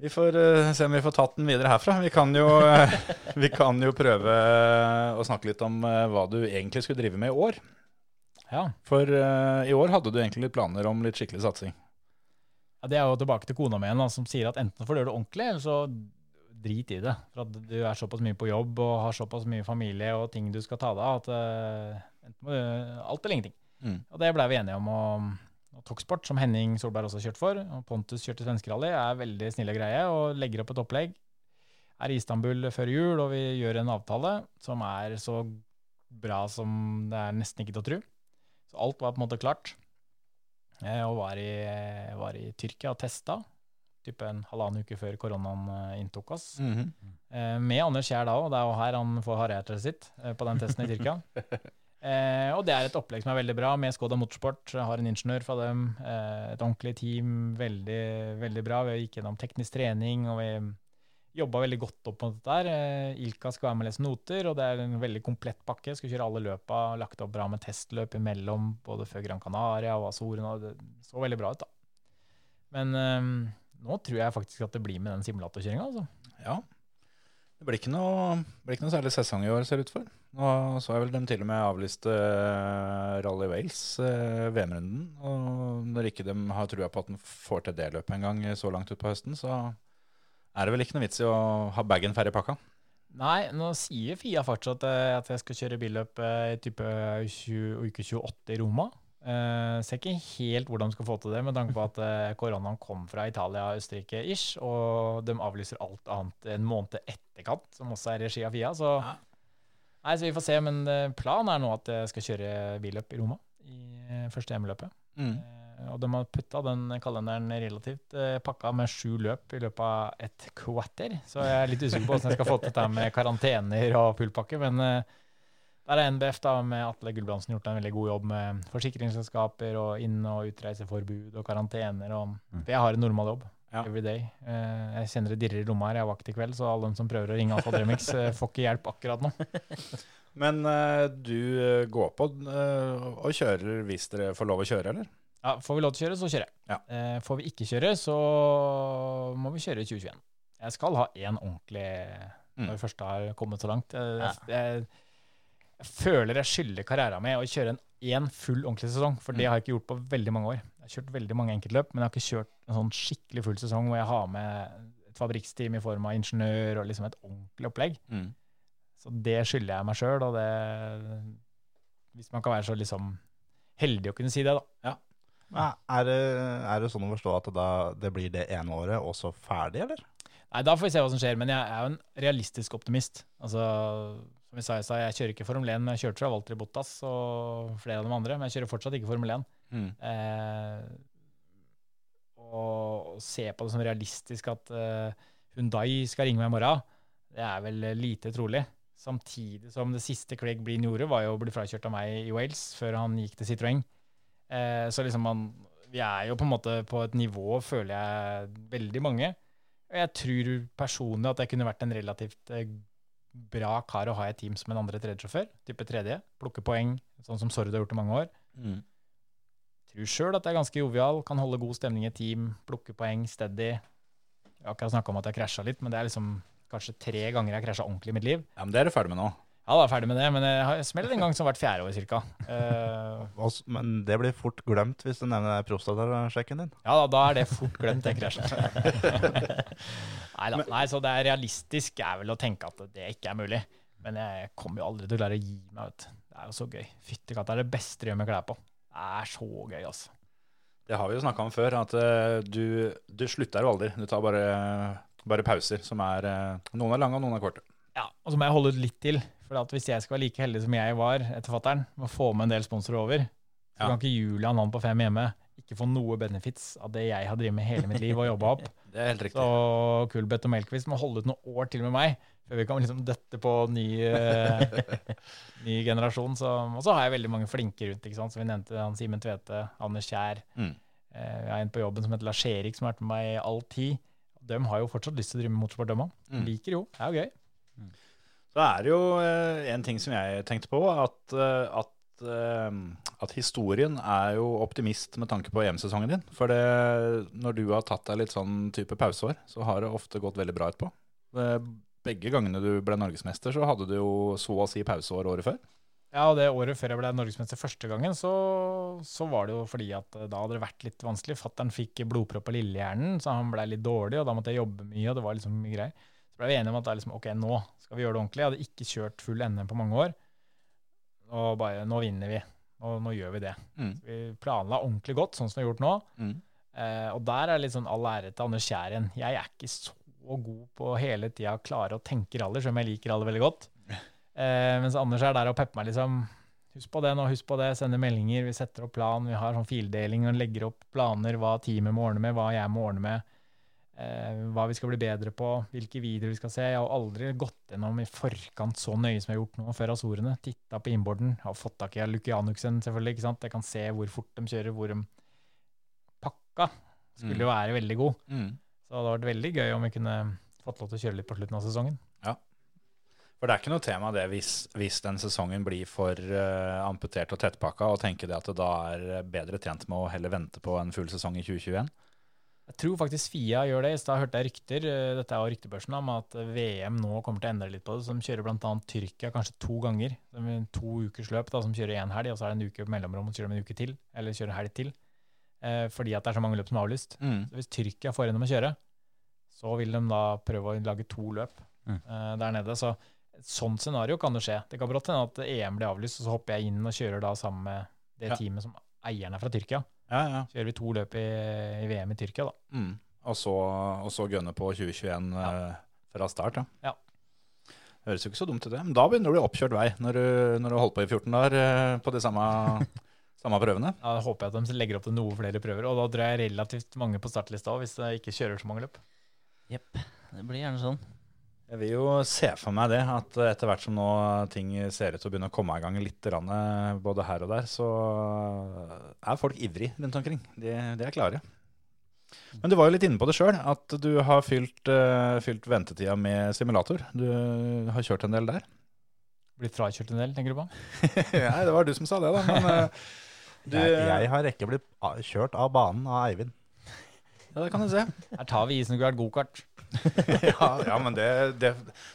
Vi får uh, se om vi får tatt den videre herfra. Vi kan jo, uh, vi kan jo prøve å snakke litt om uh, hva du egentlig skulle drive med i år. Ja. For i år hadde du egentlig litt planer om litt skikkelig satsing. ja. Det er jo tilbake til kona mi igjen, som sier at enten får du gjøre det ordentlig, eller så drit i det. For at du er såpass mye på jobb og har såpass mye familie og ting du skal ta deg av, at du alt eller ingenting. Mm. Og det blei vi enige om. Og, og Toksport, som Henning Solberg også har kjørt for, og Pontus kjørte svenskerally, er veldig snille greie og legger opp et opplegg. Er i Istanbul før jul, og vi gjør en avtale som er så bra som det er nesten ikke til å tro. Så alt var på en måte klart. Eh, og var i, var i Tyrkia og testa, type en halvannen uke før koronaen eh, inntok oss. Mhm. Eh, med Anders Kjær da òg, det er jo her han får hardhjertet sitt, eh, på den testen i Tyrkia. Eh, og det er et opplegg som er veldig bra, med Skoda Motorsport. Har en ingeniør fra dem. Et ordentlig team, veldig, veldig bra. Vi gikk gjennom teknisk trening, og vi jobba veldig godt opp mot dette der. Ilka skal være med og lese noter, og det er en veldig komplett pakke. Skal kjøre alle løpa, lagt opp bra med testløp imellom, både før Gran Canaria og Azorene. og Det så veldig bra ut, da. Men eh, nå tror jeg faktisk at det blir med den simulatorkjøringa, altså. Ja. Det blir ikke, noe, blir ikke noe særlig sesong i år, ser det ut for. Nå så jeg vel dem til og med avlyste eh, Rally Wales, eh, VM-runden. Og når ikke de har trua på at de får til det løpet en gang så langt utpå høsten, så er det vel ikke noe vits i å ha bagen ferdig pakka. Nei, nå sier Fia fortsatt eh, at jeg skal kjøre billøp i type 20, uke 28 i Roma. Eh, ser ikke helt hvordan de skal få til det, med tanke på at uh, koronaen kom fra Italia og Østerrike-ish, og de avlyser alt annet en måned etterkant, som også er regi av Fia. Så, Ja. nei, så vi får se, men eh, planen er nå at jeg skal kjøre billøp i Roma i første hjemmeløpet. Mm. Uh, Og de har putta den kalenderen relativt pakka med sju løp i løpet av et kvarter. Så jeg er litt usikker på hvordan jeg skal få til dette med karantener og fullpakke. Men der har NBF da med Atle Gulbrandsen gjort en veldig god jobb med forsikringsselskaper og inn- og utreiseforbud og karantener. Og, for jeg har en normal jobb. Ja. Every day. Eh, jeg kjenner det dirrer i lomma her. Jeg har vakt i kveld, så alle de som prøver å ringe Alfa Dremix, eh, får ikke hjelp akkurat nå. Men eh, du går på og kjører hvis dere får lov å kjøre, eller? Ja, Får vi lov til å kjøre, så kjører jeg. Ja. Får vi ikke kjøre, så må vi kjøre i 2021. Jeg skal ha én ordentlig Mm. når vi først har kommet så langt. Ja. jeg, jeg føler jeg skylder karrieren min å kjøre en én full ordentlig sesong, for det Mm. har jeg ikke gjort på veldig mange år. Jeg har kjørt veldig mange enkeltløp, men jeg har ikke kjørt en sånn skikkelig full sesong hvor jeg har med et fabrikksteam i form av ingeniør og liksom et ordentlig opplegg. Mm. Så det skylder jeg meg sjøl, og det Hvis man kan være så liksom heldig å kunne si det, da. Men Er det, er det sånn å forstå at da, det blir det ene året også ferdig, eller? Nei, da får vi se hva som skjer, men jeg er jo en realistisk optimist. Altså, som vi sa i stad, jeg kjører ikke Formel 1, men jeg kjørte fra Walter Bottas og flere av de andre, men jeg kjører fortsatt ikke Formel 1. Mm. Eh, og, se på det som realistisk at eh, Hyundai skal ringe meg i morgen, det er vel lite trolig. Samtidig som det siste Craig Breen gjorde, var jo å bli frakjørt av meg i Wales før han gikk til Citroën. Eh, så liksom man, vi er jo på en måte på et nivå, føler jeg, veldig mange. Og jeg tror personlig at jeg kunne vært en relativt eh, bra kar å ha i et team som en andre tredjesjåfør. Type tredje. Plukke poeng, sånn som Sorud har gjort i mange år. Mm. Tror sjøl at jeg er ganske jovial, kan holde god stemning i et team, plukke poeng, steady. Jeg har ikke snakka om at jeg krasja litt, men det er liksom kanskje tre ganger jeg har krasja ordentlig i mitt liv. Ja, men det er du ferdig med nå. Ja, da er jeg ferdig med det, men jeg har smelt en gang som hvert fjerde år cirka. Uh, Men det blir fort glemt hvis du nevner prostatasjekken din. ja da, da er det fort glemt, tenker jeg. nei da. Nei, så det er realistisk er vel å tenke at det ikke er mulig. Men jeg kommer jo aldri til å klare å gi meg, vet du. Det er jo så gøy. Fytti katta, det er det beste du gjør med klær på. Det er så gøy, altså. Det har vi jo snakka om før, at eh, du, du slutter jo aldri. Du tar bare, bare pauser, som er eh, Noen er lange, og noen er korte. Ja, og så må jeg holde ut litt til. For at hvis jeg skal være like heldig som jeg var etter fatter'n, med å få med en del sponsorer over, så Ja. kan ikke Julian, han på fem hjemme, ikke få noe benefits av det jeg har drevet med hele mitt liv og jobba opp. Det er helt riktig. Så Kulbeth og Melkvist må holde ut noen år til med meg, før vi kan liksom døtte på ny, eh, ny generasjon. Så, og så har jeg veldig mange flinke rundt, ikke sant? som vi nevnte. han Simen Tvete, Anders Kjær. Mm. Eh, jeg har en på jobben som heter Lars Erik, som har vært med meg i all tid. De har jo fortsatt lyst til å drive med motorsport, de òg. Mm. Liker jo. Det er jo gøy. Så er det jo eh, en ting som jeg tenkte på, at, eh, at, eh, at historien er jo optimist med tanke på EM-sesongen din. For det, når du har tatt deg litt sånn type pauseår, så har det ofte gått veldig bra etterpå. Begge gangene du ble norgesmester, så hadde du jo så å si pauseår året før. Ja, og det året før jeg ble norgesmester første gangen, så, så var det jo fordi at da hadde det vært litt vanskelig. Fattern fikk blodpropp på lillehjernen, så han blei litt dårlig, og da måtte jeg jobbe mye, og det var liksom mye greier. Så ble vi enige om at da liksom, ok, nå skal vi gjøre det ordentlig. Jeg hadde ikke kjørt full NM på mange år, og bare nå vinner vi. Og nå gjør vi det. Mm. Vi planla ordentlig godt, sånn som vi har gjort nå. Mm. Eh, og der er litt sånn all ære til Anders Kjær igjen. Jeg er ikke så god på hele tida å klare å tenke rally, selv om jeg liker rally veldig godt. Eh, mens Anders er der og pepper meg liksom Husk på det nå, husk på det. Sender meldinger, vi setter opp plan. Vi har sånn fildeling og legger opp planer, hva teamet må ordne med, hva jeg må ordne med. Eh, hva vi skal bli bedre på, hvilke videoer vi skal se. Jeg har aldri gått gjennom i forkant så nøye som jeg har gjort nå før Azorene. Titta på innborden. Har fått tak i Lukianuksen, selvfølgelig. ikke sant? Jeg kan se hvor fort de kjører, hvor de pakka. Skulle jo være veldig god. Mm. Så det hadde vært veldig gøy om vi kunne fått lov til å kjøre litt på slutten av sesongen. Ja. For det er ikke noe tema det hvis, hvis den sesongen blir for uh, amputert og tettpakka, og tenke det at det da er bedre tjent med å heller vente på en full sesong i 2021. Jeg tror faktisk Fia gjør det. I stad hørte jeg rykter, eh, dette er jo ryktebørsen, om at VM nå kommer til å endre litt på det. Så de kjører bl.a. Tyrkia kanskje to ganger. To ukers løp da, som kjører én helg, og så er det en uke på mellomrom, og så kjører de en uke til. Eller kjører helg til. Eh, fordi at det er så mange løp som er avlyst. Mm. Så hvis Tyrkia får gjennom å kjøre, så vil de da prøve å lage to løp Mm. eh, der nede. Så et sånt scenario kan det skje. Det kan brått hende at EM blir avlyst, og så hopper jeg inn og kjører da sammen med det Ja. teamet som eieren er fra Tyrkia. Ja, ja. Kjører vi to løp i, i VM i Tyrkia, da. Mm. Og, så, og så gønne på 2021 eh, fra start, ja. Ja. Høres jo ikke så dumt ut, det. Men da begynner det å bli oppkjørt vei, når du, når du holdt på i 14 dager eh, på de samme, samme prøvene. Da håper jeg at de legger opp til noe flere prøver, og da drar jeg relativt mange på startlista hvis jeg ikke kjører så mange løp. Jepp. Det blir gjerne sånn. Jeg vil jo se for meg det, at etter hvert som nå ting ser ut til å begynne å komme i gang litt, både her og der, så er folk ivrig rundt omkring. De, de er klare. Men du var jo litt inne på det sjøl, at du har fylt, uh, fylt ventetida med simulator. Du har kjørt en del der. Blitt frakjørt en del, tenker du på? Nei, det var du som sa det, da. Men uh, du, Jeg, jeg har ikke blitt kjørt av banen av Eivind. Ja, det kan du se. Her tar vi isen og hvert gokart. Ja, ja men det, det,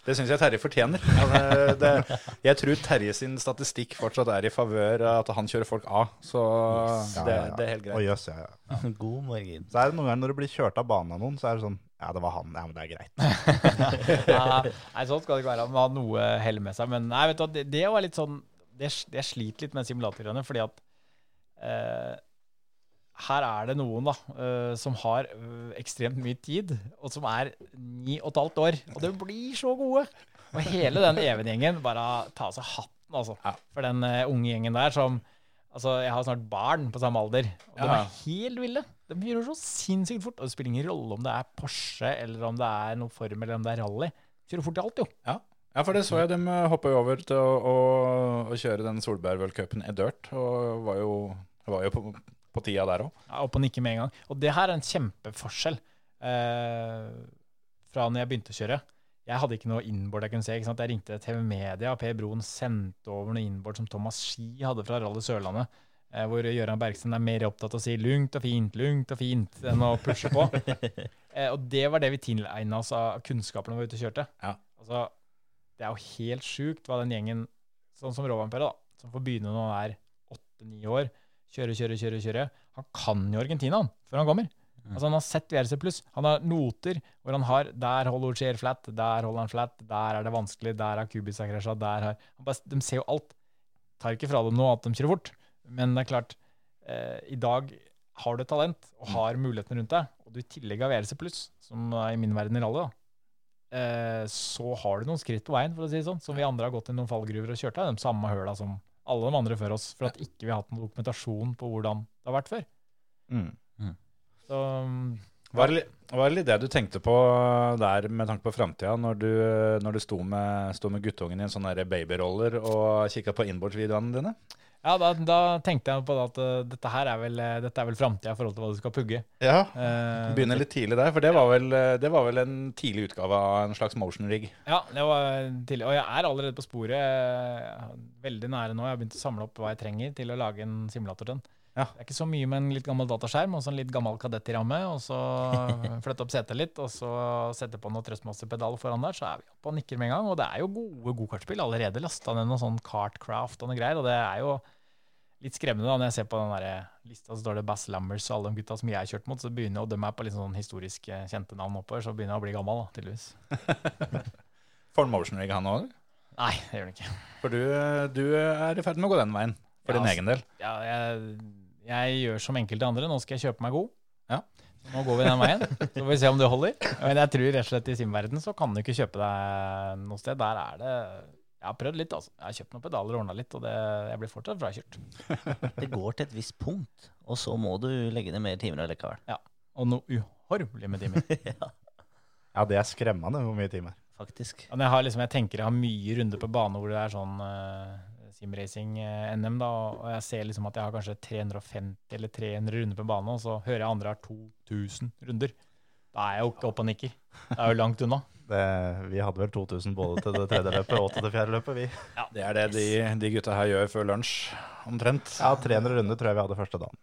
det syns jeg Terje fortjener. Ja, det, det, jeg tror Terje sin statistikk fortsatt er i favør at han kjører folk av. Så yes. det, ja, ja. det er helt greit. jøss, ja, ja. God morgen. Så er det noen ganger når du blir kjørt av banen av noen, så er det sånn Ja, det var han. Ja, men det er greit. Ja, nei, sånn skal det ikke være. Han må ha noe hell med seg. Men nei, vet du, det, det var litt sånn Det, det sliter litt med simulatorene, fordi at eh, her er det noen da, eh, som har eh, ekstremt mye tid, og som er ni og et halvt år. Og de blir så gode! Og hele den Even-gjengen, bare ta av seg hatten, altså. For den eh, unge gjengen der som Altså, jeg har snart barn på samme alder, og de er helt ville. De gjør så sinnssykt fort. Og det spiller ingen rolle om det er Porsche, eller om det er noe form, eller om det er rally. Kjører fort i alt, jo. Ja. ja, for det så jeg. De hoppa jo over til å, å, å kjøre den Solberg-worldcupen i dirt, og var jo, var jo på, på tida der òg. Ja, opp og nikke med en gang. Og det her er en kjempeforskjell eh, fra når jeg begynte å kjøre. Jeg hadde ikke noe inboard jeg kunne se. Jeg ringte TV Media, og Per Broen sendte over noe inboard som Thomas Ski hadde fra Rally Sørlandet. Eh, hvor Gøran Bergsten er mer opptatt av å si 'lungt og fint, lungt og fint' enn å pushe på. eh, og det var det vi tilegna oss av kunnskapen når vi var ute og kjørte. Ja. Altså, det er jo helt sjukt hva den gjengen, sånn som Rovampere, da, som får begynne når han er åtte-ni år, kjøre, kjøre, kjøre, kjøre. Han kan jo Argentina, han, før han kommer. Altså Han har sett VRC. Han har noter hvor han har Der holder Ogier flat, der holder han flat, der er det vanskelig, der har Kubica krasja, der har bare, De ser jo alt. Tar ikke fra dem nå at de kjører fort, men det er klart eh, I dag har du talent og har mulighetene rundt deg, og du i tillegg har VRC som er i min verden i rally, da, eh, så har du noen skritt på veien, for å si det sånn, som vi andre har gått i noen fallgruver og kjørt av, de samme høla som alle de andre før oss, for at ikke vi har hatt noen dokumentasjon på hvordan det har vært før. Mm. Så mm, Var det, var det litt det du tenkte på der med tanke på framtida, når du, når du sto, med, sto med guttungen i en sånn babyroller og kikka på inboard-videoene dine? Ja, da, da tenkte jeg på at eh, dette her er vel, dette er vel framtida i forhold til hva du skal pugge. Ja. Eh, Begynner litt tidlig der, for det var, vel, det var vel en tidlig utgave av en slags motion rig. Ja, det var tidlig. Og jeg er allerede på sporet. Veldig nære nå. Jeg har begynt å samle opp hva jeg trenger til å lage en simulator til den. Ja. Det er ikke så mye med en litt gammel dataskjerm og så en litt gammel kadett i ramme. Og så flytte opp setet litt, og så sette på noe trøstmasterpedal foran der, så er vi oppe og nikker med en gang. Og det er jo gode gokartspill. Allerede lasta ned noe sånn Cartcraft og noe greier. Og det er jo litt skremmende da når jeg ser på den der lista, så står det Bass Lammers og alle de gutta som jeg har kjørt mot. Så begynner jeg å dømme meg på litt sånn historisk eh, kjente navn oppover, så begynner jeg å bli gammel, da, tydeligvis. Får han motion rig, han òg? Nei, det gjør han ikke. For du, du er i ferd med å gå den veien, for Ja, din altså. egen del. Ja, jeg, jeg gjør som enkelte andre. Nå skal jeg kjøpe meg god. Ja. Nå går vi den veien. Så får vi se om det holder. Men jeg tror rett og slett i simverden så kan du ikke kjøpe deg noe sted. Der er det Jeg har prøvd litt, altså. Jeg har kjøpt noen pedaler og ordna litt, og det, jeg blir fortsatt frakjørt. Det går til et visst punkt, og så må du legge ned mer timer allikevel. Og noe uhorvelig med timer. ja, Ja, det er skremmende hvor mye timer. faktisk. Ja, men jeg, har liksom, jeg tenker jeg har mye runder på bane hvor det er sånn uh, simracing-NM, da, og jeg ser liksom at jeg har kanskje 350 eller 300 runder på bane, og så hører jeg andre har 2000 runder. Da er jeg jo ikke oppe og nikker. Det er jo langt unna. Det, vi hadde vel 2000 både til det tredje løpet og til det fjerde løpet, vi. Det er det de, de gutta her gjør før lunsj, omtrent. Ja, 300 runder tror jeg vi hadde første dagen.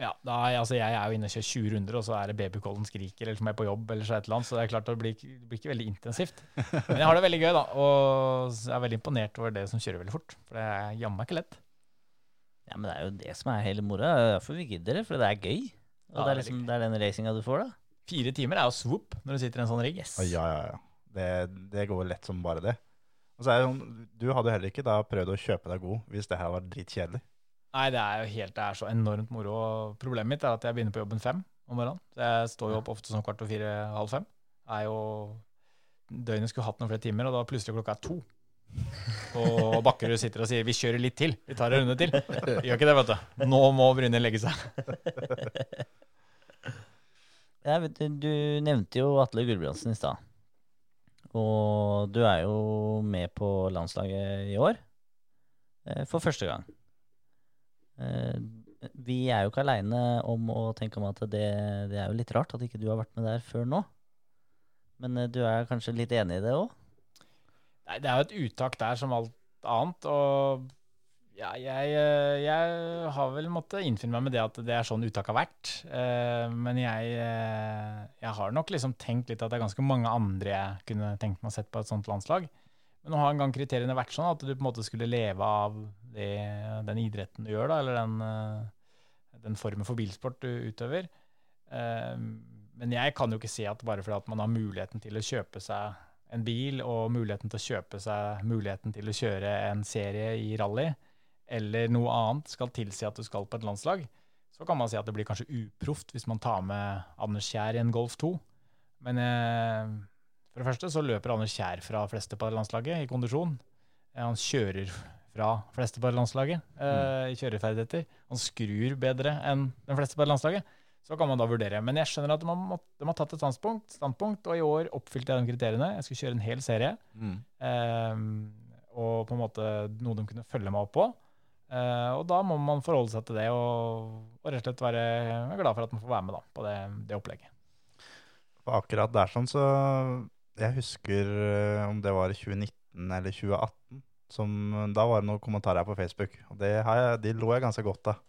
Ja, da er, altså jeg er jo inne og kjører 20 runder, og så er det babycallen skriker, eller som er på jobb, eller så et eller annet, så det er klart det blir, blir ikke veldig intensivt. Men jeg har det veldig gøy, da, og jeg er veldig imponert over det som kjører veldig fort, for det er jammen ikke lett. Ja, men det er jo det som er hele moroa. Det er Derfor vi gidder det, for det er gøy. Og Ja, det, er det er liksom, det er den racinga du får, da. Fire timer er jo swoop når du sitter i en sånn rigg. Yes. Å, Ja, ja, ja. Det, det går lett som bare det. Og så er det sånn, Du hadde heller ikke da prøvd å kjøpe deg god hvis det her var dritkjedelig. Nei, det er jo helt, det er så enormt moro. Problemet mitt er at jeg begynner på jobben fem om morgenen. Så jeg står jo opp ofte sånn kvart over fire, halv fem. Er jo Døgnet skulle hatt noen flere timer, og da plutselig klokka er to. Og Bakkerud sitter og sier 'vi kjører litt til', vi tar en runde til. Gjør ikke det, vet du. Nå må Brynhild legge seg. Vet du, du nevnte jo Atle Gulbrandsen i stad. Og du er jo med på landslaget i år. eh, For første gang. Eh, Vi er jo ikke aleine om å tenke om at det, det er jo litt rart at ikke du har vært med der før nå. Men eh, du er kanskje litt enig i det òg? Nei, det er jo et uttak der som alt annet, og ja, jeg, eh, jeg har vel måttet innfinne meg med det at det er sånn uttak har vært. Eh, Men jeg, eh, jeg har nok liksom tenkt litt at det er ganske mange andre jeg kunne tenkt meg å sette på et sånt landslag. Men nå har en gang kriteriene vært sånn at du på en måte skulle leve av det, den idretten du gjør, da, eller den, den formen for bilsport du utøver. Men jeg kan jo ikke se at bare fordi at man har muligheten til å kjøpe seg en bil og muligheten til å kjøpe seg muligheten til å kjøre en serie i rally, eller noe annet skal tilsi at du skal på et landslag, så kan man si at det blir kanskje uproft hvis man tar med Anders Kjær i en Golf 2. Men eh, For det første så løper Anders Kjær fra fleste på landslaget i kondisjon. Eh, Han kjører fra fleste på landslaget eh, i kjøreferdigheter. Han skrur bedre enn de fleste på landslaget. Så kan man da vurdere. Men jeg skjønner at de har, de har tatt et standpunkt, standpunkt, og i år oppfylte jeg de kriteriene. Jeg skulle kjøre en hel serie. Mm. Eh, og på en måte noe de kunne følge meg opp på. Eh, og da må man forholde seg til det og, og rett og slett være glad for at man får være med da, på det, det opplegget. For akkurat der sånn, så Jeg husker eh, om det var i 2019 eller 2018. Som, da var det noen kommentarer på Facebook, og det har jeg, de lo jeg ganske godt av.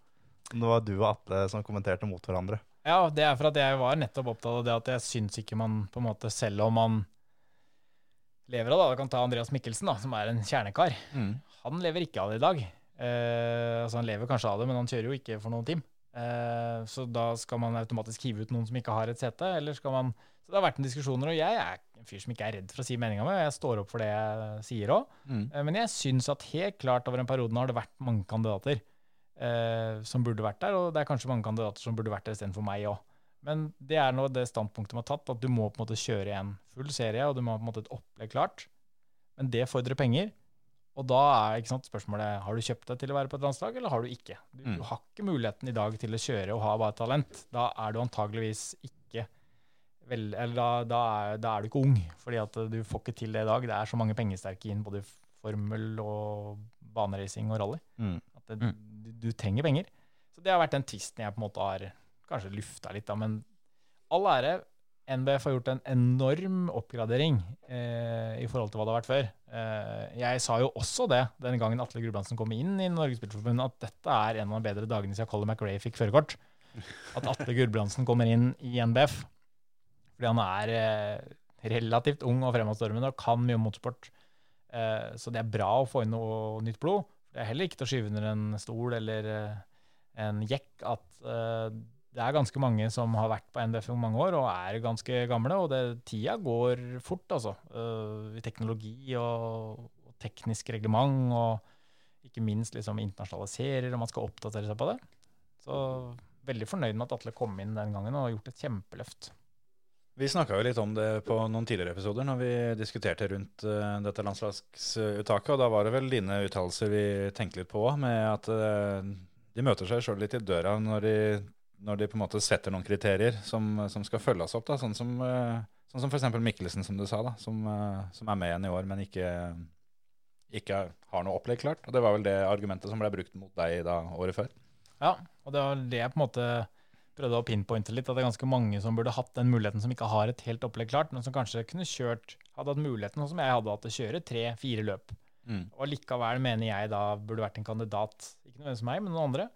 Det var du og Atle som kommenterte mot hverandre. Ja, det er for at jeg var nettopp opptatt av det at jeg syns ikke man på en måte, selv om man lever av det, da kan ta Andreas Mikkelsen, da, som er en kjernekar. Mm. Han lever ikke av det i dag. Eh, altså Han lever kanskje av det, men han kjører jo ikke for noen team. Eh, så da skal man automatisk hive ut noen som ikke har et sete, eller skal man Så det har vært en diskusjoner, og jeg er en fyr som ikke er redd for å si meninga mi, jeg står opp for det jeg sier òg. Mm. Eh, Men jeg syns at helt klart over en periode har det vært mange kandidater eh, som burde vært der, og det er kanskje mange kandidater som burde vært der istedenfor meg òg. Men det er nå det standpunktet de har tatt, at du må på en måte kjøre en full serie, og du må ha på en måte et opplegg klart. Men det fordrer penger. Og da er sant, spørsmålet har du kjøpt deg til å være på et landslag, eller har du ikke. Du, Mm. du har ikke muligheten i dag til å kjøre og ha bare talent. Da er du antageligvis ikke vel, eller da, da, er, da er du ikke ung, fordi at du får ikke til det i dag. Det er så mange pengesterke inn både i formel og baneracing og rally. Mm. At det, du, du trenger penger. Så det har vært den tvisten jeg på en måte har kanskje lufta litt, da. Men all ære. NBF har gjort en enorm oppgradering eh, i forhold til hva det har vært før. Eh, jeg sa jo også det den gangen Atle Gulbrandsen kom inn i Norges Bilforbund, at dette er en av de bedre dagene siden Colin McRae fikk førerkort. At Atle Gulbrandsen kommer inn i NBF. Fordi han er eh, relativt ung og fremadstormende og kan mye om motorsport. Eh, så det er bra å få inn noe nytt blod. Det er heller ikke til å skyve under en stol eller eh, en jekk at det er ganske mange som har vært på NDF i mange år og er ganske gamle, og det, tida går fort, altså. Uh, teknologi og, og teknisk reglement, og ikke minst liksom internasjonaliserer, og man skal oppdatere seg på det. Så veldig fornøyd med at Atle kom inn den gangen og har gjort et kjempeløft. Vi snakka jo litt om det på noen tidligere episoder når vi diskuterte rundt uh, dette landslagsuttaket, og da var det vel dine uttalelser vi tenkte litt på òg, med at uh, de møter seg sjøl litt i døra når de, når de på en måte setter noen kriterier som, som skal følges opp, da, sånn som, eh, sånn som f.eks. Mikkelsen, som du sa, da, som, eh, som er med igjen i år, men ikke, ikke har noe opplegg klart. Og Det var vel det argumentet som ble brukt mot deg da året før. Ja, og det var det jeg på en måte prøvde å pinpointe litt, at det er ganske mange som burde hatt den muligheten, som ikke har et helt opplegg klart, men som kanskje kunne kjørt, hadde hatt muligheten, sånn som jeg hadde hatt, til å kjøre tre-fire løp. Mm. Og likevel mener jeg da burde vært en kandidat, ikke nødvendigvis meg, men noen andre.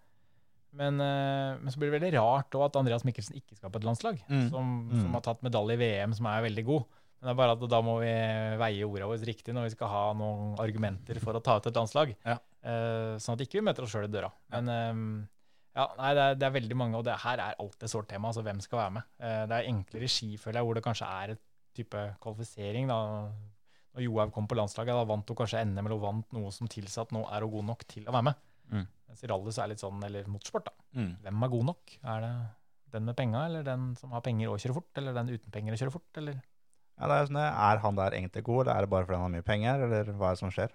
Men, eh, men så blir det veldig rart at Andreas Mikkelsen ikke skal på et landslag, Mm. som, Mm. som har tatt medalje i VM, som er veldig god. Men det er bare at da må vi veie ordene våre riktig når vi skal ha noen argumenter for å ta ut et landslag. Ja. Uh, sånn at ikke vi møter oss sjøl i døra. Men eh, ja, nei, det er, det er veldig mange, og det her er alltid et sårt tema. altså Hvem skal være med? Uh, det er enklere ski, føler jeg, hvor det kanskje er et type kvalifisering. da. Når Johaug kom på landslaget, da vant hun kanskje NM eller vant noe som tilsa at nå er hun god nok til å være med. Mm. Mens i rally så er det litt sånn, eller motorsport, da. Mm. Hvem er god nok? Er det den med penga, eller den som har penger og kjører fort, eller den uten penger og kjører fort, eller Ja, det er, sånn, er han der egentlig god, eller er det bare fordi han har mye penger, eller hva er det som skjer?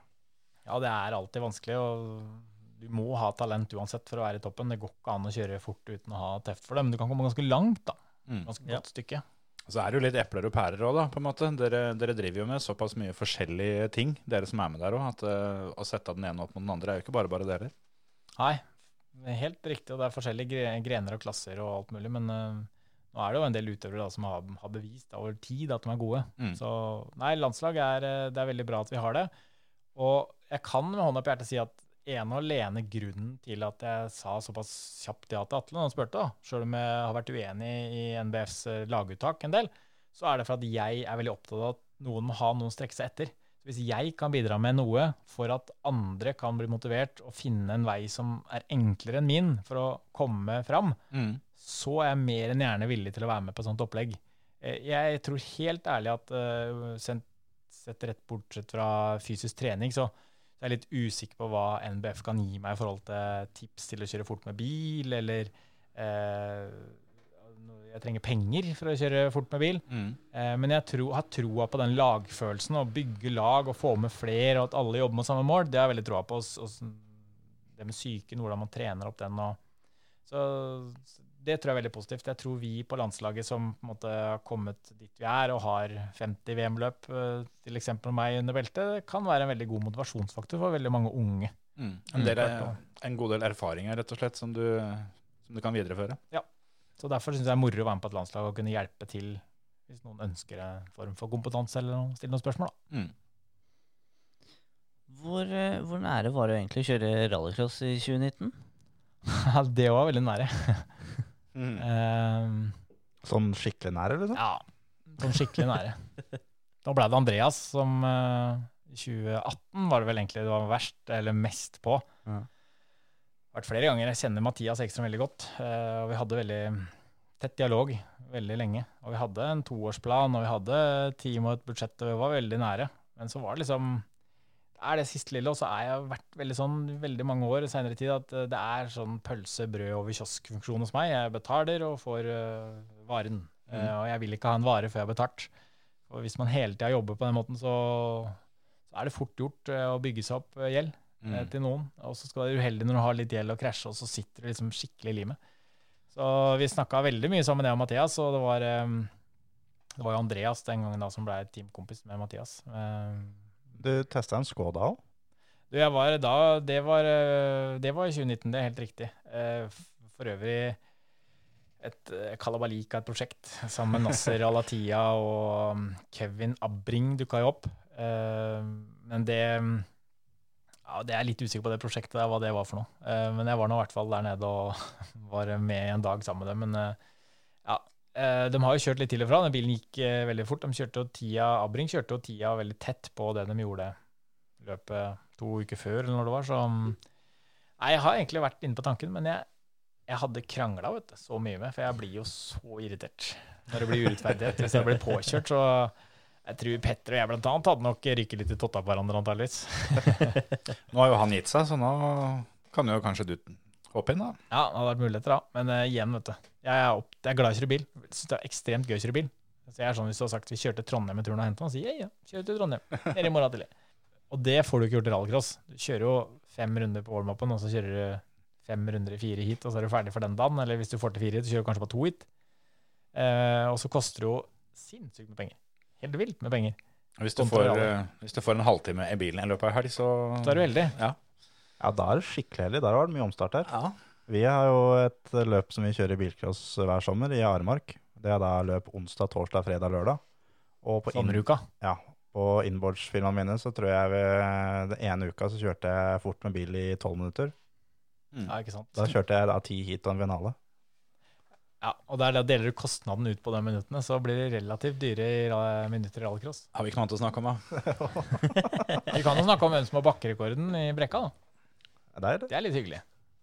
Ja, det er alltid vanskelig, og du må ha talent uansett for å være i toppen. Det går ikke an å kjøre fort uten å ha teft for det, men du kan komme ganske langt, da. Mm. Ganske godt stykke. Og Så er det jo litt epler og pærer òg, da. på en måte. Dere, dere driver jo med såpass mye forskjellige ting, dere som er med der òg. At uh, å sette den ene opp mot den andre er jo ikke bare bare dere. Nei, helt riktig, og det er forskjellige grener og klasser og alt mulig, men eh, nå er det jo en del utøvere da, som har, har bevist da, over tid at de er gode. Mm. Så nei, landslag er, eh, det er veldig bra at vi har det. Og jeg kan med hånda på hjertet si at ene og alene grunnen til at jeg sa såpass kjapt ja til Atle når han spurte, da, sjøl om jeg har vært uenig i NBFs eh, laguttak en del, så er det for at jeg er veldig opptatt av at noen må ha noen å strekke seg etter. Så hvis jeg kan bidra med noe for at andre kan bli motivert og finne en vei som er enklere enn min for å komme fram, Mm. så er jeg mer enn gjerne villig til å være med på et sånt opplegg. Eh, Jeg tror helt ærlig at eh, sett rett bortsett fra fysisk trening, så jeg er litt usikker på hva NBF kan gi meg i forhold til tips til å kjøre fort med bil, eller eh, jeg trenger penger for å kjøre fort med bil. Mm. Eh, men jeg tro, har troa på den lagfølelsen, å bygge lag og få med flere, og at alle jobber mot samme mål. Det har jeg veldig troa på. Og, og det med psyken, hvordan man trener opp den. Og, så det tror jeg er veldig positivt. Jeg tror vi på landslaget som på en måte har kommet dit vi er, og har 50 VM-løp, eh, til eksempel meg under beltet, kan være en veldig god motivasjonsfaktor for veldig mange unge. Mm. En, del, en god del erfaringer, rett og slett, som du, som du kan videreføre. Så derfor syns jeg det er moro å være med på et landslag og kunne hjelpe til hvis noen ønsker en form for kompetanse eller noe- stille noen spørsmål. Da. Mm. Hvor, eh, hvor nære var det egentlig å kjøre rallycross i 2019? Ja, det var veldig nære. Mm. Eh, Sånn skikkelig nære, eller? ja, sånn skikkelig nære. Da ble det Andreas som i uh, 2018 var det vel egentlig det var verst, eller mest på. Ja. Vært flere ganger. Jeg kjenner Mathias Ekstrøm veldig godt. eh, og vi hadde veldig tett dialog veldig lenge. Og vi hadde en toårsplan, og vi hadde team og et budsjett, og vi var veldig nære. Men så var det liksom Det er det siste lille, og så har jeg vært veldig sånn veldig mange år senere i tid at eh, det er sånn pølse, brød over kiosk-funksjon hos meg. Jeg betaler og får uh, varen. Eh, og jeg vil ikke ha en vare før jeg har betalt. Og hvis man hele tida jobber på den måten, så, så er det fort gjort uh, å bygge seg opp eh, eh, Mm. til noen. Og så skal du være uheldig når du har litt gjeld og krasje, og så sitter du liksom skikkelig i limet. Så vi snakka veldig mye sammen, jeg og Mathias, og det var, eh, det var jo Andreas den gangen da som ble teamkompis med Mathias. Eh, Du testa en Skoda òg? du, jeg var da, det var, det var i 2019, det er helt riktig. For øvrig et kalabalik av et prosjekt sammen med Nasser Alatia og um, Kevin Abring dukka jo opp. Men det ja, det er litt usikker på det prosjektet der, hva det var for noe. Uh, Men jeg var nå i hvert fall der nede og var med en dag sammen med dem. Men uh, ja, uh, de har jo kjørt litt til og fra. Den bilen gikk veldig fort. De kjørte jo tida, Abring kjørte jo tida veldig tett på det de gjorde løpet to uker før, eller når det var. Så mm, nei, jeg har egentlig vært inne på tanken, men jeg, jeg hadde krangla så mye med, for jeg blir jo så irritert når det blir urettferdighet. Hvis jeg blir påkjørt, så jeg tror Petter og jeg blant annet hadde nok ryket litt i totta på hverandre, antakeligvis. Nå har jo han gitt seg, så nå kan jo kanskje du hoppe inn, da. Ja, det hadde vært muligheter da. Men uh, igjen, vet du. Jeg er, opp, jeg er glad i å kjøre bil. Syns det er ekstremt gøy å kjøre bil. Så jeg er sånn Hvis du har sagt vi kjørte Trondheim i turen og henta han, sier jeg ja, kjør til Trondheim. Nede i morgen tidlig. Og det får du ikke gjort i rallycross. Du kjører jo fem runder på warm-upen, og så kjører du fem runder i fire hit, og så er du ferdig for den dagen. Eller hvis du får til fire hit, så kjører du kanskje bare to hit. Uh, og så koster det jo sinnssykt med penger. Helt vilt med penger. Hvis du, får, eh, hvis du får en halvtime i bilen i løpet av en helg, så Så er du heldig. Ja. Ja, da er det skikkelig heldig. Der har det mye omstart her. Ja. Vi har jo et løp som vi kjører i bilcross hver sommer, i Aremark. Det er da løp onsdag, torsdag, fredag, lørdag. Og på, Sommeruka. ja, på innboardsfirmaene mine så tror jeg ved den ene uka så kjørte jeg fort med bil i tolv minutter. Ja, ikke sant. Da kjørte jeg da ti hit og en finale. Ja, og der deler du kostnaden ut på de minuttene, så blir det relativt dyre i minutter i rallycross. Har vi ikke noe annet å snakke om, da? Vi kan jo snakke om hvem som har bakkerekorden i brekka, da. Der, Det er litt hyggelig.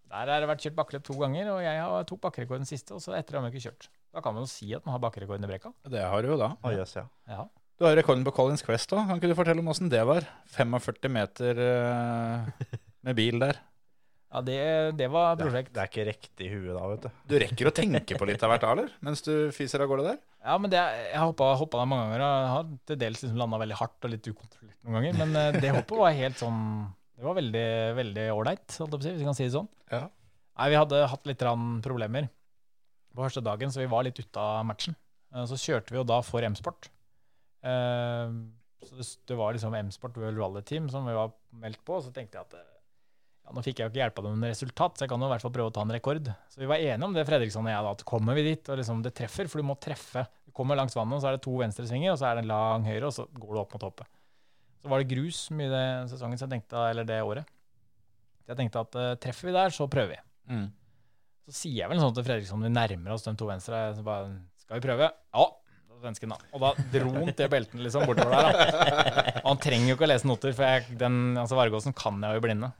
Der har det vært kjørt bakkeløp to ganger, og jeg har tok bakkerekorden siste, og så etter har vi ikke kjørt. Da kan man jo si at man har bakkerekorden i brekka. Det har du jo da. Oh, yes, ja. Ja. Du har rekorden på Collins Quest òg. Kan ikke du fortelle om åssen det var? 45 meter eh, med bil der. Ja, det, det var Det, er- prosjekt. det er ikke riktig i huet da, vet du. Du rekker å tenke på litt av hvert, da, eller? Mens du fiser av gårde der? Ja, men det, jeg har hoppa, hoppa der mange ganger, jeg har til dels liksom landa veldig hardt og litt ukontrollert noen ganger. Men eh, det hoppet var helt sånn Det var veldig veldig ålreit, hvis vi kan si det sånn. Ja. Nei, vi hadde hatt litt problemer på første dagen, så vi var litt ute av matchen. Eh, Så kjørte vi jo da for M-sport. Eh, Så det, var liksom M-sport World Rally Team som vi var meldt på, og så tenkte jeg at ja, nå fikk jeg jo ikke hjelpa dem med resultat, så jeg kan jo i hvert fall prøve å ta en rekord. Så vi var enige om det, Fredriksson og jeg, da, at kommer vi dit, og liksom det treffer, for du må treffe. Du kommer langs vannet, og så er det to venstresvinger, og så er det en lang høyre, og så går du opp mot hoppet. Så var det grus mye den sesongen, så jeg tenkte, eller det året. Så jeg tenkte at uh, treffer vi der, så prøver vi. Mm. Så sier jeg vel sånn til Fredriksson, vi nærmer oss de to venstre, så bare, skal vi prøve? Ja, svensken da. Og da dro han til belten liksom bortover der da. Og han trenger jo ikke å lese noter, for jeg, den, altså Vargåsen kan jeg jo i blinde.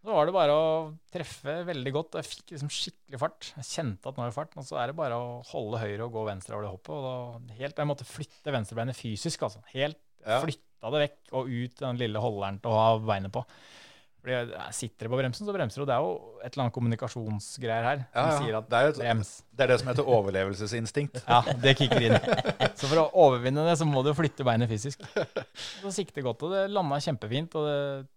Så var det bare å treffe veldig godt, jeg fikk liksom skikkelig fart. Jeg kjente at nå er det fart, og så er det bare å holde høyre og gå venstre over det hoppet. Og da, helt, jeg måtte flytte venstrebeinet fysisk, altså. Helt Ja. flytta det vekk og ut den lille holderen til å ha beinet på. Fordi jeg Sitter det på bremsen, så bremser du. Det er jo et eller annet kommunikasjonsgreier her Ja, ja. sier at Det er et- brems. Det er det som heter overlevelsesinstinkt. Ja, det kicker inn. Så for å overvinne det, så må du flytte beinet fysisk. Så sikte godt, og det landa kjempefint. Og det,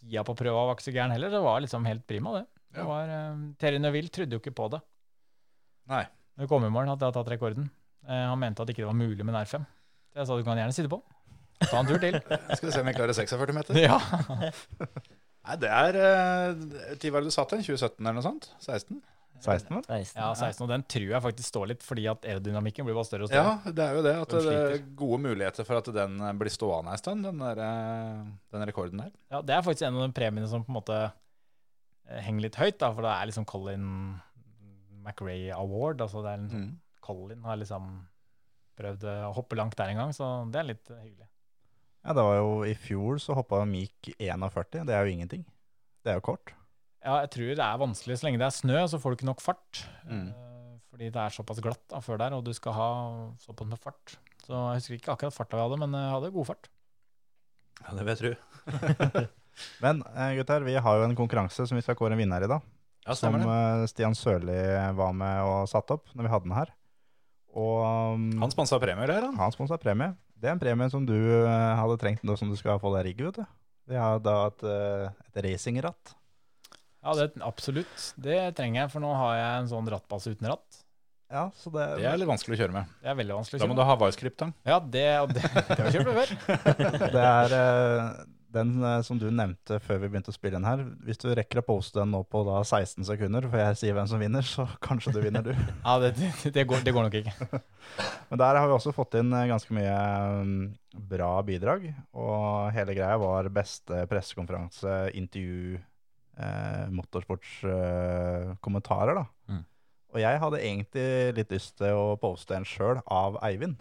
tida på prøva var ikke så gæren heller. Det var liksom helt prima, det. det var, uh, Terje Neville trodde jo ikke på det. Nei. Når vi kom i morgen, at jeg hadde tatt rekorden. Uh, han mente at ikke det var mulig med en R5. Så jeg sa du kan gjerne sitte på. Ta en tur til. Skal vi se om jeg klarer 46 meter. ja. Nei, det er uh, var det du satt den? 2017 eller noe sånt? 16? 16, vel? 16. ja, 16, og den tror jeg faktisk står litt fordi at aerodynamikken blir bare større og større. Ja, det er jo det. At det er gode muligheter for at den eh, blir stående en stund, den, der, eh, den rekorden der. Ja, det er faktisk en av de premiene som på en måte eh, henger litt høyt, da, for det er liksom Colin McRae Award. Altså det er en, Mm. Colin har liksom prøvd å hoppe langt der en gang, så det er litt hyggelig. Ja, det var jo I fjor så hoppa Meek 41. Det er jo ingenting. Det er jo kort. Ja, jeg tror det er vanskelig. Så lenge det er snø, så får du ikke nok fart. Mm. Eh, Fordi det er såpass glatt da, før der, og du skal ha såpass med fart. Så jeg husker ikke akkurat farta vi hadde, men jeg hadde god fart. Ja, det vet du. Men eh, gutter, vi har jo en konkurranse som vi skal kåre en vinner i, da. Ja, som det. eh, Stian Sørli var med og satte opp når vi hadde den her. Og um, Han sponsa premie, eller? han. han sponsa premie. Det er en premie som du eh, hadde trengt nå som du skal få deg rigg, vet du. Vi har da et, eh, et racingratt. Ja, det, absolutt. Det trenger jeg, for nå har jeg en sånn rattbase uten ratt. Ja, så det, Det er litt vanskelig å kjøre med. Det er veldig vanskelig å kjøre med. Da må du ha Vice-kryptang. Ja, det, det, det har jeg kjørt med før. det er eh, den eh, som du nevnte før vi begynte å spille den her. Hvis du rekker å poste den nå på da 16 sekunder, for jeg sier hvem som vinner, så kanskje du vinner, du. Ja, det, det, det, går, det går nok ikke. Men der har vi også fått inn eh, ganske mye mm, bra bidrag. Og hele greia var beste pressekonferanse, intervju, eh, motorsportskommentarer, eh. Mm. Og jeg hadde egentlig litt lyst til å poste en sjøl av Eivind.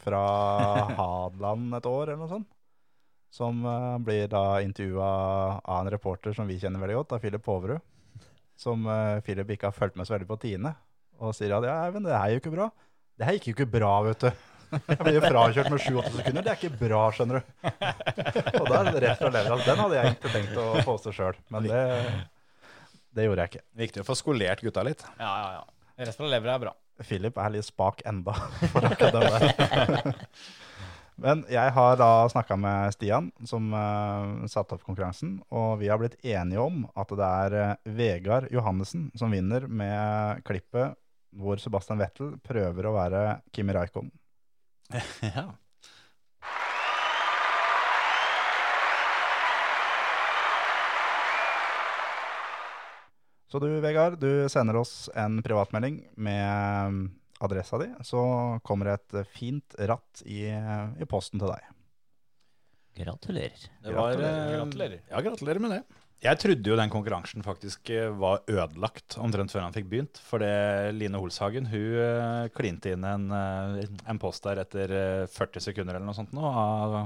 Fra Hadeland et år, eller noe sånt. Som eh, blir da intervjua av en reporter som vi kjenner veldig godt, av Philip Poverud. Som eh, Philip ikke har fulgt med så veldig på Tine. Og sier at ja, Eivind, det er jo ikke bra. Det her gikk jo ikke bra, vet du. Jeg blir jo frakjørt med 7-8 sekunder. Det er ikke bra, skjønner du. Og da er det rett fra levra. Den hadde jeg ikke tenkt å poste sjøl, men det, det gjorde jeg ikke. Viktig å få skolert gutta litt. Ja, ja, ja. Rett fra levra er bra. Philip er litt spak enda for akkurat det der. Men jeg har da snakka med Stian, som uh, satte opp konkurransen, og vi har blitt enige om at det er uh, Vegard Johannessen som vinner med klippet hvor Sebastian Vettel prøver å være Kimi Raikkonen. Ja. Så du, Vegard, du sender oss en privatmelding med adressa di, så kommer det et fint ratt i, i posten til deg. Gratulerer. Det var, Gratulerer. eh, Gratulerer. Ja, gratulerer med det. Jeg trodde jo den konkurransen faktisk eh, var ødelagt omtrent før han fikk begynt. For det Line Holshagen hun eh, klinte inn en, eh, en post der etter eh, 40 sekunder eller noe sånt nå, av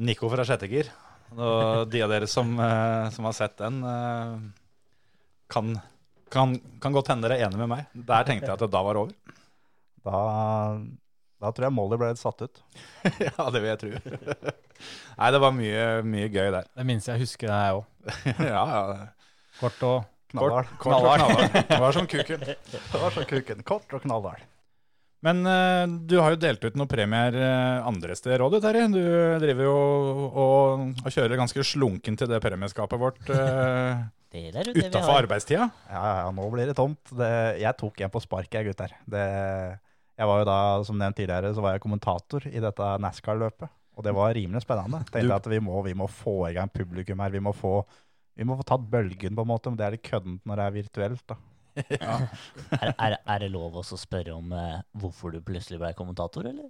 Nico fra Sjettegir. Og de av dere som, som har sett den, kan, kan, kan godt hende dere er enige med meg. Der tenkte jeg at det da var over. Da, da tror jeg Molly ble litt satt ut. ja, det vil jeg tro. Nei, det var mye, mye gøy der. Det minste jeg husker, det er jeg òg. Ja, ja. Kort og Knallhard. Kort og knallhard. Det var som kuken. Det var som kuken. Kort og knallhard. Men uh, du har jo delt ut noen premier uh, andre steder òg, du Terje. Du driver jo og, og kjører ganske slunken til det premieskapet vårt uh, er det vi utafor arbeidstida. Ja, ja, nå blir det tomt. Det, jeg tok en på sparket, jeg, gutter. Det, jeg var jo da, som nevnt tidligere, så var jeg kommentator i dette NASCAR-løpet. Og det var rimelig spennende. Tenkte Du- at vi må, vi må få i gang publikum her. Vi må få, vi må få tatt bølgen, på en måte. Men det er litt køddent når det er virtuelt, da. Er, er, er det lov også å spørre om eh, hvorfor du plutselig ble kommentator, eller?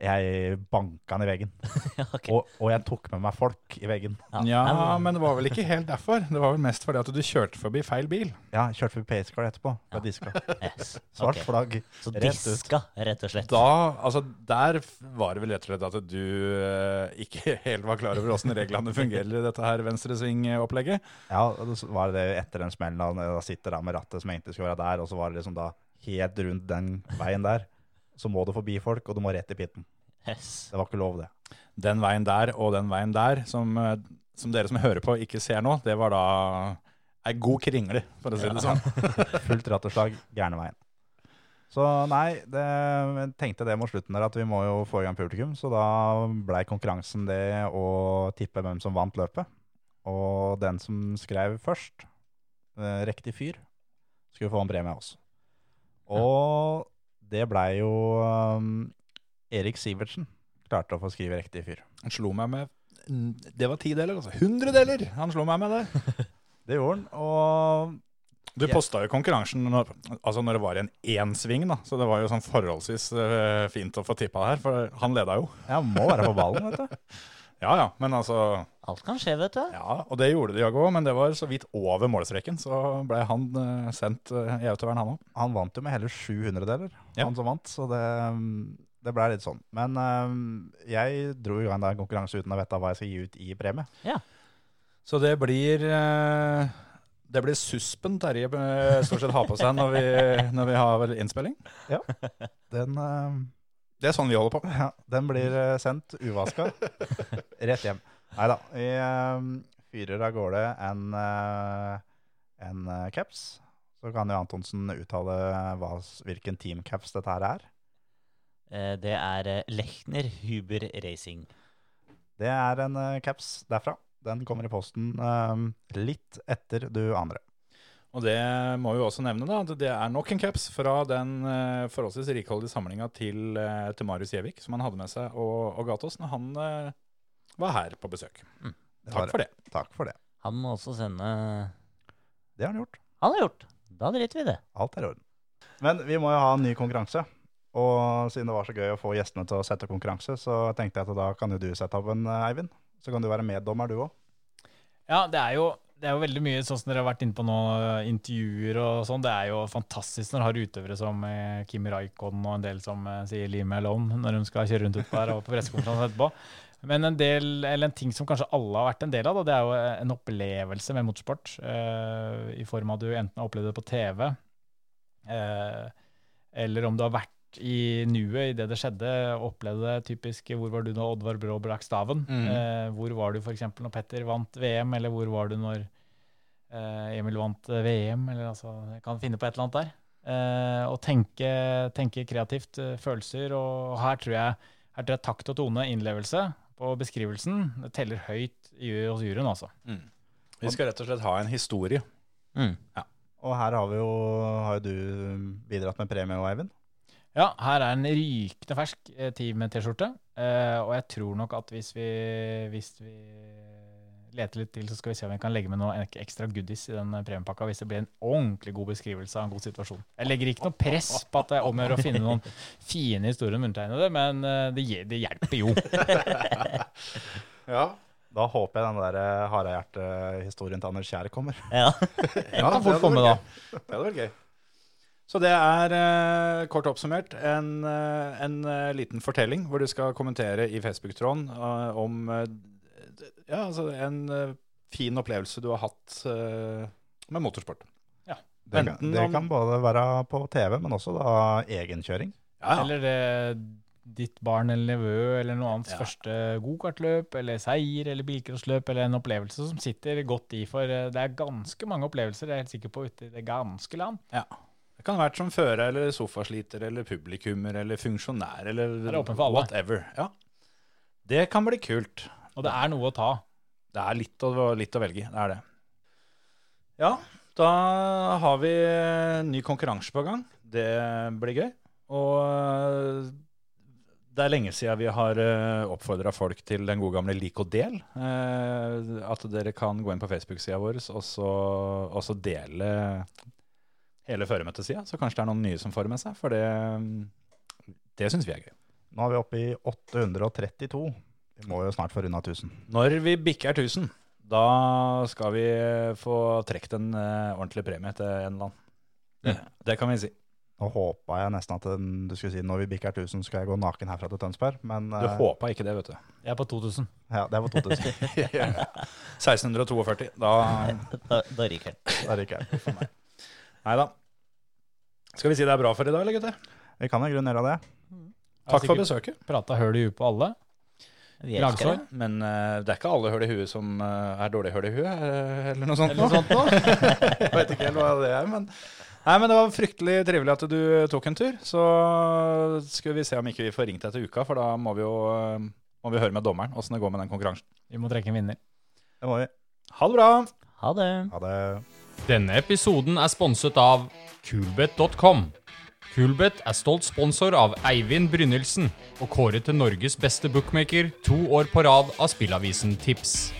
Jeg banka den i veggen. okay. Og, og jeg tok med meg folk i veggen. Ja, ja. men det var vel ikke helt derfor. Det var vel mest fordi at du kjørte forbi feil bil. Ja, kjørte forbi Pacecar etterpå. Ja. diska. yes. Svart okay. flagg. Så rett ut. diska, rett og slett. Da, altså Der var det vel rett og slett at du eh, ikke helt var klar over åssen reglene fungerer i dette her venstresving-opplegget. Ja, og så var det etter den smellen da, da sitter da med rattet som egentlig skulle være der, og så var det liksom da helt rundt den veien der. Så må du forbi folk, og du må rett i pitten. Yes. Det var ikke lov, det. Den veien der og den veien der, som eh, som dere som hører på ikke ser nå, det var da ei god kringle, for å si det sånn. Fullt ratterslag gærne veien. Så nei, det, jeg tenkte det mot slutten der at vi må jo få i gang publikum. Så da blei konkurransen det å tippe hvem som vant løpet. Og den som skrev først, eh, riktig fyr, skulle få en premie oss. Og det blei jo um, Erik Sivertsen klarte å få skrive riktig fyr. Han slo meg med Det var ti deler, altså. 100 deler! Han slo meg med det. Det gjorde han, og Du posta jo konkurransen når, altså når det var i en én-sving, da. Så det var jo sånn forholdsvis uh, fint å få tippa her, for han leda jo. ja, må være på ballen, vet du. Ja ja, men altså Alt kan skje, vet du. Ja, og det gjorde Diago òg, men det var så vidt over målstreken. Så ble han eh, sendt uh, i autovern, han òg. Han vant jo med hele 700 deler, Ja. han som vant, så det, det ble litt sånn. Men øhm, jeg dro i gang da en konkurranse uten å vite hva jeg skal gi ut i premie. Så det blir eh, Det blir suspen Terje eh, stort sett har på seg når vi, når vi har vel innspilling. Den, øhm, Det er sånn vi holder på. ja, den blir øh, sendt uvaska rett hjem. Nei da, vi fyrer av gårde en, øh, en øh, caps. Så kan jo Antonsen uttale hva, hvilken teamcaps dette her er. Eh, Det er eh, Lechner Huber Racing. Det er en caps derfra. Den kommer i posten litt etter du andre. Og det må vi også nevne, da, det er nok en caps fra den eh, forholdsvis rikholdige samlinga til, eh, til Marius Gjevik, som han hadde med seg og, og ga til oss når han eh, var her på besøk. Mm. Takk for det. Takk for det. Han må også sende Det har han gjort. Han har gjort. Da driter vi i det. Alt er i orden. Men vi må jo ha en ny konkurranse. Og siden det var så gøy å få gjestene til å sette konkurranse, så tenkte jeg at da kan jo du sette opp en, eh, Eivind. Så kan du være meddommer, du òg. Ja, det er, jo, det er jo veldig mye sånn som dere har vært inne på nå, intervjuer og sånn. Det er jo fantastisk når du har utøvere som eh, Kimi Raikon og en del som eh, sier 'leave me alone' når de skal kjøre rundt utpå her og på pressekonferanse etterpå. Men en del, eller en ting som kanskje alle har vært en del av, da, det er jo en opplevelse med motorsport. Uh, I form av at du enten har opplevd det på TV, uh, eller om du har vært i nuet i det det skjedde, opplevde det typisk Hvor var du når Oddvar Brå brakk staven? Mm. Eh, hvor var du f.eks. når Petter vant VM, eller hvor var du når eh, Emil vant eh, VM? Eller altså, jeg kan finne på et eller annet der. Eh, og tenke, tenke kreativt, eh, følelser. Og her tror, jeg, her tror jeg takt og tone, innlevelse på beskrivelsen, det teller høyt i, hos juryen, altså. Vi skal rett og slett ha en historie. Mm. Og her har, vi jo, har jo du bidratt med premie Eivind. Ja, her er en rykende fersk team Team-T-skjorte. Eh, og jeg tror nok at hvis vi, hvis vi leter litt til, så skal vi se om vi kan legge med noe ekstra goodies i den eh, premiepakka. Hvis det blir en ordentlig god beskrivelse av en god situasjon. Jeg legger ikke noe press på at det er om å gjøre å finne noen fine historier om undertegnede, men eh, det, det hjelper jo. Ja. Da håper jeg den der eh, harehjerte-historien til Anders Kjær kommer. Ja. Den kan fort komme, da. Det hadde vært gøy. Så det er eh, kort oppsummert en, en liten fortelling hvor du skal kommentere i Facebook-tråden eh, om eh, ja, altså en eh, fin opplevelse du har hatt uh, med motorsport. Det kan, det om- kan både være på TV, men også da egenkjøring. Ja, ja. Eller det, ditt barn eller nevø eller noe annets Ja. første gokartløp eller seier eller bilcrossløp eller en opplevelse som sitter godt i. For eh, det er ganske mange opplevelser jeg er helt sikker på ute i det ganske land. Det kan ha vært som fører eller sofasliter eller publikummer eller funksjonær eller Det er åpent for alle. whatever. Ja. Det kan bli kult. Og det er noe å ta. Det er litt å, litt å velge i. Det er det. Ja, da har vi ny konkurranse på gang. Det blir gøy. Og øh, det er lenge siden vi har oppfordra folk til den gode gamle lik og del. Eh, At dere kan gå inn på Facebook-sida vår og så, og så dele hele føremøtesida. Så kanskje det er noen nye som får det med seg. For det, det syns vi er gøy. Nå er vi oppe i 832. Vi må jo snart få runda 1000. Når vi bikker 1000, da skal vi få trukket en eh, ordentlig premie til en eller annen. Det, det kan vi si. Nå håpa jeg nesten at den, du skulle si når vi bikker 1000, skal jeg gå naken herfra til Tønsberg, men Du eh, håpa ikke det, vet du. Jeg er på 2000. ja, det var 2000. 1642. Da Da, da ryker den. Da gikk jeg. Nei da. Skal vi si det er bra for i dag, eller gutter? Vi kan i grunnen gjøre det. Takk for besøket. Prata høl i huet på alle. Vi elsker det. Men uh, det er ikke alle høl i huet som uh, er dårlig høl i huet, eh, eller noe sånt. Eller noe sånt nå. Jeg vet ikke helt hva det er, men Nei, men Det var fryktelig trivelig at du tok en tur. Så skal vi se om ikke vi får ringt deg til uka, for da må vi jo må vi høre med dommeren åssen det går med den konkurransen. Vi må trekke en vinner. Det må vi. Ha det bra! Ha det. Ha det. Denne episoden er sponset av Kulbeth.com. Kulbeth er stolt sponsor av Eivind Brynildsen og kåret til Norges beste bookmaker to år på rad av spillavisen Tips.